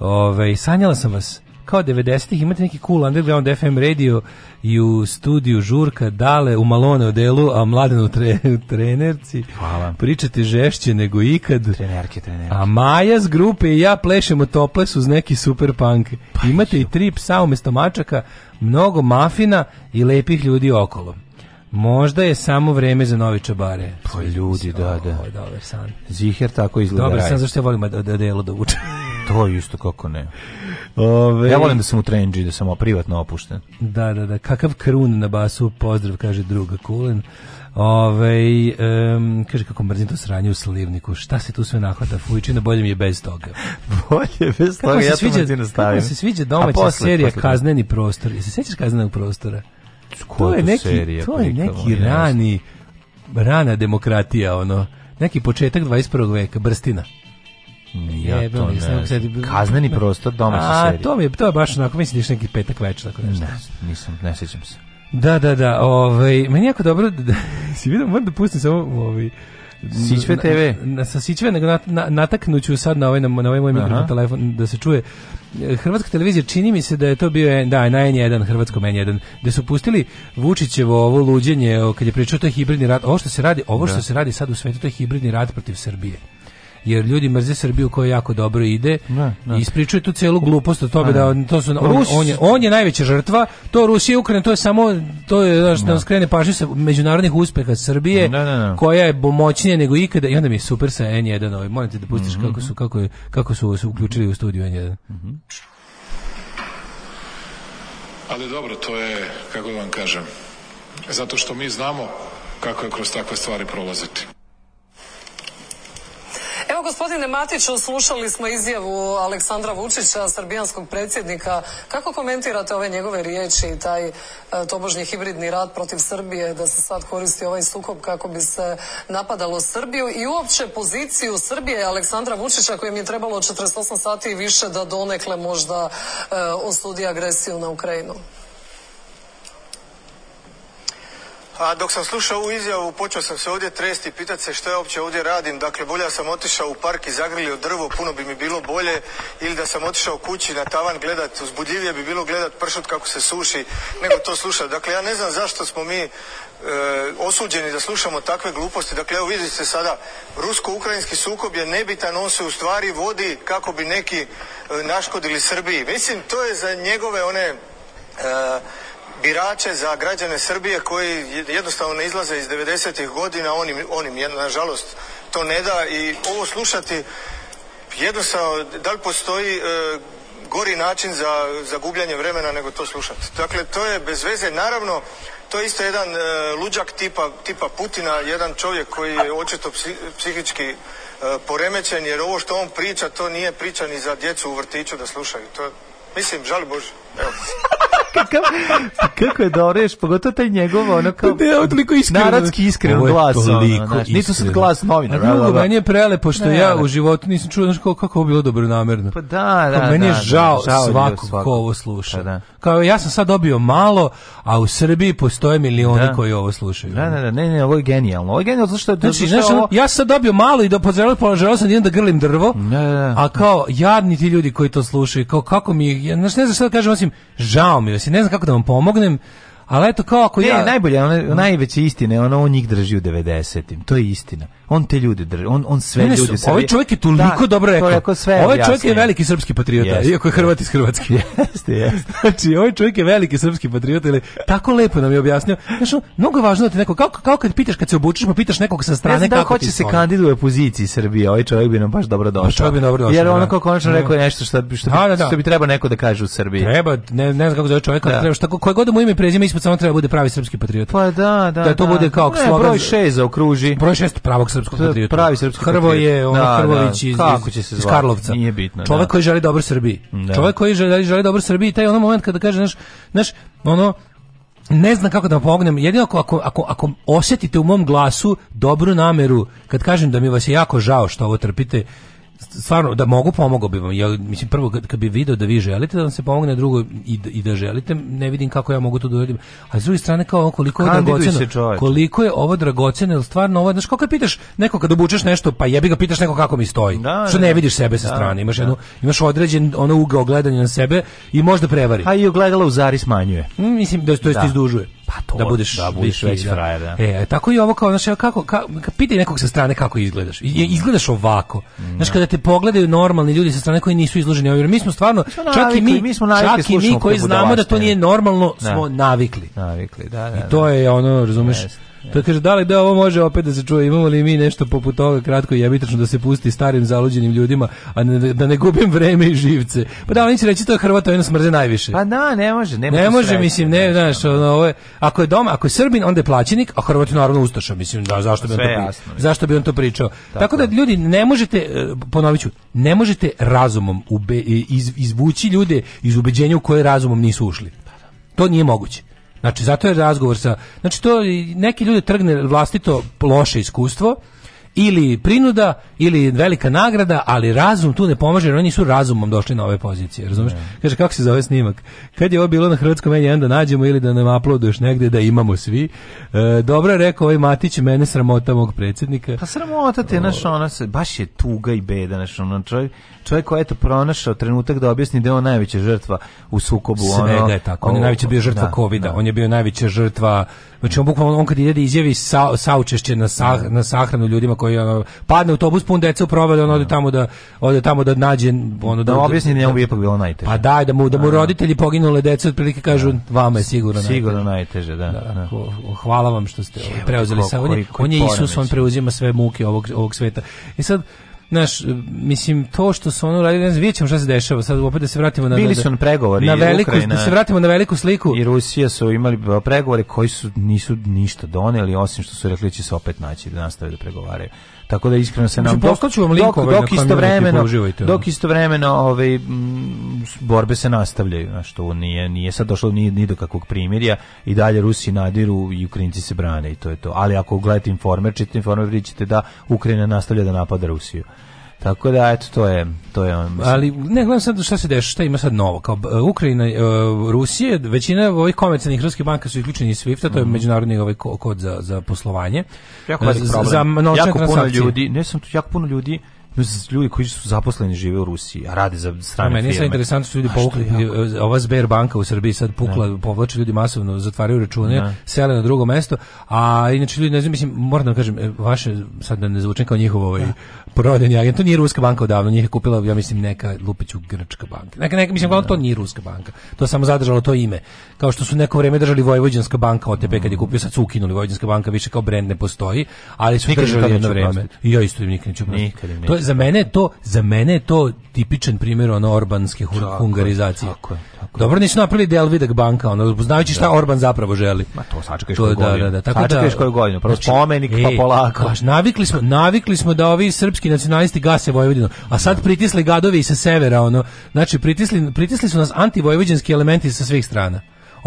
Ove, ovaj, sanjala sam vas kao 90-ih imate neki cool underground FM radio i u studiju Žurka Dale u Malone odelu, a mladen u tre, trenerci. Hvala. Pričate žešće nego ikad. Trenerke, trenerke. A Maja s grupe i ja plešemo toples uz neki super punk. Pa imate i tri psa umesto mačaka, mnogo mafina i lepih ljudi okolo. Možda je samo vreme za novi čabare. Pa ljudi, da, da. Ovo je dobar san. Ziher tako izgleda. Dobar san, zašto ja volim da delo da vučem. To je isto kako ne. Ove... Ja volim da sam u trenđi, da sam privatno opušten. Da, da, da. Kakav krun na basu, pozdrav, kaže druga Kulen. Ove, um, kaže kako mrzim to sranje u slivniku. Šta se tu sve nahvata fujčina, bolje mi je bez toga. bolje bez kako toga, ja sviđa, to stavim. Kako se sviđa domaća posle, serija posle. Kazneni prostor. Jel se sećaš Kaznenog prostora? Skotu to je neki, to je neki rani, rana demokratija, ono. Neki početak 21. veka, Brstina. Ja to ne, ne Kazneni prostor domaća serija. A, to, mi je, to je baš onako, mislim da neki petak večer, tako nešto. Ne, nisam, ne sjećam se. Da, da, da, ovaj, meni jako dobro, da, si vidio, moram da pustim samo, u ovaj, Sićve TV. Na, na, sa Sićve, nego nat, na, nataknuću sad na ovaj, na, na ovaj moj mikrofon telefon da se čuje. Hrvatska televizija, čini mi se da je to bio, da, na N1, Hrvatsko N1, gde su pustili Vučićevo ovo luđenje, kad je pričao to je hibridni rat, ovo što se radi, ovo što da. se radi sad u svetu, to je hibridni rat protiv Srbije jer ljudi mrze Srbiju koja jako dobro ide ne, ne. i ispričuje tu celu glupost o tome da to su on, Rus, on, je, on je najveća žrtva, to Rusija i Ukrajina, to je samo to je da, nam nas pažnju sa međunarodnih uspeha Srbije ne, koja je moćnija nego ikada i onda mi je super sa N1, ovaj morate da pustiš mm -hmm. kako su kako je, kako su se uključili u studiju N1. Mm -hmm. Ali dobro, to je, kako da vam kažem, zato što mi znamo kako je kroz takve stvari prolaziti. Evo gospodine Matiću, slušali smo izjavu Aleksandra Vučića, srbijanskog predsjednika. Kako komentirate ove njegove riječi i taj e, tobožnji hibridni rat protiv Srbije, da se sad koristi ovaj sukob kako bi se napadalo Srbiju i uopće poziciju Srbije Aleksandra Vučića kojem je trebalo 48 sati i više da donekle možda e, osudi agresiju na Ukrajinu? A pa dok sam slušao ovu izjavu, počeo sam se ovdje tresti, i pitati se što ja uopće ovdje radim. Dakle, bolje da sam otišao u park i zagrilio drvo, puno bi mi bilo bolje. Ili da sam otišao kući na tavan gledat, uzbudljivije bi bilo gledat pršut kako se suši, nego to slušati. Dakle, ja ne znam zašto smo mi e, osuđeni da slušamo takve gluposti. Dakle, evo vidite sada, rusko-ukrajinski sukob je nebitan, on se u stvari vodi kako bi neki e, naškodili Srbiji. Mislim, to je za njegove one... E, birače, za građane Srbije koji jednostavno ne izlaze iz 90-ih godina, on im, on im nažalost to ne da i ovo slušati jednostavno, da li postoji e, gori način za, za gubljanje vremena nego to slušati. Dakle, to je bez veze. Naravno, to je isto jedan e, luđak tipa, tipa Putina, jedan čovjek koji je očito psi, psihički e, poremećen, jer ovo što on priča, to nije priča ni za djecu u vrtiću da slušaju. To, mislim, žali Bože kako, kako je dobro, da još pogotovo taj njegov ono kao da je toliko iskreno. Narodski iskren glas, znaš, nisu sad glas novinara. A drugo, meni je prelepo što ne, ja u životu nisam čuo znaš, kako, kako bilo dobro namerno. Pa da, da, kao, Meni je žao, da, da, žao svakog svako. ko ovo sluša. Pa da. Kao ja sam sad dobio malo, a u Srbiji postoje milioni da. koji ovo slušaju. Da, da, da, ne, ne, ovo je genijalno. Ovo je genijalno zato što je znači, znaš, ovo... ja sam dobio malo i da pozdravljam, poželao sam jedan da grlim drvo, da, da, da. a kao jadni ti ljudi koji to slušaju, kao kako mi, znaš, ne znam šta da kažem, Mislim, žao mi vas, da ne znam kako da vam pomognem. Ali eto kao ako ne, ja... najbolje, ono, najveće istine, ono, on njih drži u 90-im. To je istina. On te ljude drži, on, on sve ne, ljude... Su, ovaj čovjek je toliko da, dobro rekao. rekao sve ovaj čovjek jasne. je veliki srpski patriota, yes. iako je Hrvat iz Hrvatske. jeste, jeste. znači, ovaj čovjek je veliki srpski patriota, ili tako lepo nam je objasnio. Znaš, mnogo je važno da ti neko, kao, kao kad pitaš, kad se obučiš, pa pitaš nekog sa strane ne znam, da kako da, hoće se kandiduje u poziciji Srbije, ovaj čovjek bi nam baš dobro pa došao. Čovjek bi dobro došao. Jer da. ono kao konačno da. rekao je nešto što, što, bi, što bi trebao neko da kaže u Srbiji. Treba, ne, ne znam kako zove čovjeka, treba šta, koje god mu ime prezime ispod samo treba bude pravi srpski patriot. Pa da, da. Da to da. bude kao ne, slogan. Broj 6 za okruži. Broj 6 pravog srpskog patriota. Pravi srpski Hrvo patriot. on da, da, Hrvović da. iz, Kako će se iz Karlovca. Nije bitno. Čovek da. koji želi dobro Srbiji. Da. Čovjek koji želi, želi dobro Srbiji, taj onaj moment kada kaže, znaš, znaš, ono, ne znam kako da vam pomognem. Jedino ako, ako, ako, ako osjetite u mom glasu dobru nameru, kad kažem da mi vas je jako žao što ovo trpite, stvarno da mogu pomogao bih vam. Ja mislim prvo kad, kad bi video da vi želite da vam se pomogne, drugo i, i da želite, ne vidim kako ja mogu to da uradim. A sa druge strane kao koliko je dragoceno. Koliko je ovo dragoceno, jel stvarno ovo, znači kako kad pitaš neko kad obučeš nešto, pa jebi ga pitaš neko kako mi stoji. Da, što da, ne, ne da. vidiš sebe sa da, strane, imaš da. jednu imaš određen ono ugao gledanja na sebe i možda prevari. A i ogledalo u zari smanjuje. mislim da to jest izdužuje pa to, da budeš, da budeš veći da. frajer. Da. E, e, tako i ovo kao, znači kako, ka, pitaj nekog sa strane kako izgledaš. I, mm. izgledaš ovako. Mm. Znaš, kada te pogledaju normalni ljudi sa strane koji nisu izloženi, jer mi smo stvarno, mi smo navikli, čak i mi, mi smo navikli, čak i mi koji znamo da to nije normalno, da. smo navikli. Navikli, da, da, I to da. je ono, razumeš, Jest Pa kaže, da li da ovo može opet da se čuje, imamo li mi nešto poput toga kratko i jebitačno da se pusti starim zaluđenim ljudima, a ne, da ne gubim vreme i živce. Pa da, oni će reći to je Hrvata, oni nas najviše. Pa da, ne može, ne, može. ne može. Sreći, mislim, ne, znaš, ono, ovo je, ako je doma, ako je Srbin, onda je plaćenik, a Hrvat je naravno ustaša, mislim, da, zašto bi on to, jasno, zašto bi on to pričao. Tako, Tako da, ljudi, ne možete, e, ponovit ću, ne možete razumom ube, e, iz, izvući ljude iz ubeđenja u koje razumom nisu ušli. Pa da. To nije moguće. Znači, zato je razgovor sa... Znači, to neki ljudi trgne vlastito loše iskustvo, ili prinuda ili velika nagrada, ali razum tu ne pomaže, jer oni su razumom došli na ove pozicije, razumiješ? Da. Kaže, kako se zove snimak? Kad je ovo bilo na hrvatskom n da nađemo ili da nam uploaduješ negde da imamo svi, e, dobro je rekao ovaj Matić, mene sramota mog predsjednika. Pa sramota te, naš ona se, baš je tuga i beda, naš ona čovjek, čovjek koji je to pronašao trenutak da objasni da je on najveća žrtva u sukobu. Svega ono, je tako, on je najveća bio žrtva kovida, da, da. on je bio najveća žrtva, znači on bukvalno, on kad ide izjavi sa, saučešće na, sah, na sahranu ljudima koji koja padne autobus pun dece u provode, on ode da. tamo da ode tamo da nađe ono da, da objasni da njemu bi ipak bilo najteže. Pa daj da mu da mu da, da. roditelji poginule dece otprilike kažu vama je sigurno najteže. Sigurno najteže, da. da hvala vam što ste ovaj, preuzeli sa on je, on je Isus, on preuzima sve muke ovog ovog sveta. I e sad Znaš, mislim, to što su ono radili, ne znam, vidjet ćemo šta se dešava, sad opet da se vratimo na... Bili su na pregovori, na veliku, Ukrajina, Da se vratimo na veliku sliku. I Rusija su imali pregovore koji su nisu ništa doneli, osim što su rekli da će se opet naći da nastave da pregovaraju. Tako da iskreno se nam dok, vam linkove dok, ovaj da dok istovremeno dok istovremeno ovaj, ove borbe se nastavljaju, znači što nije nije sad došlo ni ni do kakvog primirja i dalje Rusi nadiru i Ukrajinci se brane i to je to. Ali ako gledate informer, čitate informer, vidite da Ukrajina nastavlja da napada Rusiju. Tako da eto to je to je on. Mislim. Ali ne gledam sad šta se dešava, šta ima sad novo. Kao uh, Ukrajina, uh, Rusije, većina ovih komercijalnih ruskih banka su isključeni iz SWIFT-a, mm -hmm. to je mhm. međunarodni ovaj kod za za poslovanje. Jako veliki e, Za, za jako puno ljudi, ne sam tu jako puno ljudi ljudi koji su zaposleni žive u Rusiji, a rade za strane firme. Meni je interesantno da su ljudi povukli, e, ova Sberbanka u Srbiji sad pukla, ne. Da. povlači ljudi masovno, zatvaraju račune, ne. Da. sele na drugo mesto, a inače ljudi, ne znam, mislim, moram da kažem, e, vaše, sad da ne zvučem kao njihov ovaj prodajni agent, to nije Ruska banka odavno, njih je kupila, ja mislim, neka Lupiću Grčka banka. Neka, neka, mislim, ne. to nije Ruska banka, to samo zadržalo to ime. Kao što su neko vrijeme držali Vojvođanska banka OTP, kad je kupio, sad su ukinuli Vojvođanska banka, više kao brend ne postoji, ali su nikad držali jedno vreme. ja isto im nikad neću za mene je to, za mene je to tipičan primjer ono orbanske hu tako, hungarizacije. Tako je, Dobro nisu napravili Delvidak banka, ono znajući šta da. Orban zapravo želi. Ma to sačekaš koju da, godinu. Da, da, da, tako sačekaš da, koju godinu, prvo znači, spomenik pa e, polako. Baš, navikli smo, navikli smo da ovi srpski nacionalisti gase Vojvodinu, a sad da. pritisli gadovi sa severa, ono, znači pritisli, pritisli su nas antivojvođanski elementi sa svih strana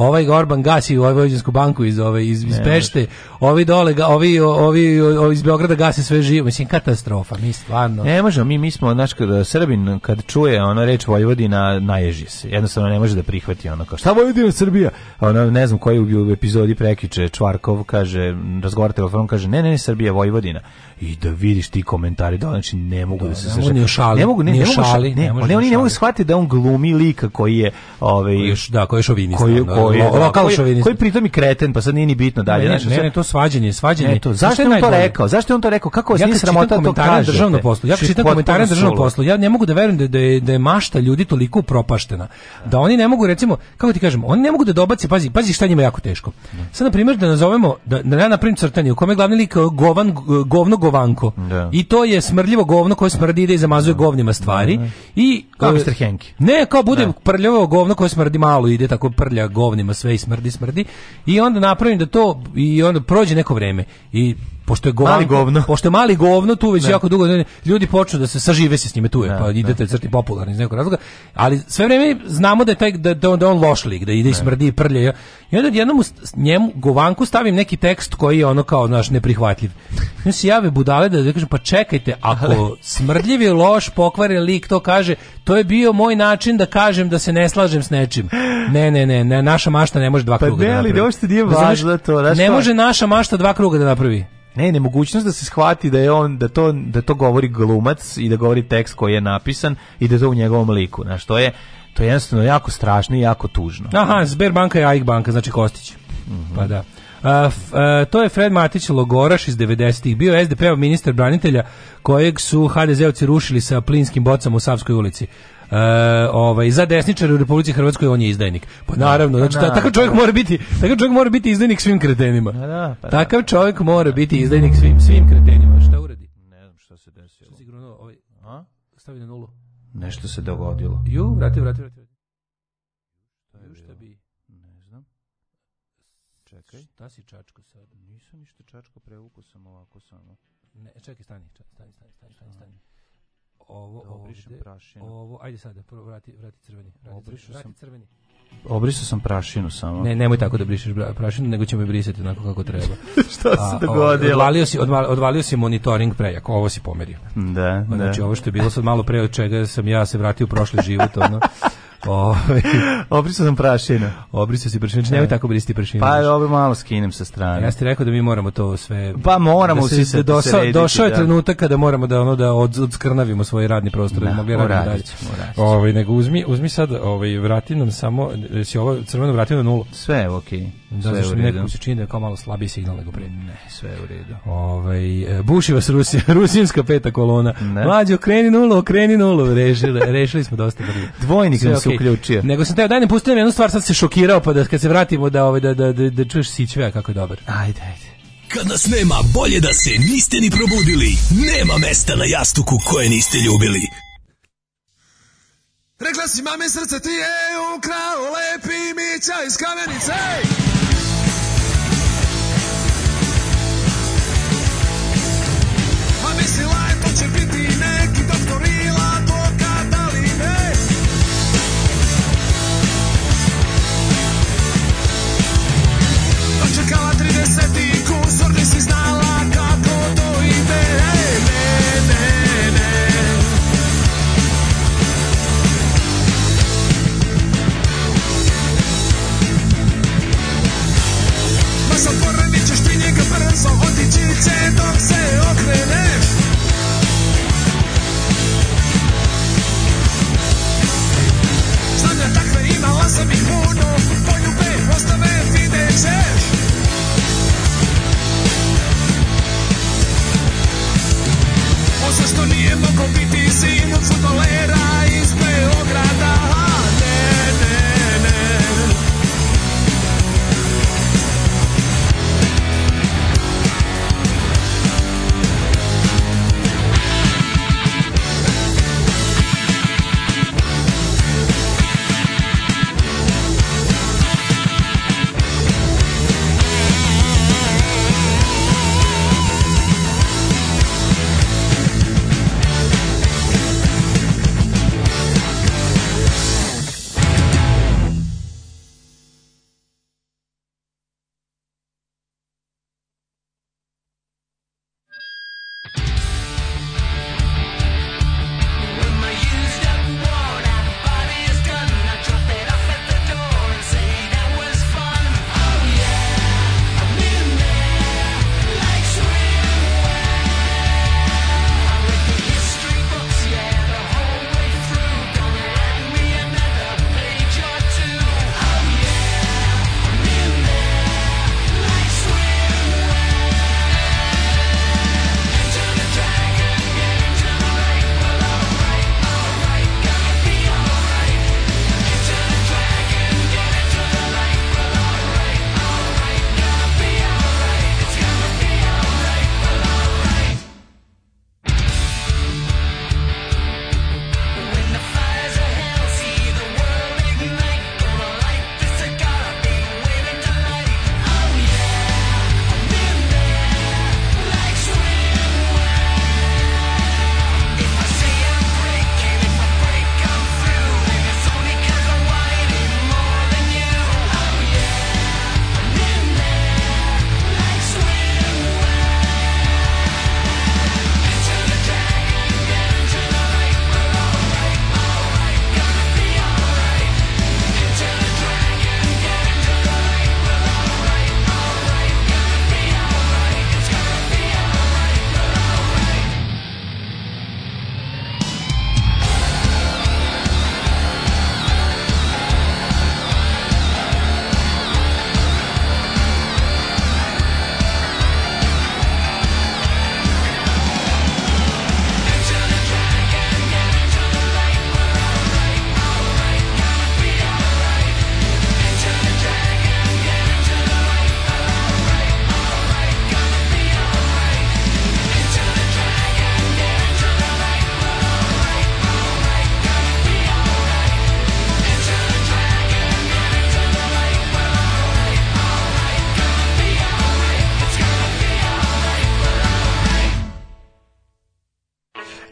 ovaj Gorban gasi u Vojvođansku banku iz ove iz, iz Pešte, ovi dole, ovi, ovi, ovi iz Beograda gase sve živo, mislim katastrofa, mi stvarno. Ne možemo, mi mi smo znači kad Srbin kad čuje ono reč Vojvodina naježi se. Jednostavno ne može da prihvati ono kao šta Vojvodina Srbija. Ono ne znam koji u epizodi prekiče Čvarkov kaže razgovara telefonom kaže ne ne ne Srbija Vojvodina. I da vidiš ti komentari da znači ne mogu da, da se ne, da ne mogu ne, ne, šali, ne, ne, ne, ne, ne, ne mogu da shvatiti da on glumi lika koji je ovaj da koji je šovinista. Koji, je, da, koji koji je, lokal koji, šovinizam. Koji pritom i kreten, pa sad nije ni bitno dalje. Ne, ne, znači, ne, ne to svađanje, svađanje. Ne, to, zašto je on to rekao? Zašto je on to rekao? Kako vas ja nije sramota da to kaže? Državno poslu. Ja čitam komentare državno poslu. Ja ne mogu da verujem da, da, je, da je mašta ljudi toliko propaštena. Da oni ne mogu, recimo, kako ti kažem, oni ne mogu da dobaci, pazi, pazi šta njima jako teško. Sad, na primjer, da nazovemo, da, da ja napravim crtanje, u kome je glavni lik eh, govan, eh, govno govanko. Da. I to je smrdljivo govno koje smrdi da i zamazuje govnima stvari. Da. I, kao eh, Mr. Henke. Ne, kao bude prljavo govno koje smrdi malo ide, tako prlja govnima govnima sve i smrdi smrdi i onda napravim da to i onda prođe neko vreme i pošto je govno, mali govno. pošto je mali govno tu već ne. Da. jako dugo ljudi počnu da se sažive se s njime tu je, ne, da, pa da. idete crti popularni iz nekog razloga, ali sve vreme znamo da je taj da, da, on, da loš lik, da ide i smrdi i prlje. I onda jednom njemu Govanku stavim neki tekst koji je ono kao naš neprihvatljiv. Ja se jave budale da, da kažem pa čekajte, ako smrdljiv je loš, pokvaren lik to kaže, to je bio moj način da kažem da se ne slažem s nečim. Ne, ne, ne, ne naša mašta ne može dva pa kruga. Pa ne, ali da, da, da, da, ne može naša mašta dva kruga da napravi. Ne, nemogućnost da se shvati da je on da to da to govori glumac i da govori tekst koji je napisan i da je to u njegovom liku. Znaš, to je to je jednostavno jako strašno i jako tužno. Aha, Sberbanka je AIK banka, znači Kostić. Mm -hmm. Pa da. Uh, f, uh, to je Fred Matić Logoraš iz 90-ih, bio SDP-ov ministar branitelja kojeg su HDZ-ovci rušili sa plinskim bocama u Savskoj ulici. E, ovaj za desničare u Republici Hrvatskoj on je izdajnik. Pa naravno, da, znači da, takav čovjek mora biti, takav čovjek mora biti izdajnik svim kretenima. Da, da pa da. takav čovjek mora biti izdajnik svim svim kretenima. Šta uradi? Ne znam šta se desilo. Šta sigurno ovaj, a? Stavi na nulu. Nešto se dogodilo. Ju, vrati, vrati, vrati. Šta bi? Ne znam. Čekaj. Šta si čačko sad? Nisam ništa čačko, prevukao sam ovako samo. Ne, čekaj, stani, ovo da obrišem ovde, prašinu. Ovo, ajde sada, prvo vrati, vrati crveni. Vrati, sam, crveni. Obrisao sam prašinu samo. Ne, nemoj tako da brišeš prašinu, nego ćemo je brisati onako kako treba. Šta se dogodilo? Odvalio si, odvalio si monitoring prejako, ovo si pomerio. Da, znači, da. Znači, ovo što je bilo sad malo pre od čega sam ja se vratio u prošli život, ono. Ovaj obrisao sam prašinu. Obrisao si prašinu, znači, nemoj e. tako bristi prašinu. Pa dobro malo skinem sa strane. Ja ste rekao da mi moramo to sve Pa moramo da se, da se došao, srediti, došao je da. trenutak kada moramo da ono da od, odskrnavimo svoj radni prostor da, da mogli raditi dalje. Ovaj nego uzmi uzmi sad, ovaj vrati nam samo se ovo crveno vrati na nulu. Sve je okej. Okay. Da, sve u redu. se čini da je kao malo slabiji signal nego pre. Ne, sve u redu. Ovaj e, buši vas Rusija, rusinska peta kolona. Ne. Mlađo kreni nulo, okreni nulo, rešili, rešili smo dosta brzo. Dvojnik sve, nam se okay. uključio. Nego sam teo daj ne pustim jednu stvar, sad se šokirao pa da kad se vratimo da ove, ovaj, da da da, da čuješ sićve kako je dobar. Ajde, ajde. Kad nas nema, bolje da se niste ni probudili. Nema mesta na jastuku koje niste ljubili. Rekla si mami srce ti je ukrao lepi mića iz kamenice. Ej!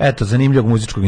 Eto, zanimljivog muzičkog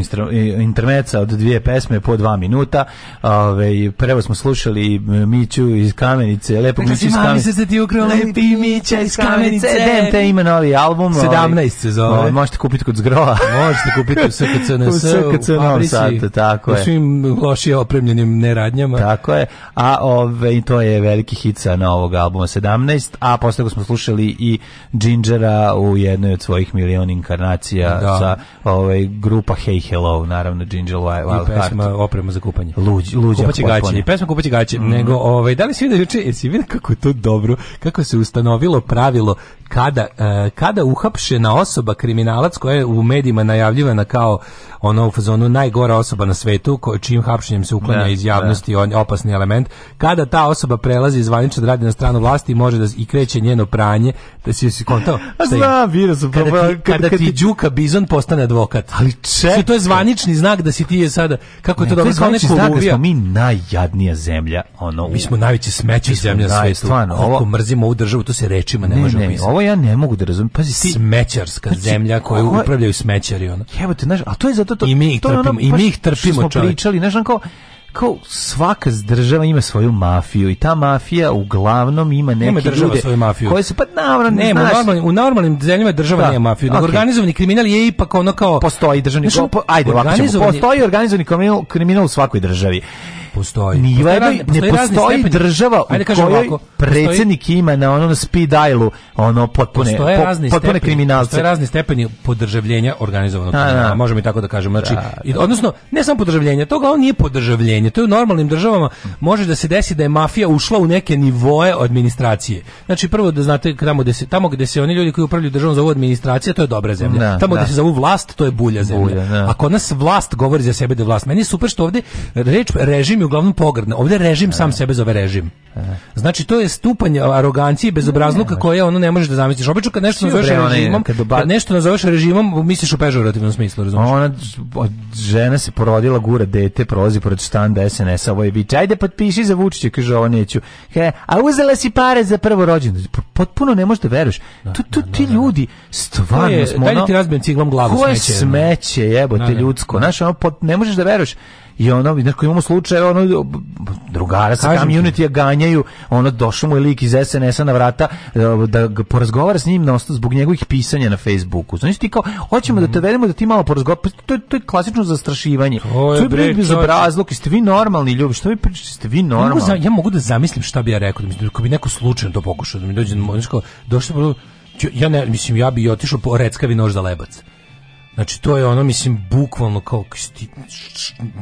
intermeca od dvije pesme po dva minuta. Ove, ovaj, prevo smo slušali Miću iz Kamenice, lepo Miću iz Kamenice. se ti ukrao lepi Mića iz Kamenice. DMT ima novi album. 17 ovaj. se zove. Ove, ovaj, možete kupiti kod Zgrova. možete kupiti u SKCNS, u, SKC u Fabrici, satu, tako u svim lošije opremljenim neradnjama. Tako je. A ove, to je veliki hit sa novog albuma 17, a posle smo slušali i Gingera u jednoj od svojih milion inkarnacija da. sa ove, ovaj grupa Hey Hello, naravno Ginger Wild Heart. I pesma Heart. oprema za kupanje. Luđ, luđa kupaće gaće. I pesma kupaće gaće. Mm Nego, ovaj, da li si vidio juče, jesi vidio kako to dobro, kako se ustanovilo pravilo kada, uh, kada uhapšena osoba, kriminalac koja je u medijima najavljivana kao ono u fazonu najgora osoba na svetu, ko, čim hapšenjem se uklanja da, iz da. javnosti on, opasni element, kada ta osoba prelazi zvanično zvanične radi na stranu vlasti može da i kreće njeno pranje, da si se kontao. Da znam, vidio sam. Kada pa, pa, ti, kada ti Đuka Bizon postane advokat plakat. Ali čekaj. To je zvanični znak da si ti je sada, kako je to ne, dobro, zvanični znak da smo mi najjadnija zemlja. Ono, mi smo najveće smeće zemlja na svetu. Stvarno, ovo... mrzimo ovu državu, to se rečima ne, ne može opisati. Ovo ja ne mogu da razumem. Pazi, ti... Smećarska znači, zemlja koju ovo... upravljaju smećari. Ono. Evo te, znaš, a to je zato... To, I mi ih to trpimo, ono, i mi pa ih trpimo, smo pričali, znaš, kao, kao svaka država ima svoju mafiju i ta mafija uglavnom ima neke ima ljude svoju mafiju. koje se pa naravno ne, znaš, u, normalnim, u normalnim zemljama država da. nema mafiju. Okay. Organizovani kriminal je ipak ono kao postoji državni znači, ko, po, ajde organizovani... Ćemo, postoji organizovani kriminal, kriminal u svakoj državi. Postoji. Ni postoji jedno, postoji ne postoji država u da kojoj ovako, predsjednik ima na onom speed dialu ono potpune, postoje po, razni potpune stepeni, kriminalce. Postoje razni stepeni podržavljenja organizovanog da. kriminala, možemo i tako da kažemo. Znači, da. da. odnosno, ne samo podržavljenje, to on nije podržavljenje. To je u normalnim državama može da se desi da je mafija ušla u neke nivoe administracije. Znači, prvo da znate tamo gde se, tamo gde se oni ljudi koji upravljaju državom zovu administracija, to je dobra zemlja. Da, tamo da. gde se zovu vlast, to je bulja zemlja. Bulja, da. Ako nas vlast govori za sebe da je vlast, meni je super što ovdje reč režim režim je uglavnom pogrdno. Ovdje režim sam da. sebe zove režim. Znači to je stupanj arogancije i bezobrazluka koje ono ne možeš da zamisliš. Obično kad nešto nazoveš režimom, kad, kad nešto nazoveš režimom, misliš u pežorativnom smislu, razumiješ? Ona žena se porodila, gura dete, prolazi pored štanda sns ovo je vič, ajde potpiši za Vučića, kaže ona neću. He, a uzela si pare za prvo rođendan. Potpuno ne možeš da veruješ. Da, tu, tu da, ti da, ljudi stvarno je, smo ono... ti razbijem ciglom glavu koje smeće. smeće, jebote, ljudsko. Znaš, ono, ne možeš da veruješ. I ono, znači, imamo slučaje, ono, drugara sa community-a sanjaju, ono došao mu je lik iz SNS-a na vrata e, da porazgovara s njim na zbog njegovih pisanja na Facebooku. Znači ti kao hoćemo mm da te mhm. vedemo da ti malo porazgovaraš. Pa to, to je klasično zastrašivanje. To je bre bezobrazluk. Jeste vi normalni ljudi? Šta vi pričate? Jeste vi normalni? Ja mogu, ja mogu da zamislim šta bi ja rekao, da mi da bi neko slučajno to pokušao da mi dođe da na došao ja ne mislim ja bih otišao po reckavi nož za lebac. Znači, to je ono, mislim, bukvalno kao...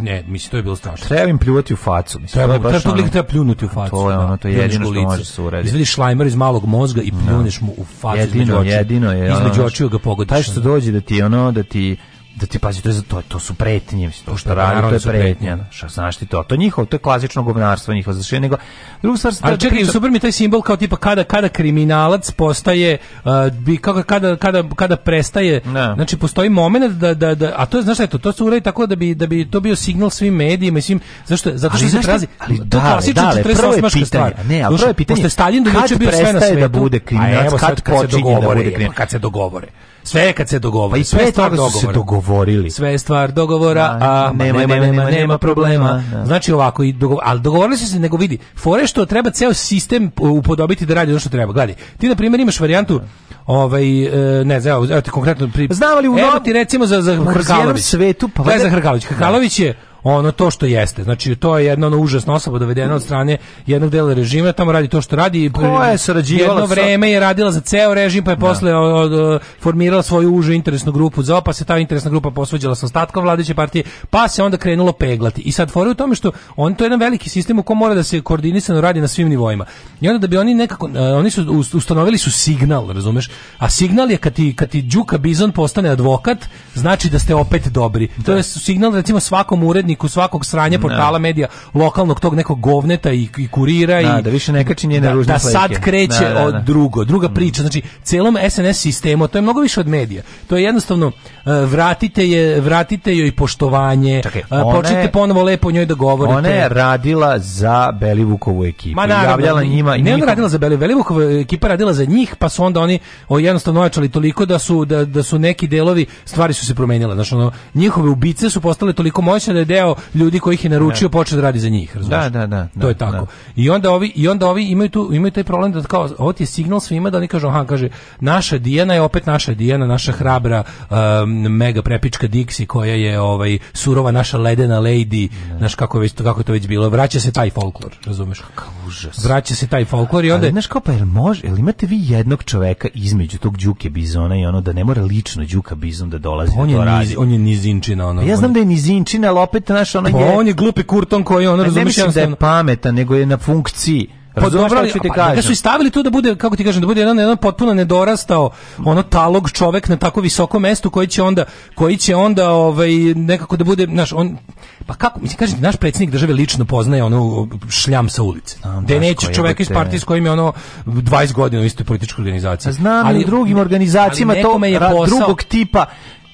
Ne, mislim, to je bilo strašno. Treba im pljuvati u facu. Mislim, treba, treba, treba, ono, treba pljunuti u facu. To je da. ono, to je jedino što može se uraditi. Izvediš šlajmer iz malog mozga i da. pljuneš mu u facu. Jedino, jedino je. Između očiju ga pogodiš. Taj što da. dođe da ti, ono, da ti da ti pazi to je to, to su pretnje mislim to pa što radi da to je pretnja da. šta znaš ti to to njihov to je klasično govnarstvo njihovo zašto nego druga stvar a čekaj priča... super mi taj simbol kao tipa kada kada kriminalac postaje uh, bi kako kada kada kada prestaje ne. Da. znači postoji momenat da, da, da a to je znaš eto to se uradi tako da bi da bi to bio signal svim medijima mislim zašto zato što se traži ali da klasično 48 stvar ne a prvo je pitanje posle Stalin do juče bio sve na svetu da bude pa kriminalac kad počinje da bude kriminalac kad se dogovore Sve je kad se dogovore. Pa i sve, sve stvar toga se dogovorili. Sve je stvar dogovora, a nema, nema, nema, nema, problema. Da. Znači ovako, i ali dogovorili su se, nego vidi, fore što treba ceo sistem uh, upodobiti da radi ono što treba. Gledaj, ti na primjer imaš varijantu ovaj e, ne znam, evo ti konkretno pri Znavali u Novi, ti recimo za za Hrkalović svetu, pa ne za Hrkalović. Hrkalović je ono to što jeste. Znači to je jedna ono užasna osoba dovedena od strane jednog dela režima, tamo radi to što radi. Koja je sarađivala? Jedno vreme je radila za ceo režim, pa je da. posle da. od, od, formirala svoju užu interesnu grupu ZOP, pa se ta interesna grupa posvađala sa ostatkom vladajuće partije, pa se onda krenulo peglati. I sad fore u tome što on to je jedan veliki sistem u kom mora da se koordinisano radi na svim nivoima. I onda da bi oni nekako uh, oni su ustanovili su signal, razumeš? A signal je kad ti kad ti Đuka Bizon postane advokat, znači da ste opet dobri. Da. To je signal recimo svakom uredniku saradniku svakog sranja da. portala medija lokalnog tog nekog govneta i, i kurira da, i da više ne kači njene da, ružne da sad kreće da, da, od da. drugo druga mm. priča znači celom SNS sistemu to je mnogo više od medija to je jednostavno e, vratite je vratite joj poštovanje e, Čekaj, počnite ponovo lepo njoj da govorite ona je radila za Belivukovu ekipu Ma, javljala njima ne ona radila za Belivukovu ekipa radila za njih pa su onda oni jednostavno ojačali toliko da su da, da su neki delovi stvari su se promenile znači ono njihove ubice su postale toliko moćne da je deo ljudi ih je naručio da. počeo da radi za njih, razumiješ? Da, da, da, da. To je da, tako. Da. I onda ovi i onda ovi imaju tu imaju taj problem da kao ovo ti je signal svima da oni kažu aha, kaže naša Dijana je opet naša Dijana, naša hrabra um, mega prepička Dixi koja je ovaj surova naša ledena lady, da. kako već to kako je to već bilo. Vraća se taj folklor, razumeš? Kakav užas. Vraća se taj folklor i onda znaš kao pa jel može, jel imate vi jednog čoveka između tog Đuke Bizona i ono da ne mora lično Đuka Bizon da dolazi pa on da to je niz, on je nizinčina ono. Pa ja znam da je nizinčina, ali opet to naš ono pa je... on je glupi kurton koji on razumije. Ne mislim da je pametan, nego je na funkciji. Pa razumeš ti pa da kažem? Da su stavili tu da bude, kako ti kažem, da bude jedan, jedan potpuno nedorastao, ono talog čovek na tako visokom mestu koji će onda, koji će onda ovaj, nekako da bude, naš, on, pa kako, mi se kaže naš predsjednik države lično poznaje ono šljam sa ulice. Da neće čoveka iz partije s kojim je ono 20 godina u istoj političkoj organizaciji. Znam, ali u drugim organizacijama to je posao, drugog tipa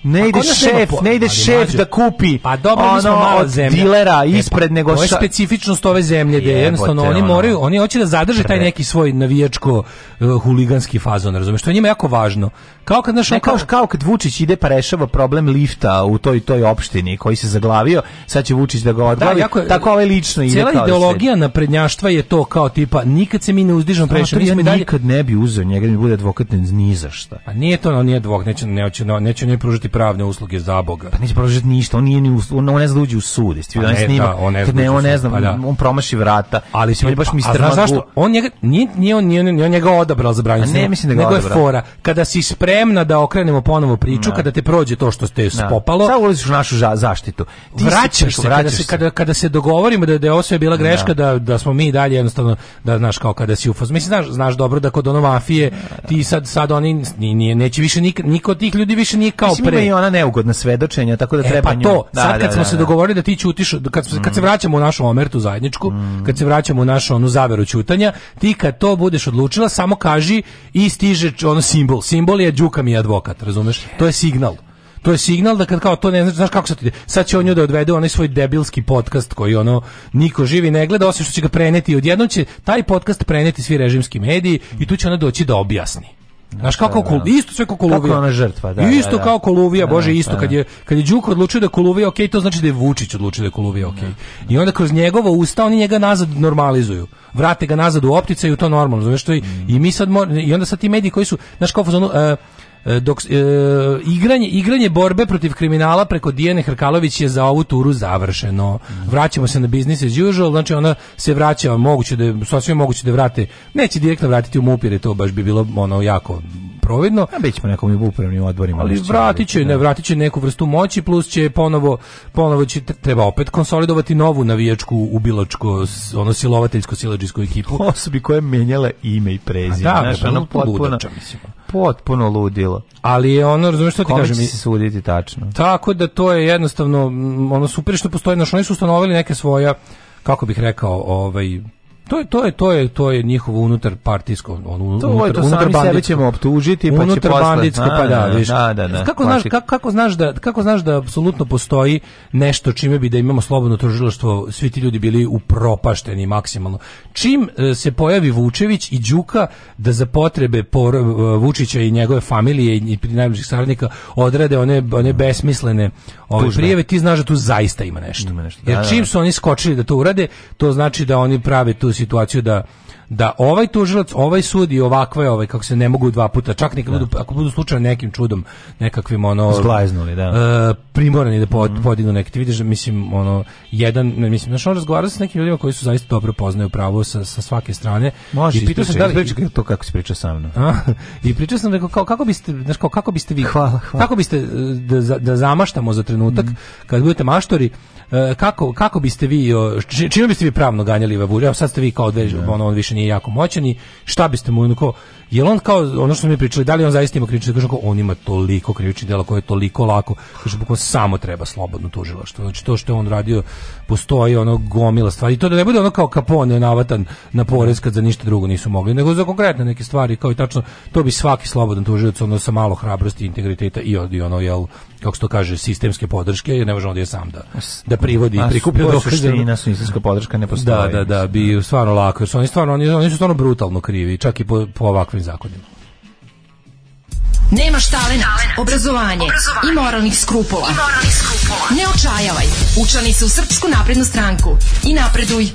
Ne pa ide šef, po... ne ide šef mađu. da kupi. Pa dobro, ono, mi smo mala zemlja. Dilera e, pa ispred e, nego šta. To je specifičnost ove zemlje, da jednostavno oni ono, moraju, oni hoće da zadrže taj neki svoj navijačko uh, huliganski fazon, razumeš? To je njima jako važno. Kao kad naš kao, kao kad Vučić ide pa rešava problem lifta u toj toj opštini koji se zaglavio, sad će Vučić da ga odbavi. Da, jako, tako ovaj lično ide Cela ideologija naprednjaštva je to kao tipa nikad se mi ne uzdižemo previše, mi smo nikad ne bi uzeo njega da mi bude advokat ni za šta. A pa nije to, on nije advokat, neće ne hoće ne pružiti pravne usluge za Boga. Pa neće pružiti ništa, on nije ni on, on ne zna da uđe u sud, jeste on pa snima, on ne, ne, on ne zna, da, pa da. on promaši vrata. Ali se baš mister Mag. Zašto? On njega nije, nije on nije, nije on njega odabrao za branje. Pa ne, mislim da ga odabrao. fora kada si spremna da okrenemo ponovo priču, ne. Da. kada te prođe to što ste spopalo. Sad ulaziš u našu zaštitu. Ti vraćaš se, vraćaš se kada, kada se dogovorimo da da je sve bila greška da da smo mi dalje jednostavno da znaš kao kada si u fazonu. Mislim znaš, znaš dobro da kod ono mafije ti sad sad oni nije neće više niko, niko od tih ljudi više nije kao pre i ona neugodna svedočenja, tako da e, treba pa to, da, sad da, kad da, smo da, se da. dogovorili da ti ćutiš, kad, mm. kad se mm. vraćamo u našu omertu zajedničku, mm. kad se vraćamo u našu onu zaveru ćutanja, ti kad to budeš odlučila, samo kaži i stiže ono simbol. Simbol je đuka mi advokat, razumeš? To je signal to je signal da kad kao to ne znaš, znaš kako se ti sad će on nju da odvede onaj svoj debilski podcast koji ono niko živi ne gleda osim što će ga preneti odjednom će taj podcast preneti svi režimski mediji i tu će ona doći da objasni Znaš kako da, kol, da. isto sve kao Koluvija. Kako ona žrtva, da. Isto da, da. kao Koluvija, da, bože, da, isto kad je kad je Đuk odlučio da Koluvija okej, okay, to znači da je Vučić odlučio da je Koluvija okej. Okay. I onda kroz njegovo usta oni njega nazad normalizuju. Vrate ga nazad u optica i to normalno. Znaš što i, mm. i mi sad mor, i onda sad ti mediji koji su, znaš kako fazonu, uh, E, dok e, igranje igranje borbe protiv kriminala preko Dijane Hrkalović je za ovu turu završeno. Vraćamo se na business as usual, znači ona se vraća, moguće da je sasvim moguće da vrate. Neće direktno vratiti u MUP jer to baš bi bilo ono jako providno. A bit ćemo nekom upravnim odborima. Ali vratit će, da. ne, vratit će neku vrstu moći, plus će ponovo, ponovo će treba opet konsolidovati novu navijačku, ubiločko, ono silovateljsko, silađijsku ekipu. Osobi koja je menjala ime i prezime. Da, Znaš, ono potpuno, potpuno ludilo. Ali je ono, razumiješ što ti kažem? Kome će se suditi tačno? Tako da to je jednostavno, ono super što postoje, znaš, oni su ustanovili neke svoja, kako bih rekao, ovaj, To je to je to je to je njihovo unutar partijsko on unutar to unutar sami ćemo optužiti pa unutar će banditsko pa da, da viš, da, da, da, kako znaš kako, kako znaš da kako znaš da apsolutno postoji nešto čime bi da imamo slobodno tužilaštvo svi ti ljudi bili upropašteni maksimalno čim e, se pojavi Vučević i Đuka da za potrebe por, e, Vučića i njegove familije i najbližih saradnika odrade one one besmislene ove Tužbe. prijeve ti znaš da tu zaista ima nešto, ima nešto. Da, jer da, čim su oni skočili da to urade to znači da oni prave tu situaciju da da ovaj tužilac, ovaj sud i ovakva je ovaj, kako se ne mogu dva puta, čak neka da. budu, ako budu slučajno nekim čudom, nekakvim ono... Zglaznuli, da. Uh, primorani da pod, mm -hmm. podignu neke. Ti vidiš, mislim, ono, jedan, mislim, znaš, on razgovara sa nekim ljudima koji su zaista dobro poznaju pravo sa, sa svake strane. Može, I pitao sam da li... to kako si pričao sa mnom. A, I pričao sam da kao, kako biste, znaš, kao, kako biste vi... Hvala, hvala. Kako biste, e, da, da zamaštamo za trenutak, mm -hmm. kad budete maštori, e, kako, kako biste vi, čime biste vi pravno ganjali Vavulja, sad ste vi kao dve, da. ono, on više nije nije jako moćan i šta biste mu onako Jel on kao ono što mi pričali, da li on zaista ima krivično delo? on ima toliko krivičnih dela koje je toliko lako, kaže bukvalno samo treba slobodno tužilaštvo. Znači to što je on radio postoji ono gomila stvari. I to da ne bude ono kao Capone navatan na porez kad za ništa drugo nisu mogli, nego za konkretne neke stvari kao i tačno to bi svaki slobodan tužilac ono sa malo hrabrosti, i integriteta i od ono jel kako se to kaže, sistemske podrške, je ne možemo da je sam da, da privodi i prikuplja dokaze. i A sistemska podrška ne da, postoji. Da, da, da, bi stvarno lako, jer su oni stvarno, oni, oni su stvarno brutalno krivi, čak i po, po ovakvim novim zakonima. Nema štalena, obrazovanje, obrazovanje i moralnih skrupula. I moralnih skrupula. Ne očajavaj, učlani se u Srpsku naprednu stranku i napreduj.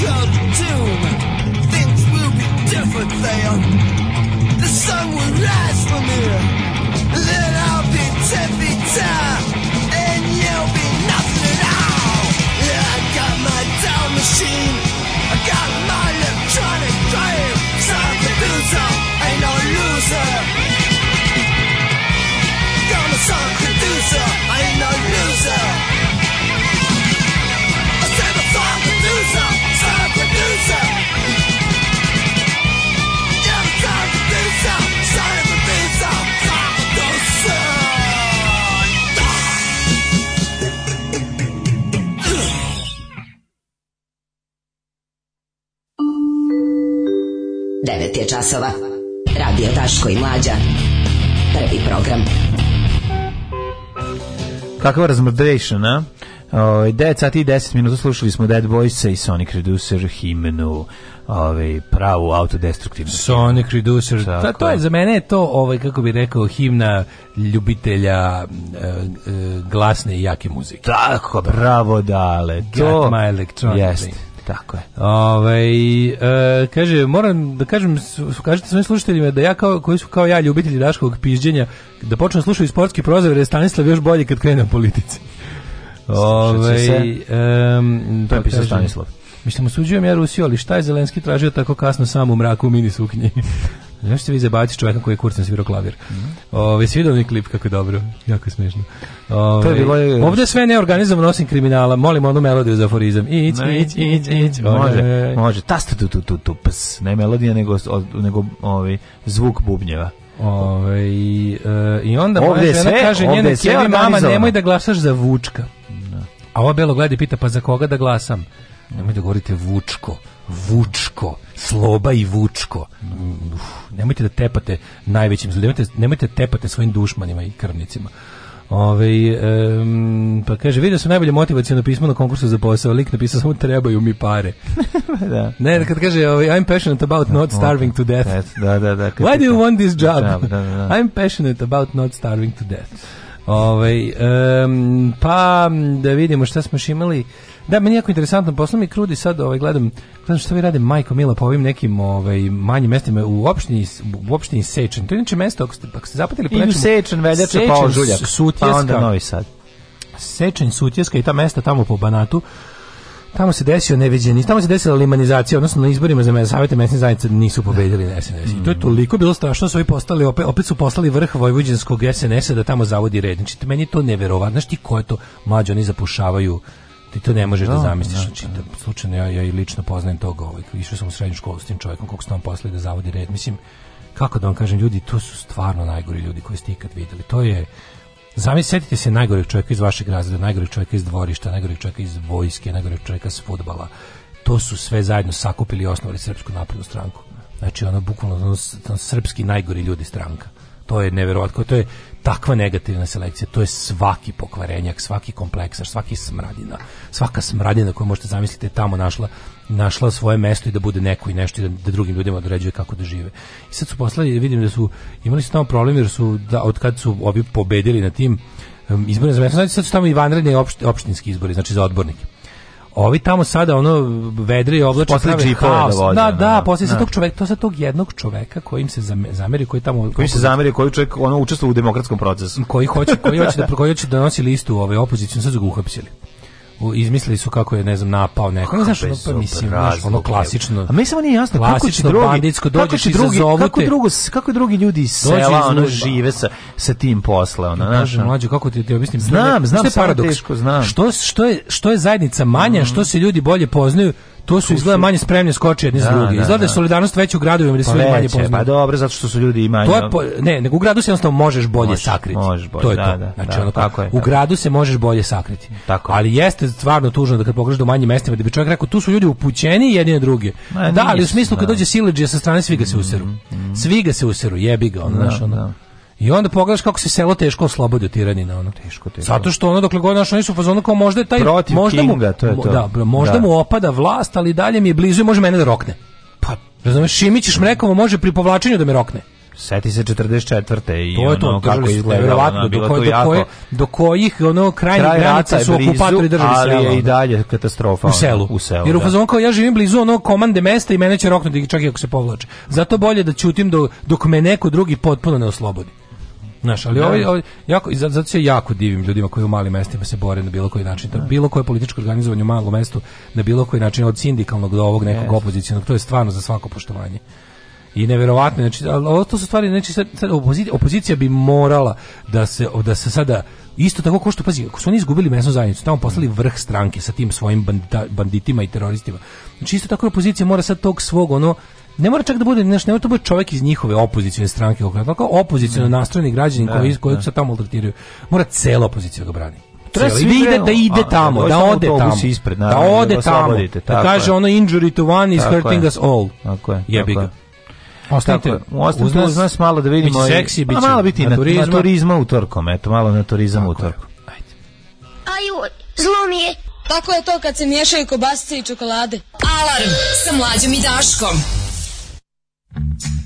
Come časova. Radio Taško i Mlađa. Prvi program. Kakva razmrdation, a? Oj, ovaj, 9 sati i 10 minuta slušali smo Dead Boysa i Sonic Reducer himenu ovaj pravu autodestruktivnu Sonic Reducer Ta, pa to je za mene je to ovaj kako bi rekao himna ljubitelja e, e, glasne i jake muzike tako bravo dale to Got my electronic yes. Tako je. Ove, e, kaže, moram da kažem, kažete svojim slušateljima da ja kao, koji su kao ja ljubitelji Daškovog pižđenja, da počnem da slušati sportski prozor, jer je Stanislav još bolji kad krene u politici. Ove, um, to je pa pisao Stanislav. Mislim, osuđujem ja Rusiju, ali šta je Zelenski tražio tako kasno sam u mraku u mini suknji? Znaš se vi zabaviti čovjeka koji je kurcem svirao klavir. Mm -hmm. Ove, ovaj klip kako je dobro, jako je smiješno. Ove, to je bilo... Ovdje sve neorganizovano nosim kriminala, molim onu melodiju za aforizam. Ić, no, ić, ić, ić. Može, može. Tasta tu, tu, tu, tu, ps. Ne melodija, nego, nego ovaj, zvuk bubnjeva. Ove, i, e, I onda ovde moja žena sve, kaže njenoj kjevi, mama, nemoj da glasaš za Vučka. No. Da. A ova belo gleda pita, pa za koga da glasam? Nemoj da govorite Vučko Vučko, Sloba i Vučko. Uf, nemojte da tepate najvećim zlu, nemojte, da tepate svojim dušmanima i krvnicima. Ove, um, pa kaže, vidio sam najbolje motivacijalno pismo na konkursu za posao, lik napisao samo trebaju mi pare. da. Ne, kad kaže, ove, I'm passionate about not starving to death. Da, da, da. Why do you want this job? Da, da, da. I'm passionate about not starving to death. Ove, um, pa, da vidimo šta smo još imali. Da, meni je jako interesantno, posle mi krudi sad, ovaj, gledam, gledam što vi rade Majko Mila po ovim nekim ovaj, manjim mestima u opštini, u opštini Sečan. To je inače mesto, ako ste, ako ste zapatili po nečemu... I u Sečan, Veljača, pa sutjeska, pa onda Novi Sad. Sečan, Sutjeska i ta mesta tamo po Banatu, tamo se desio neviđeni, tamo se desila limanizacija, odnosno na izborima za savete mesne zajednice nisu pobedili na SNS. I to je toliko bilo strašno, da su postali, opet, opet su poslali vrh vojvođanskog SNS-a da tamo zavodi red. Znači, meni je to neverovatno. Znaš ti ko je to? Mlađi, oni zapušavaju ti to ne možeš no, da, da zamisliš. Da, znači, no, da. no. slučajno ja, ja i lično poznajem toga. Ovaj, išao sam u srednju školu s tim čovjekom, koliko sam tamo poslali da zavodi red. Mislim, kako da vam kažem, ljudi, to su stvarno najgori ljudi koji ste ikad videli To je, Zamislite se najgoreg čovjeka iz vašeg razreda, najgoreg čovjeka iz dvorišta, najgoreg čovjeka iz vojske, najgoreg čovjeka s futbala. To su sve zajedno sakupili i osnovali Srpsku naprednu stranku. Znači, ono, bukvalno, ono, srpski najgori ljudi stranka. To je neverovatno. To je, takva negativna selekcija, to je svaki pokvarenjak, svaki kompleksar, svaki smradina, svaka smradina koju možete zamisliti je tamo našla našla svoje mesto i da bude neko i nešto i da, da drugim ljudima određuje kako da žive. I sad su poslali, vidim da su imali su tamo problem jer su, da, od kad su ovi pobedili na tim um, izborima za mesto, znači sad su tamo i vanredni opšt, opštinski izbori, znači za odbornike Ovi tamo sada ono vedri oblače posle prave da haos. Da, vođe, da, da, posle se tog čoveka, to sa tog jednog čoveka kojim se zameri koji tamo koji se zameri koji čovek ono učestvovao u demokratskom procesu. Koji hoće, koji hoće da koji hoće da nosi listu ove ovaj, opozicije, sad su ga uhapsili izmislili su kako je ne znam napao neko. Ne znaš, ono, pa mislim, znaš, ono klasično. A meni samo nije jasno kako će drugi, banditsko kako će drugi, kako drugo, kako drugi ljudi iz sela ono žive sa sa tim posle, ona, pa znaš. mlađe kako ti ti objasnim? Znam, znam, znam, teško, znam. Što što je što je zajednica manja, što mhm. se ljudi bolje poznaju, To su izgleda manje spremne skoči jedni s da, drugi. Da, izgleda da, da. solidarnost već u gradovima gdje pa sve manje poznati. Pa dobro, zato što su ljudi manje. To je po, ne, nego u gradu se jednostavno možeš bolje možeš, sakriti. Možeš bolje, to je da, to. Da, znači, da, ono, tako je, u gradu se možeš bolje sakriti. Tako. Ali jeste stvarno tužno da kad pogledaš do manjim mestima da bi čovjek rekao tu su ljudi upućeni jedni na druge. Ma, da, ali u smislu kad dođe sileđija sa strane svi ga se mm, useru. Mm. Svi ga se useru, jebi ga, ono, znaš, ono. I onda pogledaš kako se selo teško oslobodi od tiranina ono. Teško, teško. Zato što ono dokle god našo nisu fazon kao možda je taj Protiv možda Kinga, mu, to je to. Da, možda da. mu opada vlast, ali dalje mi je blizu i može mene da rokne. Pa, razumeš, Šimić Šmrekovo može pri povlačenju da me rokne. Seti se 44. i to je to, ono kako izgleda. Verovatno, do, koje, do, koje, do kojih ono, krajnjih kraj granica su blizu, okupatori držali selo. Ali je i dalje katastrofa. U selu. U selu Jer u da. fazonu kao ja živim blizu ono komande mesta i mene će roknuti čak i ako se povlače. Zato bolje da ćutim do, dok me neko drugi potpuno ne oslobodi. Znaš, ali ovaj, da. ovaj, jako, zato se jako divim ljudima koji u malim mestima se bore na bilo koji način. Da, da. bilo koje političko organizovanje u malom mestu, na bilo koji način, od sindikalnog do ovog nekog opozicionog, to je stvarno za svako poštovanje. I neverovatno, znači, ali to su stvari, znači, sad, sad opozicija, opozicija, bi morala da se, da se sada, isto tako ko što, pazi, ako su oni izgubili mesnu zajednicu, tamo poslali vrh stranke sa tim svojim bandita, banditima i teroristima, znači isto tako opozicija mora sad tog svog, ono, ne mora čak da bude, znači ne mora to bude čovjek iz njihove opozicione stranke, kako opozicijalno nastrojeni građani koji koji se tamo maltretiraju. Mora cela opozicija da ga brani. Treba svi ide da ide da da tamo, da, ode tamo ispred, da ode tamo, da tamo, da kaže je. ono injury to one is tako hurting je. us all. Tako je. Jebi ga. Ostanite, ostanite uz nas malo da vidimo. Biće seksi, biće. malo biti na, na, turizma. na turizma utorkom, eto, malo na turizam tako utorkom. Ajde. Ajoj, zlo mi je. Tako je to kad se miješaju kobasice i čokolade. Alarm sa mlađom i Daškom. Thank you.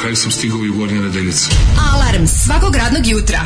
kraju sam stigao i u Gornje Nedeljice. Alarm svakog radnog jutra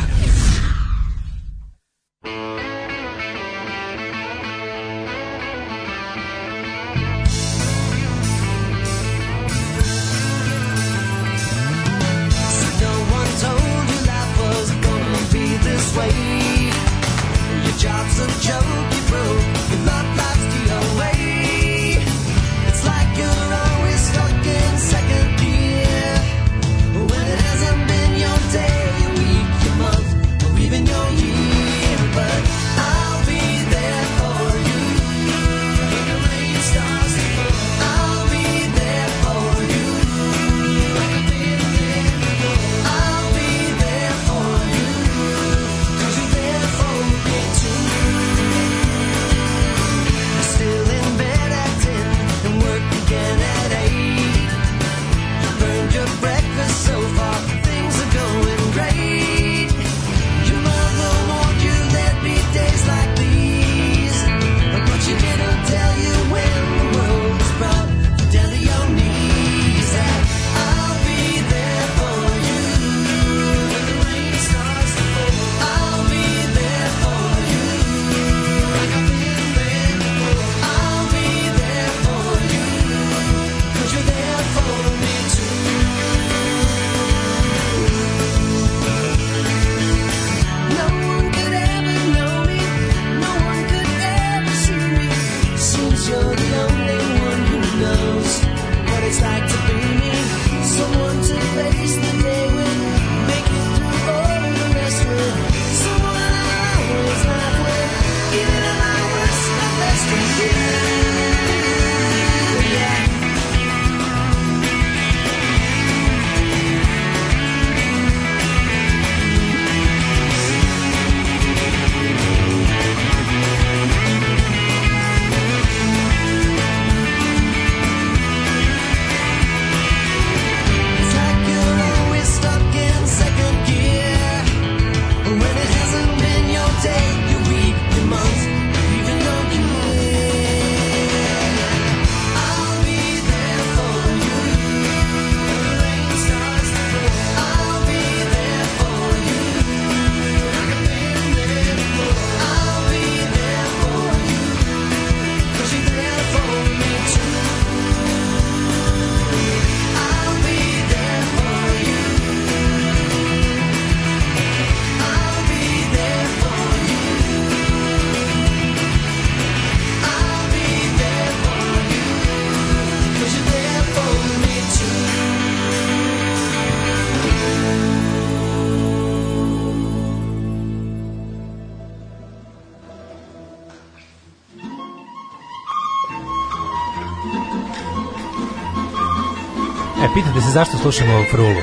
slušamo Frulu.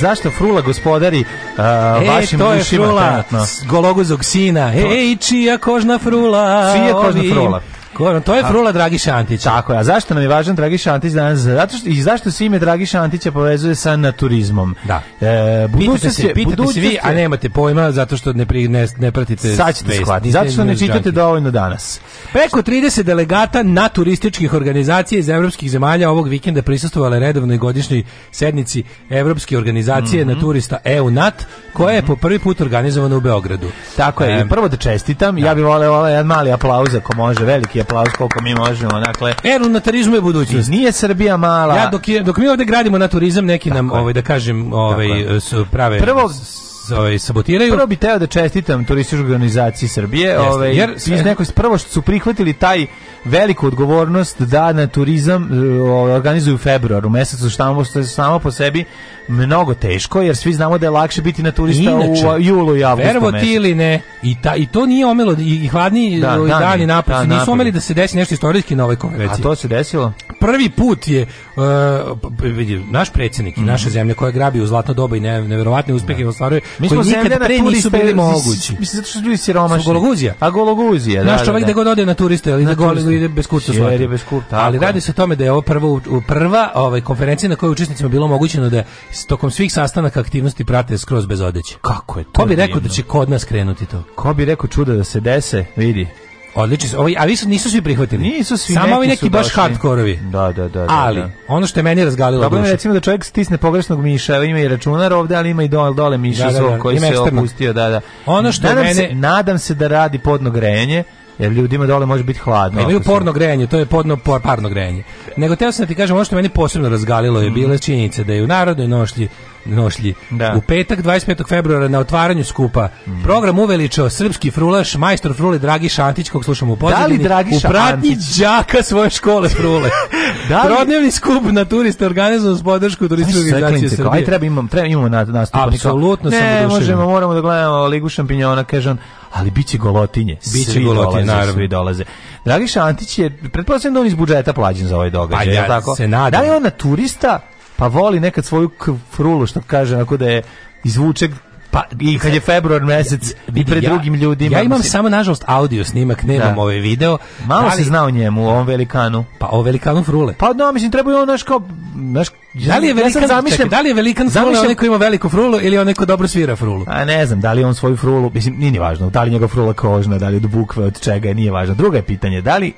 Zašto Frula gospodari uh, e, vašim to je Frula, gologuzog sina. Ej, čija kožna Frula? Čija kožna ovim... Frula? to je Frula Dragiša Antić. Tako je. A zašto nam je važan Dragiša Antić danas? Zato što, I zašto se ime Dragiša Antića povezuje sa naturizmom? Da. E, pitate se, je, pitate se vi, a nemate pojma zato što ne, pri, ne, ne pratite Sad ćete shvatiti. Zato što ne čitate dovoljno danas. Preko 30 delegata na turističkih organizacija iz evropskih zemalja ovog vikenda prisustvovale redovnoj godišnjoj sednici Evropske organizacije mm -hmm. na turista EUNAT, koja je mhm. po prvi put organizovana u Beogradu. Tako je, e, prvo da čestitam, da. ja bih voleo ovaj jedan mali aplauz ako može, veliki aplauz koliko mi možemo, dakle. Euronatarizmu je budućnost. Nije Srbija mala. Ja dok je, dok mi ovde gradimo na turizam, neki Tako nam ovaj da kažem, ovaj su prave Prvo ovaj, sabotiraju. Prvo bi teo da čestitam turističkoj organizaciji Srbije, Jeste, ovaj, jer iz nekog prvo što su prihvatili taj veliku odgovornost da na turizam e, organizuju u februaru mesecu, što je samo po sebi mnogo teško, jer svi znamo da je lakše biti na turista Inače, u julu i avgustu Vervo ti ili ne, i, ta, i to nije omelo, i, i hladni da, da dani, dani napad, da, nisu omeli da se desi nešto istorijski na ovoj konvenciji. A to se desilo? Prvi put je uh, vidi, naš predsjednik i mm. naša zemlja koja grabi u zlatno doba i ne, neverovatne uspehe da. ostvaruje, Mi koji nikad pre nisu bili mogući. Mislim, zato što su ljudi siromašni. Gologuzija. A Gologuzija, da, Naš čovjek da, da. god ode na turiste, ali na, na ide bez kurca Jer je bez kurta. Ali radi se o tome da je ovo prva, prva ovaj, konferencija na kojoj učesnicima bilo omogućeno da tokom svih sastanaka aktivnosti prate skroz bez odeće. Kako je to? Ko bi rekao da će kod nas krenuti to? Ko bi rekao čuda da se dese? Vidi. Odlično, ovaj, a vi su, nisu svi prihvatili. Nisu svi, Samo neki ovi neki baš hardkorovi. Da, da, da. da. Ali, da. ono što je meni razgalilo Dobro recimo da čovjek stisne pogrešnog miša, ima i računar ovde, ali ima i dole, dole miša da, da, da, svog koji se opustio. Da, da. Ono što nadam mene... Se, nadam se da radi podno grejanje, jer ljudima dole može biti hladno. Imaju porno grejanje, to je podno parno grejanje. Nego teo sam da ti kažem, ono što meni posebno razgalilo je mhm. bila činjenica da je u narodnoj nošlji nošlji. Da. U petak 25. februara na otvaranju skupa mm. program uveličao srpski frulaš, majstor frule Dragi Šantić, kog slušamo u pozadini, da li u pratnji đaka svoje škole frule. da li... Prodnevni skup na turiste organizovan s podršku turističke organizacije Srbije. Aj treba imam, treba imamo na nastup. Apsolutno sam Ne, možemo, moramo da gledamo Ligu šampinjona, kažem, ali bit golotinje. Biće svi golotinje, dolaze, naravno. svi dolaze. Dragiša Antić je, pretpostavljam da on iz budžeta plaćen za ovaj događaj, pa ja, tako? Se nadam. Da li je ona turista, pa voli nekad svoju frulu, što kaže, onako da je izvuče Pa i kad je februar mesec ja, i pred ja, drugim ljudima. Ja imam mislim. samo nažalost audio snimak, nemam da. ovaj video. Malo ali, da se zna o njemu, o ovom velikanu. Pa o velikanu frule. Pa no, da, mislim treba je on naš kao naš Da li je velikan ja zamišljam, da li je velikan frule onaj koji ima veliku frulu ili on neko dobro svira frulu? A ne znam, da li on svoju frulu, mislim nije ni važno, da li njega frula kožna, da li od bukve, od čega, nije važno. Drugo je pitanje, da li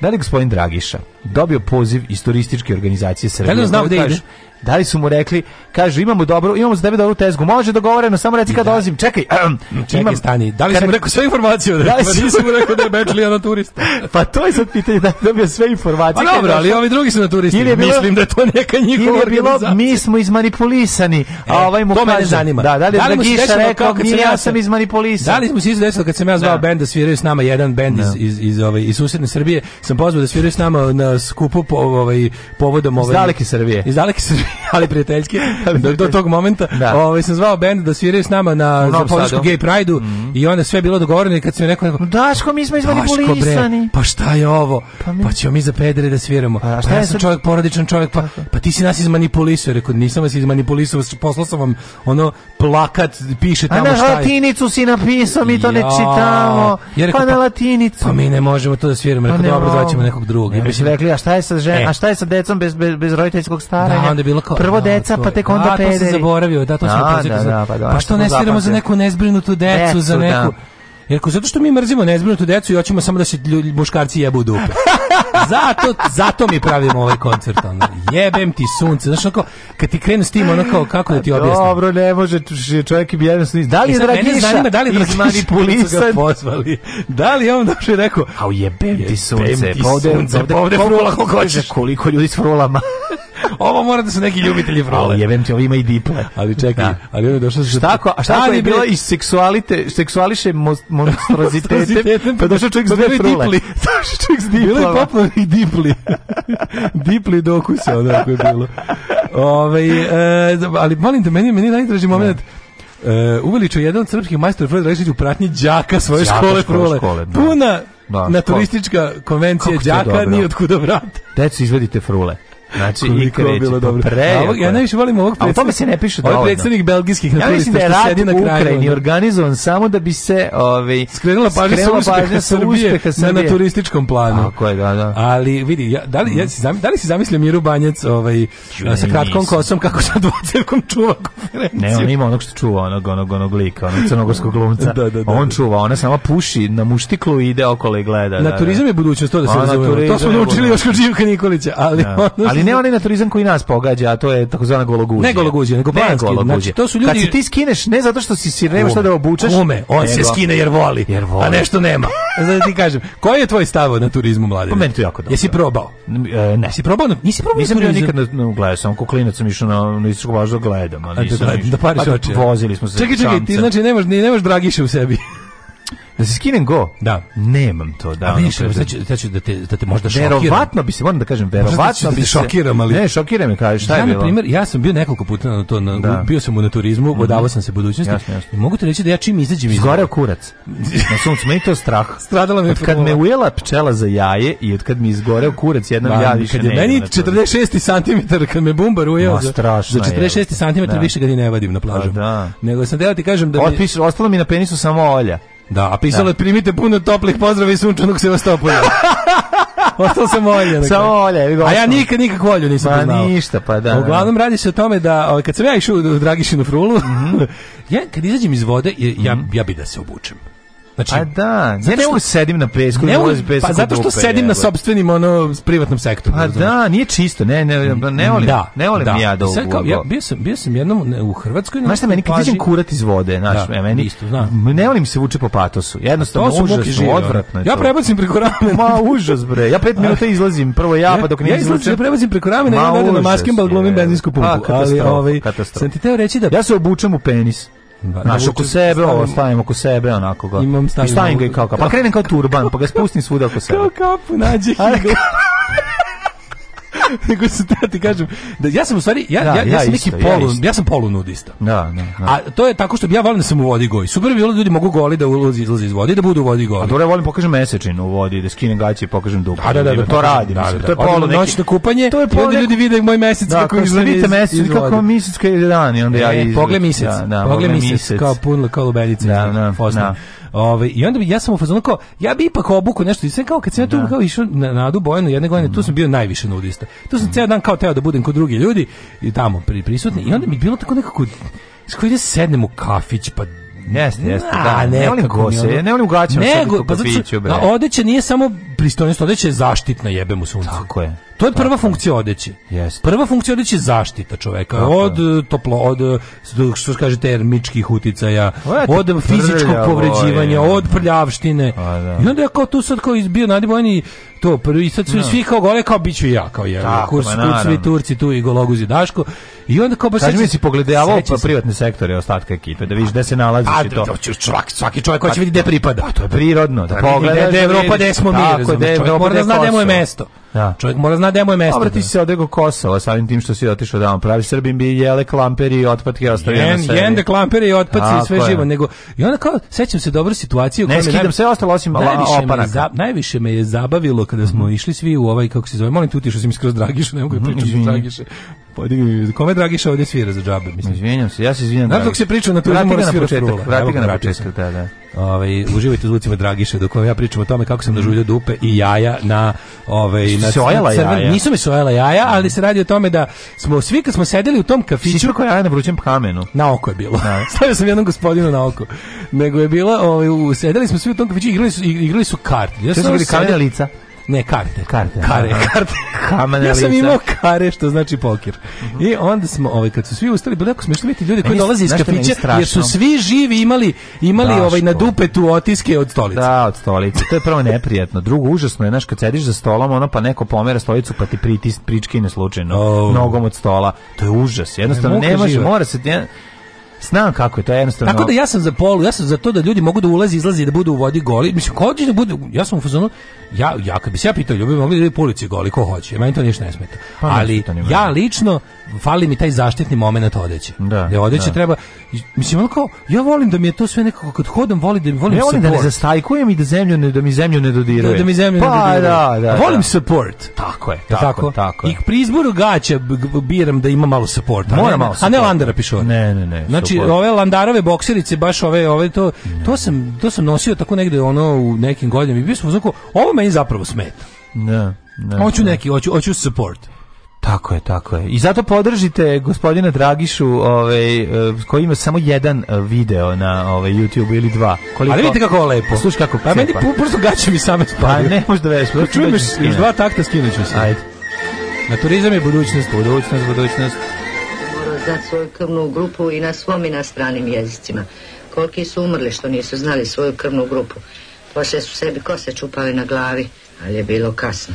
Da li gospodin Dragiša dobio poziv iz turističke organizacije Srbije? Da li znao gde ide? Da li su mu rekli, kaže imamo dobro, imamo za tebe dobru tezgu. Može dogovoreno, da samo reci kad da. dolazim. Čekaj, um, čekaj imam, stani. Da li mu rekao sve informacije? Da, li sam mu rekao da je Bečlija na turista? pa to je sad pitanje da dobio sve informacije. Pa dobro, ali ovi drugi su na turisti. bilo, Mislim da je to neka njihova ili je bilo, mi smo izmanipulisani. a e, ovaj mu to kaže, mene zanima. Da, da li, da li Dragiša rekao, mi ja sam izmanipulisan. Da li smo se desilo kad sam ja zvao da. bend da sviraju s nama jedan bend iz, iz, iz, iz, iz, iz susjedne Srbije sam pozvao da sviraju s nama na skupu po, ovaj, povodom Ovaj, Iz daleke Srbije. Iz daleke Srbije, ali prijateljske, do, do, tog momenta. Da. Ovaj, sam zvao bend da sviraju s nama na Zapovječku Gay Pride-u mm. i onda sve bilo dogovoreno i kad sam neko rekao... Daško, mi smo izmanipulisani. Pa šta je ovo? Pa, mi... pa ćemo mi za pedere da sviramo. Pa, šta pa ja sam sad... čovjek, porodičan čovjek, pa, pa ti si nas izmanipulisao. Rekao, nisam vas izmanipulisao, poslao sam vam ono plakat, piše tamo šta je. A na latinicu si napisao, mi to ne čitamo. Ja, pa rekao, pa, na latinicu. Pa mi ne možemo to da sviramo. Pa rekao, dobro, zvaćemo nekog drugog. Ne, mislim rekli, a šta je sa ženom? e. a šta je sa decom bez bez, bez roditeljskog staranja? Da, bilo kao, prvo da, deca, to, pa tek onda pederi. Da, to sam zaboravio, da to da, sam da, da, pa, da, pa što ne sviramo za neku nezbrinutu decu, decu za neku da. Jer ko, zato što mi mrzimo nezbrinutu decu i hoćemo samo da se ljubi, muškarci jebu dupe. Zato, zato mi pravimo ovaj koncert. Onda. Jebem ti sunce. Znaš, kako kad ti krenu s tim, ono kao, kako da ti objasnim? Dobro, ne može, čovjek da e je bijedno sniz. Da li je Dragiša zanima, da li izmanipulisan? Ga pozvali. Da li je on došao i rekao, "Au jebem ti sunce, pa ovde, ovde, ovde, ovde, ovde, ovde, ovde, ovde, Ovo mora da su neki ljubitelji frole. Ali jebem ti, ovo ima i diple. Ali čekaj, da. ali ono je došlo... Šta ako, a šta da, ako je bilo iz seksualite, seksuališe monstrozitetem, pa došao čovjek s pa dve frule. Došao čovjek s diplama. Bilo je popularnih dipli. dipli dokusa, onako je bilo. Ove, e, ali molim te, meni, meni najdraži moment... Uh, e, uveličio jedan od srpskih majstora Fred Rešić u pratnji đaka svoje Đaka škole, škole, škole da. Puna da, naturistička konvencija đaka ni od kuda vrata. Deca izvedite frule. Znači, i kreće. Bilo pa ja najviše volim ovog predstavnika. tome se ne piše dovoljno. Ovaj predstavnik belgijskih Ja mislim da je rat u Ukrajini organizovan samo da bi se ovaj, skrenula pažnja sa uspeha Srbije, na, na turističkom planu. Tako je, da, da. Ali vidi, ja, da, li, ja si zam, da li si zamislio Miru Banjac ovaj, sa kratkom kosom kako sa dvocevkom čuva konferenciju? Ne, on ima onog što čuva, onog, onog, onog lika, onog crnogorskog glumca. da, da, da, on da. čuva, ona samo puši na muštiklu i ide okolo i gleda. Na da, da. turizam je budućnost, to da se razumemo. To smo naučili još kod Živka Nikolića, ali ono Ali ne onaj naturizam koji nas pogađa, a to je takozvana gologuđa. Ne gologuđa, nego planski. Ne gologuđa. Znači, to su ljudi... Kad se ti skineš, ne zato što si sir, nema šta da obučeš. Kume, on nego, se skine jer voli, jer voli, a nešto nema. Znači ti kažem, koji je tvoj stav na turizmu, mladi? Pa meni to jako dobro. Jesi probao? E, ne. Jesi probao? Nisi probao Nisam bio nikad na, na ugledu, sam koklinac sam išao na, na istočku bažu da gledam. Ali da nisam, da, da, da pariš pa oče. Vozili smo se. Čekaj, čekaj, ti znači nemaš, nemaš dragiše u sebi. Da se skinem go? Da. Nemam to, da. A viš, ono, znači, znači da te, da te možda šokiram. Verovatno bi se, moram da kažem, verovatno da bi se... šokiram, ali... Ne, šokiram je, kaže, šta ja, je bilo? Na primjer, ja sam bio nekoliko puta na to, na, da. bio sam u naturizmu, mm -hmm. sam se budućnosti. Jasne, jasne. I mogu ti reći da ja čim izađem Izgoreo kurac. na suncu, meni to strah. Stradala me od kad me ujela pčela za jaje i od kad mi izgoreo kurac, jednom da, ja više kad je meni 46 cm kad me bumbar ujeo. Ma, strašno za 46 cm da. više ga ne vadim na plažu. Pa da. Nego sam teo ti kažem da mi... Otpiš, ostalo mi na penisu samo olja. Da, a pisalo da. je primite puno toplih pozdrava i sunčanog se Sevastopolja. Ostao sam olje. Dakle. Samo olje. A ja nikad nikak volju nisam pa poznao. ništa, pa da. Uglavnom da. radi se o tome da, ovaj, kad sam ja išao u Dragišinu frulu, mm -hmm. ja kad izađem iz vode, ja, mm -hmm. ja bi da se obučem. Znači, a da, zato što, ne da sedim na pesku, ne mogu, da pesku pa zato da što sedim je, na sopstvenim ono privatnom sektoru. A pa da, nije čisto, ne, ne, ne volim, da, ne volim da. ja da kao, ja, bio sam, bio sam jednom u Hrvatskoj znači meni kad idem kurat iz vode, znači da, e, meni, isto, znam. ne volim se vuče po patosu, jednostavno, to užas, žire, odvratno je Ja prebacim preko ramena. Ma, užas bre, ja 5 minuta izlazim, prvo ja, pa dok ne izlazim. Ja izlazim, ja prebacim preko ramena, ja na maskim glumim benzinsku pumpu, pa, ali, ovaj, sam ti teo reći da... Ja se obučem u penis. Da, Znaš, da oko sebe, ovo stavim oko sebe, onako ga. Imam stavim. I stavim ga i kao kapu. Pa da. krenem kao turban, pa ga spustim svuda oko sebe. Kao kapu, nađe higo. Nego se da ti kažem da ja sam u stvari ja da, ja, ja, ja, sam isto, neki polu ja, ja, sam polu nudista. Da, da, da, A to je tako što ja volim da sam u vodi goj. Super bi bilo da ljudi mogu goli da ulazi izlazi iz vode da budu u vodi goli. A dobro ja volim pokažem mesečinu u vodi da skinem gaće i pokažem dupe. Da, da, da, da, da, to radi. Da, da, da, da, to je polu neki noćno kupanje. To je polu neki... ljudi vide moj mesec da, kako izlazi. Vidite mesec kako mesec kad je dan i onda ja. E, pogledaj mesec. Pogle mesec kao pun kao lubenice. Da, da, da. Ove, I onda bi, ja sam u fazonu kao, ja bi ipak obuku nešto, i sve kao kad sam ja tu da. kao išao na, na Adu Bojanu jedne godine, tu sam mhm. bio najviše nudista. Tu sam mhm. ceo dan kao teo da budem kod drugih ljudi i tamo pri, prisutni i onda mi bilo tako nekako, skoro ide da sednem u kafić pa Jeste, jeste, da. ne volim gose, ne volim gaćama sad pa, kafiću, bre. Odeća nije samo pristojnost, odeće je zaštitna jebem u suncu. Tako je. To je prva funkcija odeće. Jeste. Prva funkcija odeće je zaštita čoveka Tako. od e, toplo od e, što kaže termičkih uticaja, od fizičkog povređivanja, od prljavštine. A, pa da. I onda ja kao tu sad kao izbio nadibojni to prvi sad su no. svi kao gore kao biću ja kao je kurs pa svi Turci tu i Gologuzi Daško i onda kao baš Kaži mi se pogledao pa privatni sektor i ostatka ekipe da vidiš gde se nalazi i to. Svaki, da, svaki čovjek hoće pa vidjeti gde pripada. A to je prirodno da, da pogleda da Evropa gde smo mi. Tako da Evropa zna gde mu je mesto. Da. Čovjek mora zna gdje mu je mesto. Obrati da. se od Ego Kosova, samim tim što si otišao da on pravi Srbim bi jele klamperi i otpatke ostavio Jen, na sebi. Jende klamperi i otpaci i sve je. živo. Nego, I onda kao, sećam se dobro situacije. Ne skidam sve ostalo osim najviše opanaka. Me za, najviše me je zabavilo kada smo mm -hmm. išli svi u ovaj, kako se zove, molim te utišao sam iskroz Dragišu, ne mogu je pričati mm -hmm. Dragiše. Podigni, kome Dragiša ovdje svira za džabe, mislim. Izvinjam se, ja se izvinjam. Znaš dok se priča na turizmu, mora svira frula. Vrati ga na početak, da, da. Ove, ovaj, uživajte zvucima Dragiša dok ja pričam o tome kako sam nažuljio dupe i jaja na... Ove, ovaj, na se ojela jaja. Nisu mi se jaja, ali se radi o tome da smo svi kad smo sedeli u tom kafiću... Svi jaja na vrućem kamenu. Na oko je bilo. Da. Stavio sam jednom gospodinu na oko. Nego je bila, ove, ovaj, sedeli smo svi u tom kafiću, igrali su, igrali su kart. Ja sam, sam igrali lica. Ne, karte. Karte. Kare, aha. karte. Kamene ja sam imao kare, što znači poker. Uh mhm. -huh. I onda smo, ovaj, kad su svi ustali, bilo jako smiješno vidjeti ljudi koji dolaze iz kafića, jer su svi živi imali, imali da, ovaj, na dupetu otiske od stolice. Da, od stolice. To je prvo neprijatno. Drugo, užasno je, znaš, kad sediš za stolom, ono pa neko pomera stolicu, pa ti pritis, pričkine slučajno, oh. nogom od stola. To je užas. Jednostavno, ne, ne može, mora se... Ne, Znam kako je to jednostavno. Tako da ja sam za polu, ja sam za to da ljudi mogu da ulaze, izlaze i da budu u vodi goli. Mislim, ko hoće da bude, ja sam u fazonu, ja, ja kad bi se ja pitao, ljubi mogli da polici goli, ko hoće, meni to ništa ne smeta. Pa, Ali ja lično, fali mi taj zaštitni moment odeće. Da, da odeće da. treba, mislim ono kao ja volim da mi je to sve nekako kad hodam volim da volim ja volim da ne zastajkujem i da zemlju ne da mi zemlju ne dodiruje. Da, da mi zemlju pa, ne dodiruje. Da, da, volim da. support. Tako je, tako, tako, tako. I pri izboru gaća biram da ima malo supporta. Mora malo. Support. A ne landara pišo. Ne, ne, ne. Znači support. ove landarove bokserice baš ove ove to ne. to sam to sam nosio tako negde ono u nekim godinama i bio sam znači ovo meni zapravo smeta. Ne, da, ne. Da, hoću da. neki, hoću hoću support. Tako je, tako je. I zato podržite gospodina Dragišu, ovaj e, koji ima samo jedan e, video na ovaj YouTube ili dva. Koliko? Ali vidite kako je lepo. Pa slušaj kako. Pa meni prosto gaće mi same pa spadaju. Pa ne, da veš. Pa čujem još dva takta skinuću se. Ajde. Na turizam je budućnost, budućnost, budućnost. Mora da svoju krvnu grupu i na svom i na stranim jezicima. Koliki su umrli što nisu znali svoju krvnu grupu. Poslije su sebi kose čupali na glavi, ali je bilo kasno.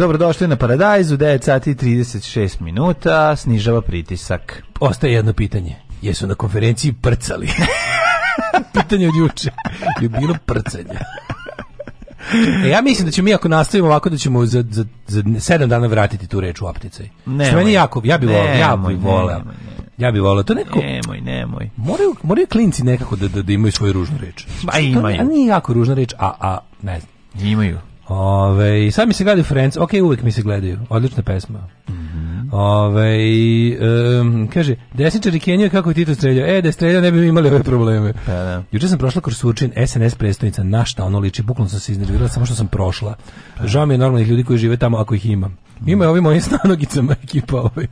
Dobrodošli na Paradajzu, 9 sati 36 minuta, snižava pritisak. Ostaje jedno pitanje. Jesu na konferenciji prcali? pitanje od juče. Je bilo prcanje. E, ja mislim da ćemo mi ako nastavimo ovako da ćemo za, za, za 7 dana vratiti tu reč u opticaj. Ne. Što meni jako, ja bih voleo, ja bih voleo. Ja bih voleo to neko. Nemoj, nemoj. Moraju, moraju klinci nekako da, da, da imaju svoju ružnu reč. Ba, pa imaju. To, a nije jako ružna reč, a, a ne znam. Imaju. Ove, sad mi se gledaju Friends, ok, uvek mi se gledaju, odlična pesma. Mm -hmm. Ove, um, kaže, desničari Kenija kako je Tito streljao? E, da je streljao ne bi imali ove probleme. Pa, da. Juče sam prošla kroz Surčin, SNS predstavnica, na šta ono liči, bukvalno sam se iznervirala samo što sam prošla. Pa, Žao mi je normalnih ljudi koji žive tamo ako ih imam. Ima je ovi moji stanogicama ekipa ovaj.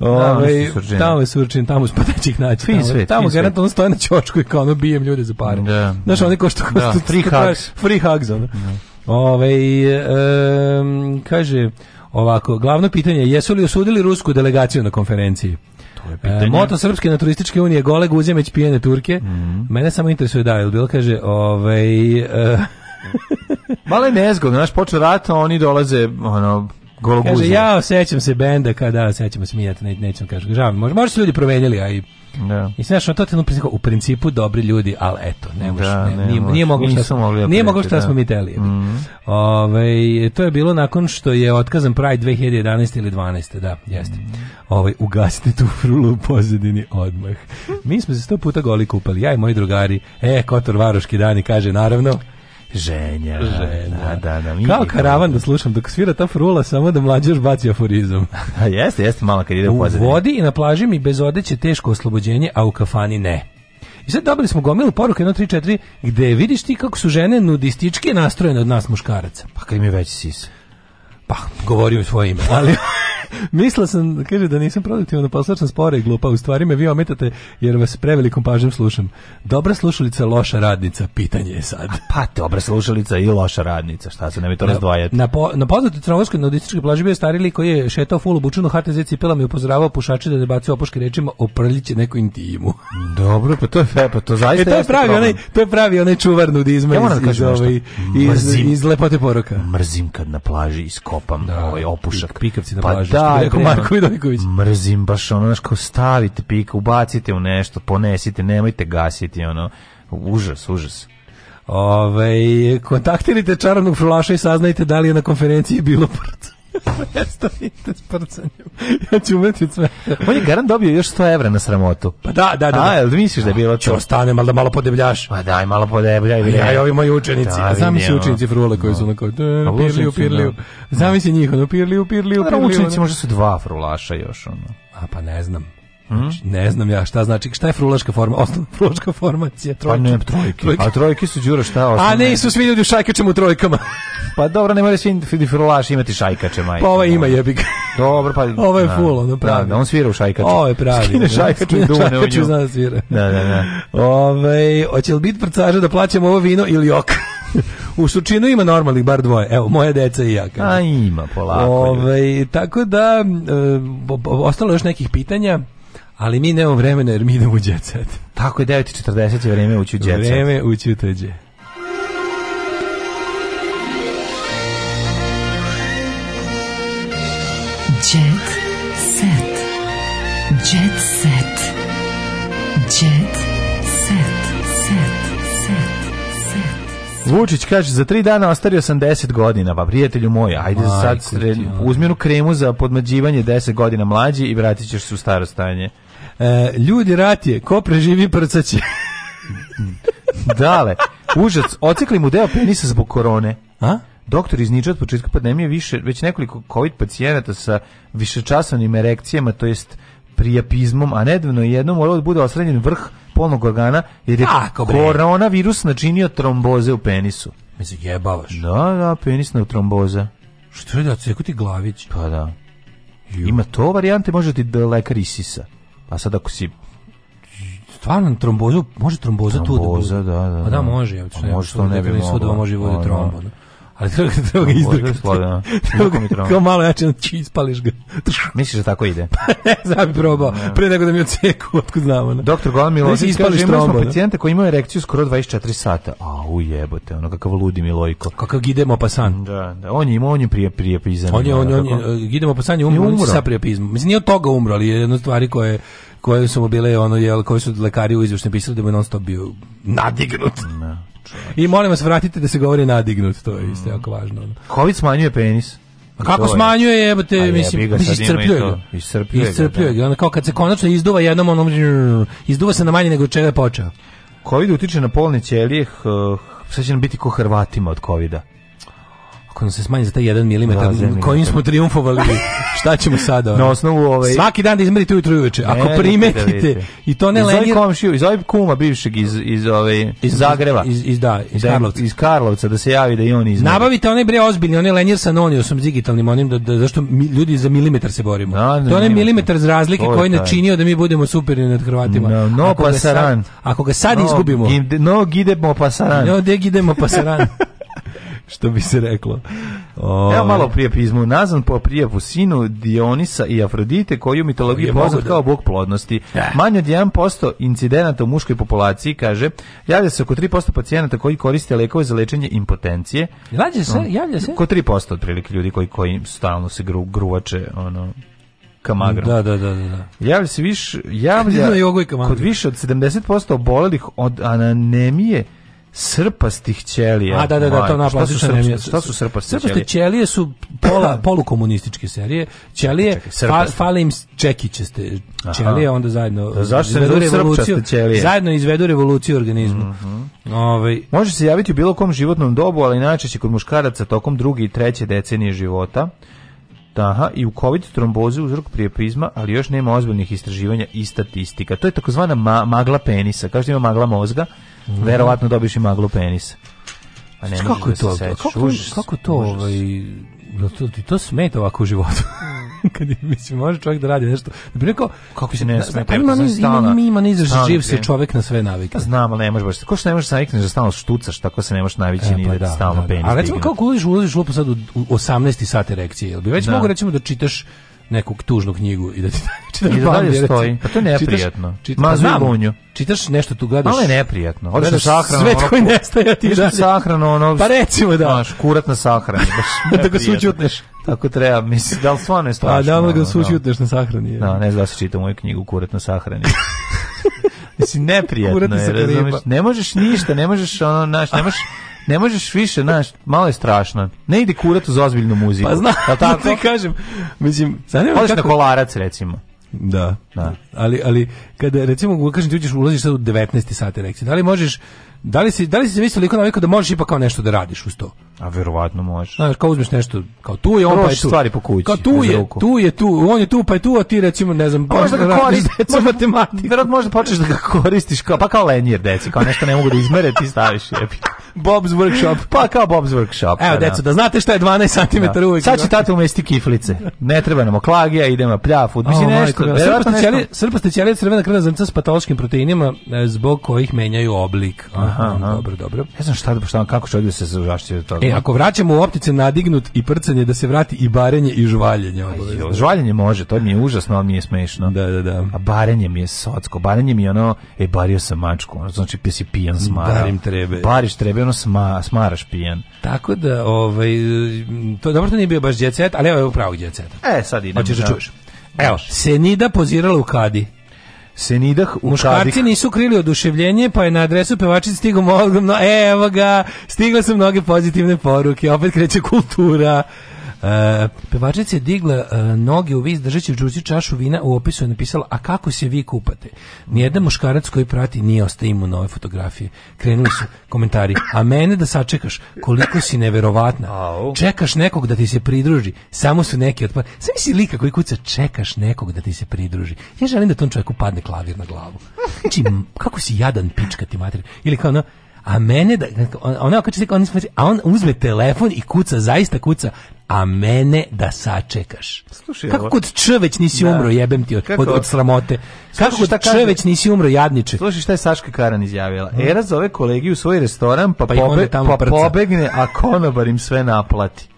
Ove, tamo je surčin, tamo su potećih pa da naći. Tamo, svet, tamo garantno stoje na čočku i kao ono bijem ljude za pare. Da, Znaš, da. oni ko što... Da, free hugs. Free hugs, ono. Da. Ove, um, kaže ovako, glavno pitanje, jesu li osudili rusku delegaciju na konferenciji? E, moto Srpske na turističke unije Gole Guzjemić pijene Turke. Mm -hmm. Mene samo interesuje da je bilo kaže ovaj uh, Malo je nezgodno, znaš, počeo rat, oni dolaze, ono, gologuze. Kaže, ja osjećam se benda, kada, osjećam se mijat, ne, nećem, kaže, žao mi, možda, možda su ljudi promenili, a i Da. I sve što to trenutno u principu dobri ljudi, ali eto, ne može, da, ne, ne, nije, nije moglo da mogli da nije moglo što da. smo mi teli. Mm. Ove, ovaj, to je bilo nakon što je otkazan Pride 2011 ili 12, da, jeste. Mm. Ovaj ugasite tu frulu u pozadini odmah. mi smo se sto puta goli kupali, ja i moji drugari. E, Kotor Varoški dani kaže naravno. Ženja. Ženja. Da, da, da mi Kao karavan da slušam dok svira ta frula, samo da mlađaš baci aforizom. A jeste, jeste malo kad ide u pozadini. U vodi i na plaži mi bez odeće teško oslobođenje, a u kafani ne. I sad dobili smo gomilu poruke 1, 3, 4, gde vidiš ti kako su žene nudističke nastrojene od nas muškaraca. Pa kad im je veći sisa. Pa, govorim svoje ime. Ali... misla sam, kaže da nisam produktivna, pa posla sam spore i glupa, u stvari me vi ometate jer vas prevelikom pažnjom slušam. Dobra slušalica, loša radnica, pitanje je sad. A pa, dobra slušalica i loša radnica, šta se ne mi to razdvajati? Na, po, na poznatoj crnogorskoj nudističkoj plaži bio stari lik koji je šetao full obučen u HTZ cipelama i upozoravao pušače da ne bacu opoške rečima oprljiće neku intimu. Dobro, pa to je fe, pa to e, zaista e, to je pravi problem. onaj, to je pravi onaj čuvar nudizma ja iz, da iz, ovaj, iz, iz, lepote poruka. Mrzim kad na plaži isko kopam da, ovaj opušak. Pik, pikavci na pa plaži, pa da, što rekao Marko Vidojković. Mrzim baš ono, znaš, kao stavite pika, ubacite u nešto, ponesite, nemojte gasiti, ono, užas, užas. Ove, kontaktirajte čarobnog frulaša i saznajte da li je na konferenciji bilo prca. Prestanite s prcanjem. Ja ću umeti sve. On je garant dobio još 100 evra na sramotu. Pa da, da, da. A, da. jel misliš da je bilo to? Ostane, malo da malo podebljaš. Pa daj, malo podebljaš. Ja, i ovi moji učenici. Da, Znam se učenici frule koji su onako, da, pa pirliju, pirliju. Da. Znam se njih, ono, pirliju, pirliju, pa pirliju. Učenici možda su dva frulaša još, ono. A pa ne znam. Mm. Ne znam ja šta znači, šta je frulaška forma, osnovna frulaška formacija, trojke. Pa ne, trojke. trojke. A trojke su đura šta osnovne. A ne, su svi ljudi u šajkačem u trojkama. pa dobro, ne mora svi frulaši imati šajkače, majke. Pa ova ima jebi ga. Dobro, pa... Ovo ovaj je da. full, ono da, pravi. Da, on svira u šajkaču. Ovo ovaj je pravi. Skine šajkaču i duvane u nju. Zna da svira. Da, da, da. Ove, ovaj, hoće li biti prcaža da plaćamo ovo vino ili jok? u sučinu ima normalnih bar dvoje. Evo, moje deca i ja. Kažem. A ima, polako. Ove, tako da, e, ostalo još nekih pitanja. Ali mi nemamo vremena jer mi idemo u jet Tako je 9.40 je vreme ući u jet Vreme ući u teđe. Jet set. Jet set. Jet set. Set. Set. Vučić kaže, za tri dana ostario sam 10 godina, pa prijatelju moj, ajde Majko sad uzmjenu kremu za podmađivanje 10 godina mlađi i vratit ćeš se u staro stanje. E, ljudi ratije, ko preživi prcaće? Dale, užac, ocekli mu deo penisa zbog korone. A? Doktor iz Niča od početka pandemije više, već nekoliko COVID pacijenata sa višečasovnim erekcijama, to jest prijapizmom, a nedavno jednom morao da bude osranjen vrh polnog organa jer je Tako, koronavirus načinio tromboze u penisu. Me se zajebavaš. Da, da, penisna tromboza. Što je da, cekuti glavić? Pa da. Ima to varijante, može ti da lekar isisa. A sad ako si stvarno trombozu, može tromboza, tromboza tu da bude. da, da, da. A da, da. može, ja, pa što, može što ne bi da moglo. Može i vode trombo. Da. A treba ga, treba ga izdrkati. Treba kao malo jače, či ispališ ga. Misliš da tako ide? Pa ne, znam bi probao. Pre nego da mi odseku, otkud znamo. Ne? Doktor Golan Milović kaže, imali smo da? pacijenta koji imao erekciju skoro 24 sata. A, ujebote, ono kakav ludi Milojko. Kakav idemo pasan. Da, da, on je imao, on je prije prijepizan. On je, on je, on je, e, idemo pasan je umro, umro. sa prijepizmom. Mislim, nije od toga umro, ali je jedna stvari koje koje su mu bile ono jel koji su lekari u izveštaju pisali da mu non stop bio nadignut. Ne. Da. I molim vas vratite da se govori nadignut, to je isto mm. jako važno. Covid smanjuje penis. A kako smanjuje jebote, je, mislim, iscrpljuje ga. Iscrpljuje, da. ga. Onda kao kad se konačno izduva jednom onom izduva se na manje nego čega je počeo. Covid utiče na polne ćelije, eh, sad će nam biti ko Hrvatima od Covida. Ako nam se smanji za taj 1 mm, kojim smo triumfovali, šta ćemo sada? Na osnovu ovaj Svaki dan da izmerite ujutru i uveče. Ako da primetite i to ne lenjer... lenje. komšiju, iz ovaj kuma bivšeg iz iz ove iz Zagreba. Iz iz da, iz da Karlovca. Iz Karlovca da se javi da i on izmeri. Nabavite onaj bre ozbiljni, onaj lenjer sa noniusom digitalnim onim da, da zašto mi, ljudi za milimetar se borimo. Da, da to je onaj milimetar za razlike koji je načinio da mi budemo superi nad Hrvatima. No, no ako pasaran. Ga sad, ako ga sad no, izgubimo. Gide, no gidemo pasaran. No, gidemo pasaran. što bi se reklo. O... Evo malo ovaj. prijepizmu, nazvan po prijepu sinu Dionisa i Afrodite, koji u mitologiji je poznat da... kao bog plodnosti. Eh. Manje od 1% incidenata u muškoj populaciji, kaže, javlja se oko 3% pacijenata koji koriste lekove za lečenje impotencije. Javlja se, javlja se. Oko 3% otprilike ljudi koji, koji stalno se gru, gruvače, ono, kamagrom. Da, da, da, da, da. Javlja se više, javlja kod više od 70% obolelih od anemije srpastih ćelija. A da da da, to na šta, šta su srpaste ćelije? Srpaste ćelije su pola polukomunističke serije. Ćelije Čekaj, fa, fale čekićeste ćelije onda zajedno da, zašto izvedu revoluciju. Zajedno izvedu revoluciju organizmu. Mm -hmm. Ovaj može se javiti u bilo kom životnom dobu, ali najčešće kod muškaraca tokom druge i treće decenije života. Aha, i u COVID trombozu uzrok prijepizma, ali još nema ozbiljnih istraživanja i statistika. To je takozvana ma magla penisa, kao što ima magla mozga, Mm. Verovatno dobiš i maglu penisa. A pa ne da kako je to? kako, užas, kako ovaj, to? Ovaj, to, to smeta ovako u životu. Mm. kad mislim može čovjek da radi nešto da bi rekao kako se ne sme ima niz ima ima niz živ se čovjek na sve navike pa znam ali ne možeš baš ko što ne možeš navikneš da, da stalno štucaš tako se ne možeš navići e, ni pa da, da stalno penis a recimo kako ulaziš ulaziš lupo sad u 18 sati erekcije jel bi već da. mogu recimo da čitaš neku tužnu knjigu i da ti čitaš I da dalje stoji. Pa to je neprijatno. Čitaš, čitaš, čitaš nešto tu gledaš. Malo je neprijatno. Odeš na sahranu. Svet koji nestaje ti da. Sahranu ono. Pa recimo da. Znaš, kurat na sahrani. Baš da, da ga sućutneš. Tako treba, mislim, da li stvarno je pa strašno? A da li da ga da. sućutneš na sahrani? Da, ne znam da se čita moju knjigu Kurat na sahrani. Mislim, neprijatno je, razumiješ? Ne možeš ništa, ne možeš ono, naš, ne možeš ne možeš više, znaš, malo je strašno. Ne ide kurat uz ozbiljnu muziku. Pa znam, da ti kažem. Mislim, zanima kako... na kolarac, recimo. Da. da. Ali, ali kada, recimo, kažem ti uđeš, ulaziš sad u 19. sate lekcije, da li možeš Da li si da li si mislio liko navikao da možeš ipak kao nešto da radiš uz to? A verovatno možeš. Znaš, kao uzmeš nešto, kao tu je on Proši pa je tu. stvari po kući. Kao tu je, tu je tu, on je tu pa je tu, a ti recimo ne znam, pa možda ga da koristiš, možda matematiku. Verovatno možeš da počneš da ga koristiš kao pa kao lenjer deci, kao nešto ne mogu da izmere, ti staviš jebi. Bob's Workshop. Pa kao Bob's Workshop. Evo, da. deco, da, da znate šta je 12 cm da. uvijek. Sad će tata umesti kiflice. Ne treba nam oklagija, idemo pljafut. Mislim, oh, nešto. Srpaste ćelije crvena krvna zrnca s patološkim proteinima e, zbog kojih menjaju oblik. Aha, aha. Dobro, dobro. Ne znam šta da poštavam, kako će da se zaštiti od toga. E, ako vraćamo u optice nadignut i prcanje, da se vrati i barenje i žvaljenje. Jo, žvaljenje može, to mi je užasno, ali mi je smešno. Da, da, da. A barenje mi je socko. Barenje mi je ono, e, bario sam mačku. znači, pisi pijan smara. Barim trebe. Bariš trebe, stvarno sma, smaraš pijan. Tako da, ovaj, to, dobro to nije bio baš djecet, ali evo je upravo djecet. E, sad idemo. Hoćeš da čuješ. Evo, Senida pozirala u Kadi. Senidah u Muškarci kadik. nisu krili oduševljenje, pa je na adresu pevačice stigao no, evo ga, stigle su mnoge pozitivne poruke, opet kreće kultura. E, pevačica je digla e, noge u vis držeći u džuzi čašu vina u opisu je napisala a kako se vi kupate nijedan muškarac koji prati nije ostao imun na ove fotografije krenuli su komentari a mene da sačekaš koliko si neverovatna čekaš nekog da ti se pridruži samo su neki od sve si lika koji kuca čekaš nekog da ti se pridruži ja želim da tom čovjeku padne klavir na glavu znači kako si jadan pička ti mater ili kao ono a mene da ona, kaže ona, ona, a on uzme telefon i kuca zaista kuca a mene da sačekaš. Slušaj, kako kod č već nisi da. umro, jebem ti od, od, od sramote. Kako kod č već nisi umro, jadniče. Slušaj šta je Saška Karan izjavila. Mm. Era zove kolegi u svoj restoran, pa, pa, pobe, pa pobegne, a konobar im sve naplati.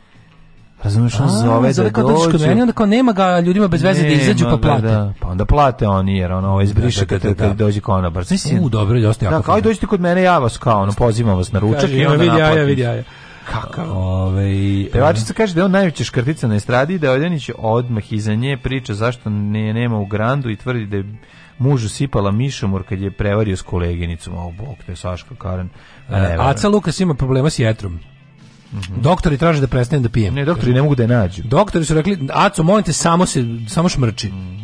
Razumeš, on zove, zove da dođu. Kod onda kao nema ga ljudima bez veze da izađu pa da. plate. Da, pa onda plate oni jer ono ovo ovaj izbriše kad, da, kad da. dođe konobar. Znači, U, dobro, dosta da, jako. Da, kao dođite kod mene, ja vas kao ono, pozivam vas na ručak. Kaži, i vidi, ja, vidi, ja. Kakav? Ove, Pevačica kaže da je on najveća škrtica na estradi, da Odjanić odmah iza nje priča zašto ne, nema u grandu i tvrdi da je mužu sipala mišomor kad je prevario s koleginicom. O, bog, to je Saška Karen. E, Aca Lukas ima problema s jetrom. Mm -hmm. Doktori traže da prestanem da pijem. Ne, doktori ne mogu da je nađu. Doktori su rekli, Aco, molim te, samo, se, samo šmrči. Mm.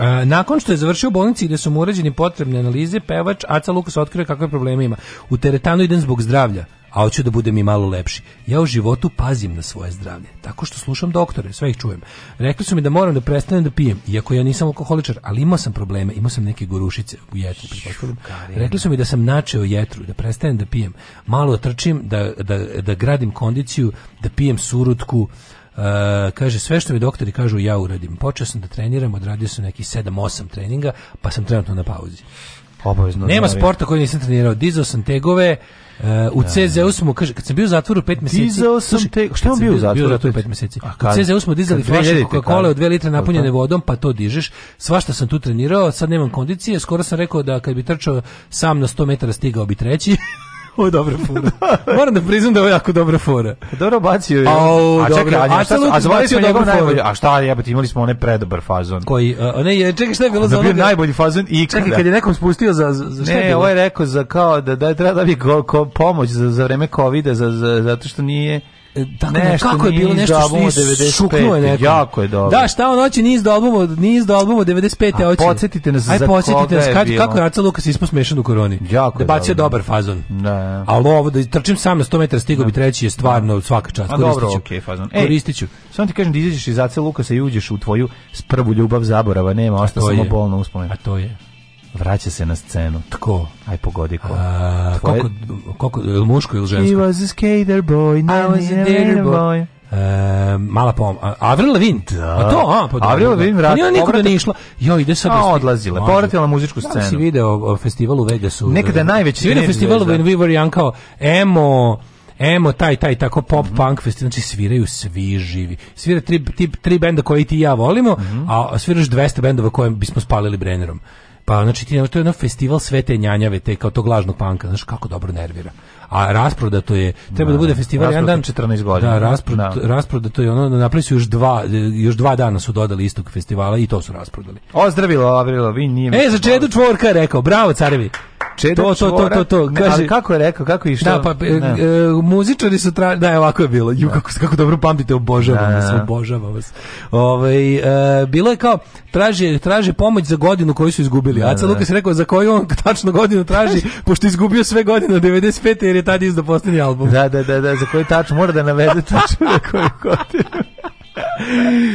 E, nakon što je završio u bolnici gde su mu urađeni potrebne analize, pevač Aca Lukas otkrio kakve probleme ima. U teretanu idem zbog zdravlja a hoću da budem i malo lepši. Ja u životu pazim na svoje zdravlje, tako što slušam doktore, sve ih čujem. Rekli su mi da moram da prestanem da pijem, iako ja nisam alkoholičar, ali imao sam probleme, imao sam neke gorušice u jetru, pretpostavljam. Rekli su mi da sam načeo jetru, da prestanem da pijem, malo trčim, da, da, da gradim kondiciju, da pijem surutku, Uh, kaže, sve što mi doktori kažu ja uradim. Počeo sam da treniram, odradio sam neki 7-8 treninga, pa sam trenutno na pauzi. Obavezno. Nema sporta koji nisam trenirao. Dizao sam tegove, E, u da. CZU smo, kaže, kad sam bio u zatvoru 5 meseci... Dizao sam te... Šta sam bio u zatvoru? 5 pet meseci. U CZU smo dizali flaše Coca-Cola od 2 litre napunjene vodom, pa to dižeš. Svašta sam tu trenirao, sad nemam kondicije, skoro sam rekao da kad bi trčao sam na 100 metara stigao bi treći. Ovo je dobra fora. Da. Moram da priznam da je jako dobra fora. Pa dobro bacio je. Au, a čekaj, a, šta, a zvali smo njegov najbolji. A šta, jebate, imali smo onaj predobar fazon. Koji, a, ne, čekaj, šta je bilo da za onoga? Da bio najbolji fazon i Čekaj, kad je nekom spustio za, za, šta ne, je bilo? Ne, ovo ovaj je rekao za kao da, da treba da bi go, ko, pomoć za, za vreme covida, za, za, zato što nije tako nešto kako je bilo nešto što je šuknuo je neko. Jako je dobro. Da, šta on hoće niz do albuma, niz do albuma 95. hoće. Podsjetite nas Aj, za podsjetite nas kako, kako je Aca Lukas ispao smešan u koroni. Jako da bacio dobar fazon. Da. da. Ali ovo da trčim sam na 100 metara stigo bi da. treći je stvarno svaka čast. Koristiću. Dobro, okay, fazon. Ej, koristiću. Samo ti kažem da izađeš iz Aca Luka i uđeš u tvoju prvu ljubav zaborava, nema, ostao samo bolno uspomena. A to je. Vraća se na scenu. Tko? Aj pogodi ko. A, Tvoje... koliko, koliko, ili muško ili žensko? He was a skater boy, I was a skater boy. E, mala pom. Avril Lavigne. Da. A to, a, pa Avril da. Lavigne vrat. Pa nije nikuda ni išla. Jo, ide sad. A, odlazile Povratila muzičku da scenu. Da, si video o, o festivalu Vegasu. Nekada najveći. Si video festivalu When We Were Young kao emo emo taj taj tako pop mm -hmm. punk festival znači sviraju svi živi svira tri tip tri benda koje ti i ja volimo mm -hmm. a sviraš 200 bendova koje bismo spalili brenerom Pa znači ti to je jedan festival svete njanjave te kao tog lažnog panka, znaš kako dobro nervira. A rasprodato je, treba da, da bude da. festival jedan dan 14 godina. Da, rasprodato, da. rasprodato je ono, napravili su još dva, još dva dana su dodali istog festivala i to su rasprodali. Ozdravilo Avrilo, vi nije. E, za čedu čvorka rekao, bravo carevi. Čeda to, to, to, to, to. Kaže, ali kako je rekao, kako je šta? Da, pa, e, e muzičari su tražili, da, ovako je bilo, ju, da. kako, kako dobro pamtite, obožavam da, vas, da, obožavam vas. Ove, ovaj, e, bilo je kao, traži, traži pomoć za godinu koju su izgubili. a Aca Lukas je rekao za koju on tačno godinu traži, pošto izgubio sve godine od 95. jer je tada izdao posljednji album. Da, da, da, da, za koju tačno, mora da navede tačno na koju godinu.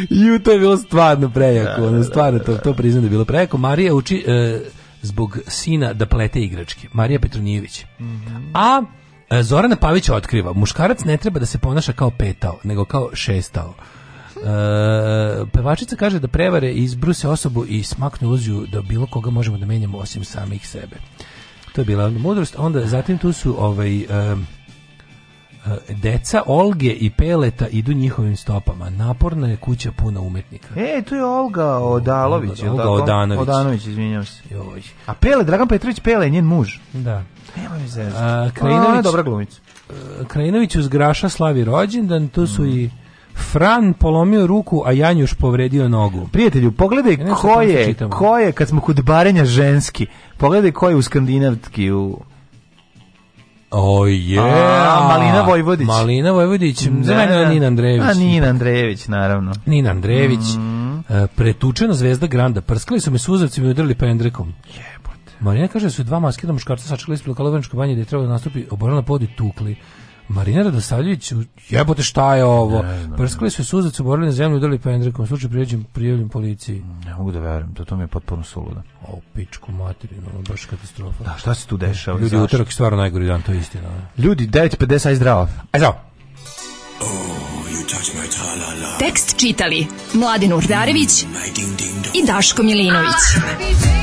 Ju, to je bilo stvarno prejako, da, da, da, stvarno to, to priznam da je bilo prejako. Marija uči, e, zbog sina da plete igračke, Marija Petronijević. Mm -hmm. A e, Zorana Pavić otkriva, muškarac ne treba da se ponaša kao petao, nego kao šestao. E, pevačica kaže da prevare izbruse osobu i smaknu uziju da bilo koga možemo da menjamo osim samih sebe. To je bila mudrost. Onda zatim tu su ovaj... Um, E, deca Olge i Peleta idu njihovim stopama. Naporna je kuća puna umetnika. E, tu je Olga Odalović. Olga, Olga Odanović. Odanović, izvinjam se. Joj. A Pele, Dragan Petrović Pele je njen muž. Da. Nema mi zezati. Krajinović, dobra glumica. E, Krajinović uzgraša slavi rođendan, tu su mm. i Fran polomio ruku, a Janjuš povredio nogu. Prijatelju, pogledaj ko je, ko je, kad smo kod barenja ženski, pogledaj ko je u skandinavski u O je. Malina Vojvodić. Malina Vojvodić, za mene je Nina Andrejević. A Nina Andrejević, naravno. Nina Andrejević. Mm. pretučena zvezda Granda. Prskali su me suzavcima i udarili pendrekom. Jebote. Marina kaže da su dva maskirana muškarca sačekali ispred lokala banje gde je trebalo da nastupi oborana podi tukli. Marina Radosavljević, jebote šta je ovo? Ne, Prskali su suzac, borili na zemlju, udali pendrekom, slučaju prijeđem prijavljen policiji. Ne mogu da verujem, to, da to mi je potpuno suludo. O, pičku materinu, baš katastrofa. Da, šta se tu dešava? Ljudi, zašto? utorak je stvarno najgori dan, to je istina. Ne? Ljudi, 9.50, aj zdravo. Aj zdravo. Oh, Tekst čitali Mladin Urdarević mm, i Daško Milinović. Ah!